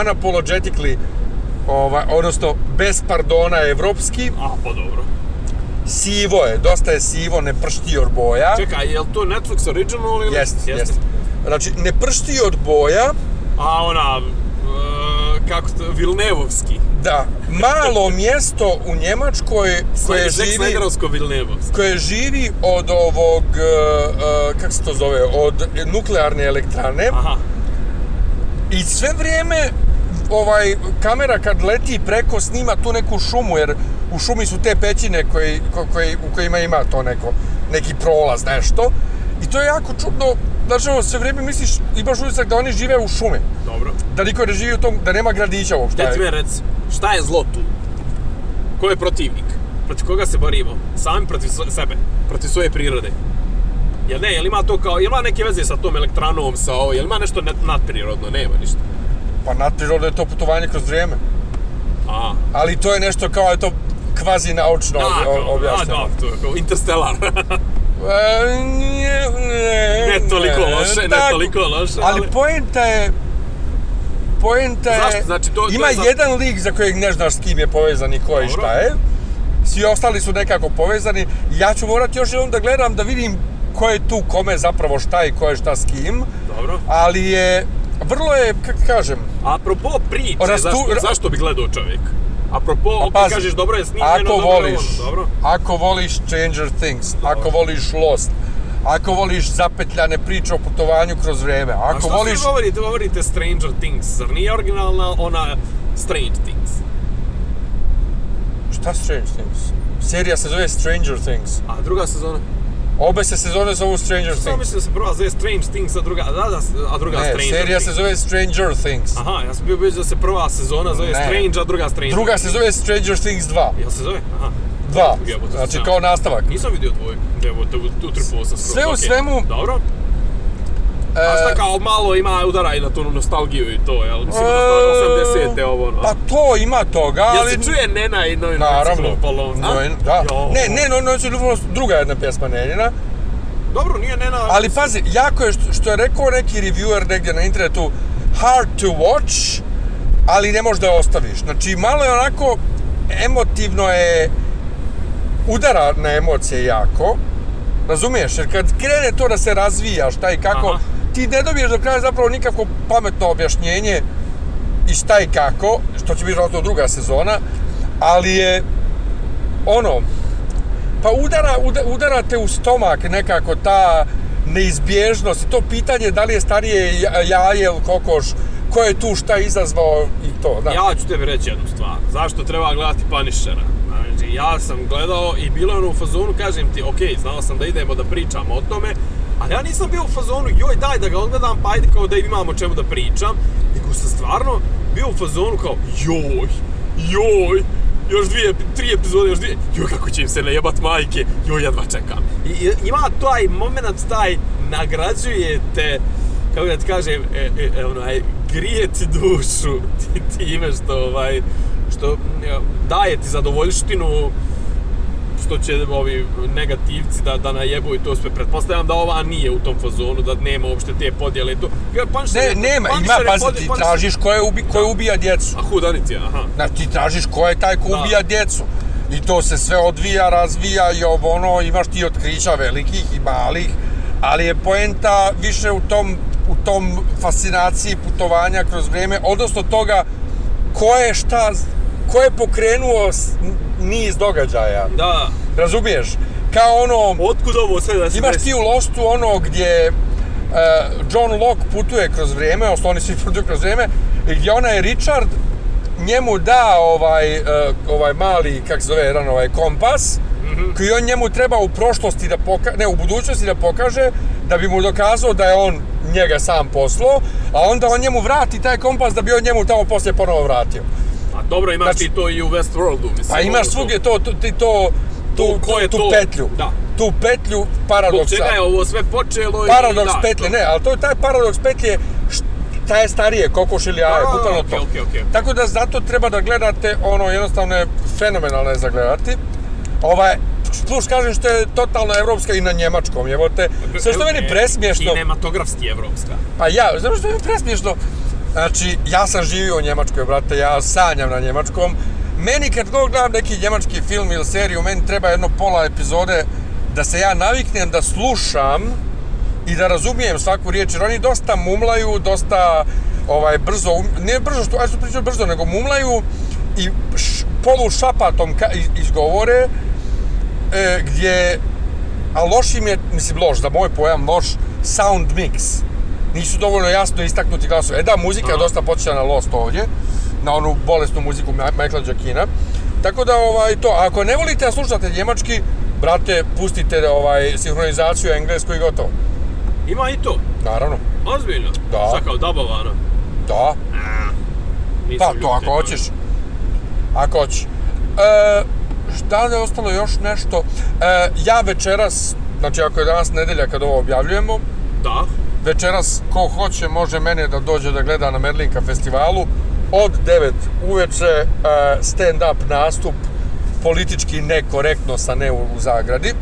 Speaker 6: unapologetically, ovaj, odnosno bez pardona evropski,
Speaker 4: A, pa dobro.
Speaker 6: sivo je, dosta je sivo, ne pršti od boja.
Speaker 4: Čekaj, je li to Netflix original ili?
Speaker 6: Jest, jest. Znači, ne pršti od boja,
Speaker 4: A ona, e, kako to, Vilnevovski.
Speaker 6: Da, malo mjesto u Njemačkoj koje živi, koje živi od ovog, e, e, kako se to zove, od nuklearne elektrane.
Speaker 4: Aha.
Speaker 6: I sve vrijeme ovaj kamera kad leti preko snima tu neku šumu jer u šumi su te pećine koji, ko, koji, u kojima ima to neko, neki prolaz, nešto. I to je jako čudno, znači ovo sve vrijeme misliš, imaš utisak da oni žive u šumi.
Speaker 4: Dobro.
Speaker 6: Da niko ne živi u tom, da nema gradića uopšte.
Speaker 4: Reci me, reci, šta je zlo tu? Ko je protivnik? Protiv koga se borimo? Sami protiv sebe? Protiv svoje prirode? Jel ne, jel ima to kao, jel ima neke veze sa tom elektranom, sa ovo, jel ima nešto nadprirodno? Nema ništa.
Speaker 6: Pa nadprirodno je to putovanje kroz vrijeme.
Speaker 4: A,
Speaker 6: Ali to je nešto kao, eto, kvazi naučno objašnjeno.
Speaker 4: da, to je kao Interstellar. [laughs]
Speaker 6: E, nije, ne,
Speaker 4: ne toliko loše, ne
Speaker 6: tako.
Speaker 4: toliko loše,
Speaker 6: Ali poenta je... Poenta je...
Speaker 4: Zašto? Znači, to- to
Speaker 6: ima
Speaker 4: je za-
Speaker 6: jedan lik za kojeg ne znaš s kim je povezan i ko je i šta je. Svi ostali su nekako povezani. Ja ću morati još jednom da gledam da vidim ko je tu kome zapravo šta i ko je šta s kim.
Speaker 4: Dobro.
Speaker 6: Ali je... Vrlo je, kako kažem...
Speaker 4: Apropo priče,
Speaker 6: Rastu-
Speaker 4: zašto, zašto bi gledao čovjek? Apropo,
Speaker 6: Pa
Speaker 4: ok,
Speaker 6: pazi,
Speaker 4: kažeš dobro je snimljeno,
Speaker 6: Ako
Speaker 4: dobro
Speaker 6: voliš,
Speaker 4: ono, dobro.
Speaker 6: ako voliš Stranger Things, ako voliš Lost, ako voliš zapetljane priče o putovanju kroz vrijeme,
Speaker 4: A
Speaker 6: ako
Speaker 4: što
Speaker 6: voliš...
Speaker 4: govorite, govorite Stranger Things, zar nije originalna ona Strange Things?
Speaker 6: Šta Stranger Things? Serija se zove Stranger Things.
Speaker 4: A druga sezona?
Speaker 6: Obe se sezone zovu Stranger Things.
Speaker 4: mislim da se prva zove Strange Things, a druga, da, da, a druga
Speaker 6: Ne,
Speaker 4: Stranger
Speaker 6: serija
Speaker 4: Things.
Speaker 6: se zove Stranger Things.
Speaker 4: Aha, ja sam bio bio da se prva sezona zove
Speaker 6: Ne.
Speaker 4: Strange, a druga Stranger
Speaker 6: Druga se zove Stranger Things 2.
Speaker 4: Jel se zove? Aha.
Speaker 6: 2.
Speaker 4: Jebote,
Speaker 6: Znači kao nastavak.
Speaker 4: Nisam vidio dvojku. Evo, tripuo sam skroz.
Speaker 6: Sve u
Speaker 4: okej.
Speaker 6: svemu-
Speaker 4: Dobro. A
Speaker 6: E,
Speaker 4: šta kao malo ima udara i na tu nostalgiju i to, jel? Mislim,
Speaker 6: E,
Speaker 4: 80-te ovo, ono.
Speaker 6: Pa to ima toga,
Speaker 4: Jel
Speaker 6: ali...
Speaker 4: se čuje Nena i Noj
Speaker 6: Naravno.
Speaker 4: Lupalo?
Speaker 6: No, da. Ne, ne, no, no, no, druga jedna pjesma Nenina.
Speaker 4: Dobro, nije Nena...
Speaker 6: Ali pazi, jako je što, što je rekao neki reviewer negdje na internetu, hard to watch, ali ne možeš da je ostaviš. Znači, malo je onako, emotivno je, udara na emocije jako, razumiješ? Jer kad krene to da se razvija šta i kako,
Speaker 4: Aha.
Speaker 6: Ti ne dobiješ do kraja zapravo nikakvo pametno objašnjenje i šta i kako, što će biti vjerojatno druga sezona, ali je ono, pa udara, uda, udara te u stomak nekako ta neizbježnost to pitanje da li je starije ja- jaje ili kokoš, ko je tu šta izazvao i to, da.
Speaker 4: Ja ću tebi reći jednu stvar. Zašto treba gledati Punishera? Znači, ja sam gledao i bilo je ono u fazonu, kažem ti, ok, znao sam da idemo da pričamo o tome, ali ja nisam bio u fazonu, joj, daj da ga odgledam, pa ajde kao da imamo čemu da pričam, nego sam stvarno bio u fazonu kao, joj, joj, još dvije, tri epizode, još dvije, joj kako će im se najebat majke, joj jedva čekam. I, ima taj moment, taj nagrađujete, kako da ti kažem, e, e, e, onaj, grije ti dušu [laughs] ti, time što, ovaj, što daje ti zadovoljštinu što će ovi negativci da, da najebu i to sve. Pretpostavljam da ova nije u tom fazonu, da nema uopšte te podjele i to. Jer Punisher
Speaker 6: Ne,
Speaker 4: je-
Speaker 6: nema, ima, pazi, ti
Speaker 4: Punisher-
Speaker 6: tražiš ko, je ubi, ko je ubija djecu.
Speaker 4: A hudanici, aha.
Speaker 6: Znači, ti tražiš ko je taj ko
Speaker 4: Da.
Speaker 6: ubija djecu. I to se sve odvija, razvija i ovo ono, imaš ti otkrića velikih i malih, ali je poenta više u tom, u tom fascinaciji putovanja kroz vrijeme, odnosno toga ko je šta, ko je pokrenuo niz događaja.
Speaker 4: Da.
Speaker 6: Razumiješ? Kao ono,
Speaker 4: Otkud ovo sve da se
Speaker 6: Imaš ti u Lostu ono gdje uh, John Locke putuje kroz vrijeme, odnosno oni svi [laughs] putuju kroz vrijeme, i gdje onaj Richard njemu da ovaj, uh, ovaj mali, kak se zove, jedan ovaj kompas, koji on njemu treba u prošlosti da pokaže, ne, u budućnosti da pokaže, da bi mu dokazao da je on njega sam poslo, a onda on njemu vrati taj kompas da bi on njemu tamo poslije ponovo vratio.
Speaker 4: Dobro, imaš
Speaker 6: Znači-
Speaker 4: ti to i u Westworldu, mislim.
Speaker 6: Pa imaš
Speaker 4: ovo-
Speaker 6: svugdje to, to, ti to, tu,
Speaker 4: To, ko je
Speaker 6: tu
Speaker 4: to?
Speaker 6: petlju.
Speaker 4: Da.
Speaker 6: Tu petlju
Speaker 4: Zbog
Speaker 6: paradoksa.
Speaker 4: čega je ovo sve počelo i...
Speaker 6: paradoks
Speaker 4: da,
Speaker 6: petlje,
Speaker 4: to-
Speaker 6: ne, ali to je taj paradoks petlje šta je starije, kokoš ili jaje, bukvalno
Speaker 4: okej,
Speaker 6: to.
Speaker 4: okej, okej.
Speaker 6: Tako da zato treba da gledate ono jednostavno je fenomenalno je za gledati. Ovaj, plus kažem što je totalno evropska i na njemačkom, jebote. Sve što meni
Speaker 4: E,
Speaker 6: presmiješno,
Speaker 4: Kinematografski evropska.
Speaker 6: pa ja, znaš što je presmiješno, znači, ja sam živio u Njemačkoj, brate, ja sanjam na njemačkom. Meni kad god gledam neki njemački film ili seriju, meni treba jedno pola epizode da se ja naviknem da slušam i da razumijem svaku riječ, jer oni dosta mumlaju, dosta ovaj, brzo, um- ne brzo, što, ajde pričam brzo, nego mumlaju i š, polu šapatom ka, iz- izgovore, e, gdje, a loš im je, mislim loš, za moj pojam loš, sound mix. Nisu dovoljno jasno istaknuti glasovi. E da, muzika je dosta počela na Lost ovdje, na onu bolesnu muziku Michaela Giacchina. Tako da, ovaj, to, a ako ne volite da slušate njemački, brate, pustite ovaj, sinhronizaciju englesku i gotovo.
Speaker 4: Ima i to.
Speaker 6: Naravno.
Speaker 4: Ozbiljno.
Speaker 6: Da.
Speaker 4: Šta kao dabavano.
Speaker 6: Da,
Speaker 4: Nisam
Speaker 6: pa to ako hoćeš. Ako hoćeš. E, šta je ostalo još nešto? E, ja večeras, znači ako je danas nedelja kad ovo objavljujemo,
Speaker 4: Da.
Speaker 6: Večeras ko hoće može mene da dođe da gleda na Merlinka festivalu od 9 uveče e, stand-up nastup politički nekorektno sa ne u, zagradi.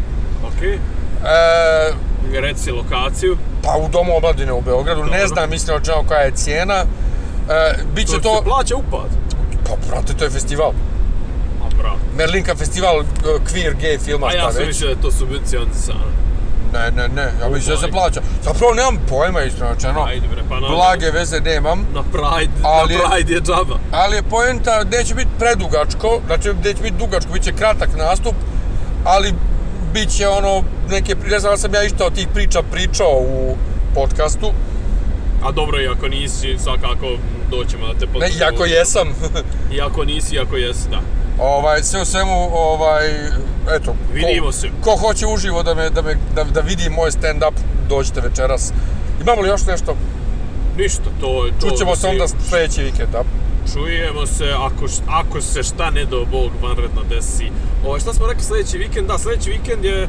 Speaker 4: Okej.
Speaker 6: E,
Speaker 4: Reci lokaciju.
Speaker 6: pa u Domu omladine u Beogradu, ne
Speaker 4: Dobro.
Speaker 6: znam iskreno čemu koja je cijena. E, biće
Speaker 4: To
Speaker 6: to,
Speaker 4: plaća upad.
Speaker 6: pa brate, to je festival.
Speaker 4: A bravo.
Speaker 6: Merlinka festival e, queer, gay filma,
Speaker 4: A ja sam mislio da je to subvencionisano.
Speaker 6: Ne, ne, ne, ja mislim da se plaća. Zapravo nemam pojma iskreno rečeno.
Speaker 4: Ajde bre, pa na...
Speaker 6: Blage veze nemam.
Speaker 4: Na Pride,
Speaker 6: Ali-
Speaker 4: na Pride je džaba.
Speaker 6: Ali je poenta, neće biti predugačko, znači neće biti dugačko, bit će kratak nastup, ali bit će ono, neke, ne znam da sam ja išto od tih priča pričao u podcastu,
Speaker 4: A dobro, i ako nisi, svakako doćemo da te
Speaker 6: ne,
Speaker 4: potpuno...
Speaker 6: iako jesam, [laughs]
Speaker 4: I ako nisi, ako jesi, da.
Speaker 6: Ovaj, sve u svemu, ovaj, eto,
Speaker 4: Vidimo se.
Speaker 6: ko hoće uživo da, me, da, me, da, da vidi moj stand-up, dođite večeras. Imamo li još nešto?
Speaker 4: Ništa, to je to.
Speaker 6: Čućemo se onda sljedeći vikend, da?
Speaker 4: Čujemo se, ako, ako se šta ne do Bog vanredno desi. Ovo, šta smo rekli sljedeći vikend? Da, sljedeći vikend je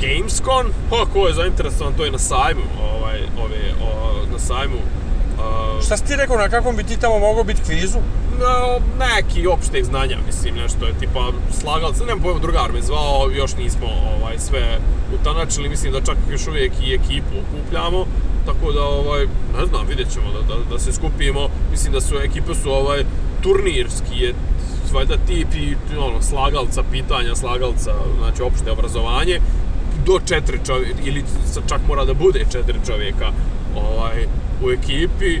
Speaker 4: Gamescom. Pa, ko je zainteresovan, to je na sajmu, ovaj, ove, o, na sajmu. Uh,
Speaker 6: Šta si ti rekao, na kakvom bi ti tamo mogao biti kvizu?
Speaker 4: no, neki opšteg znanja, mislim, nešto je tipa slagal se, nemam pojma, drugar me zvao, još nismo ovaj, sve utanačili, mislim da čak još uvijek i ekipu okupljamo, tako da, ovaj, ne znam, vidjet ćemo da, da, da se skupimo, mislim da su ekipe su ovaj, turnirski je valjda tip i ono, slagalca, pitanja slagalca, znači opšte obrazovanje, do četiri čovjeka, ili čak mora da bude četiri čovjeka ovaj, u ekipi,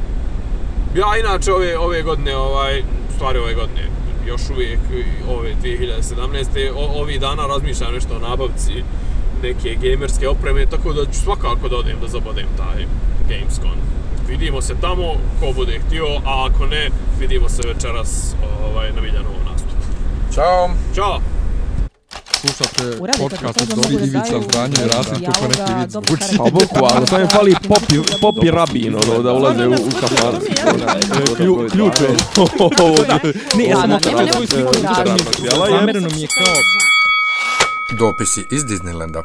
Speaker 4: ja inače ove, ove godine, ovaj, stvari ove godine, još uvijek ove 2017. O, ovih dana razmišljam nešto o nabavci neke gamerske opreme, tako da ću svakako da odem da zabodem taj Gamescom. Vidimo se tamo, ko bude htio, a ako ne, vidimo se večeras ovaj, na Miljanovom nastupu.
Speaker 6: Ćao!
Speaker 4: Ćao!
Speaker 7: Slušate podcast od
Speaker 2: da
Speaker 7: Ivica i Rasim, neki vid
Speaker 2: dobro
Speaker 7: zvuči.
Speaker 4: Pa bukvalno, samo im fali popi, popi rabin, ono, da ulaze u, u kafanu. Klju, ključ je.
Speaker 2: Ne, ja sam
Speaker 4: raznog
Speaker 2: svoju sliku i
Speaker 4: je-
Speaker 8: Namjerno mi je kao
Speaker 6: Dopisi iz Disneylanda.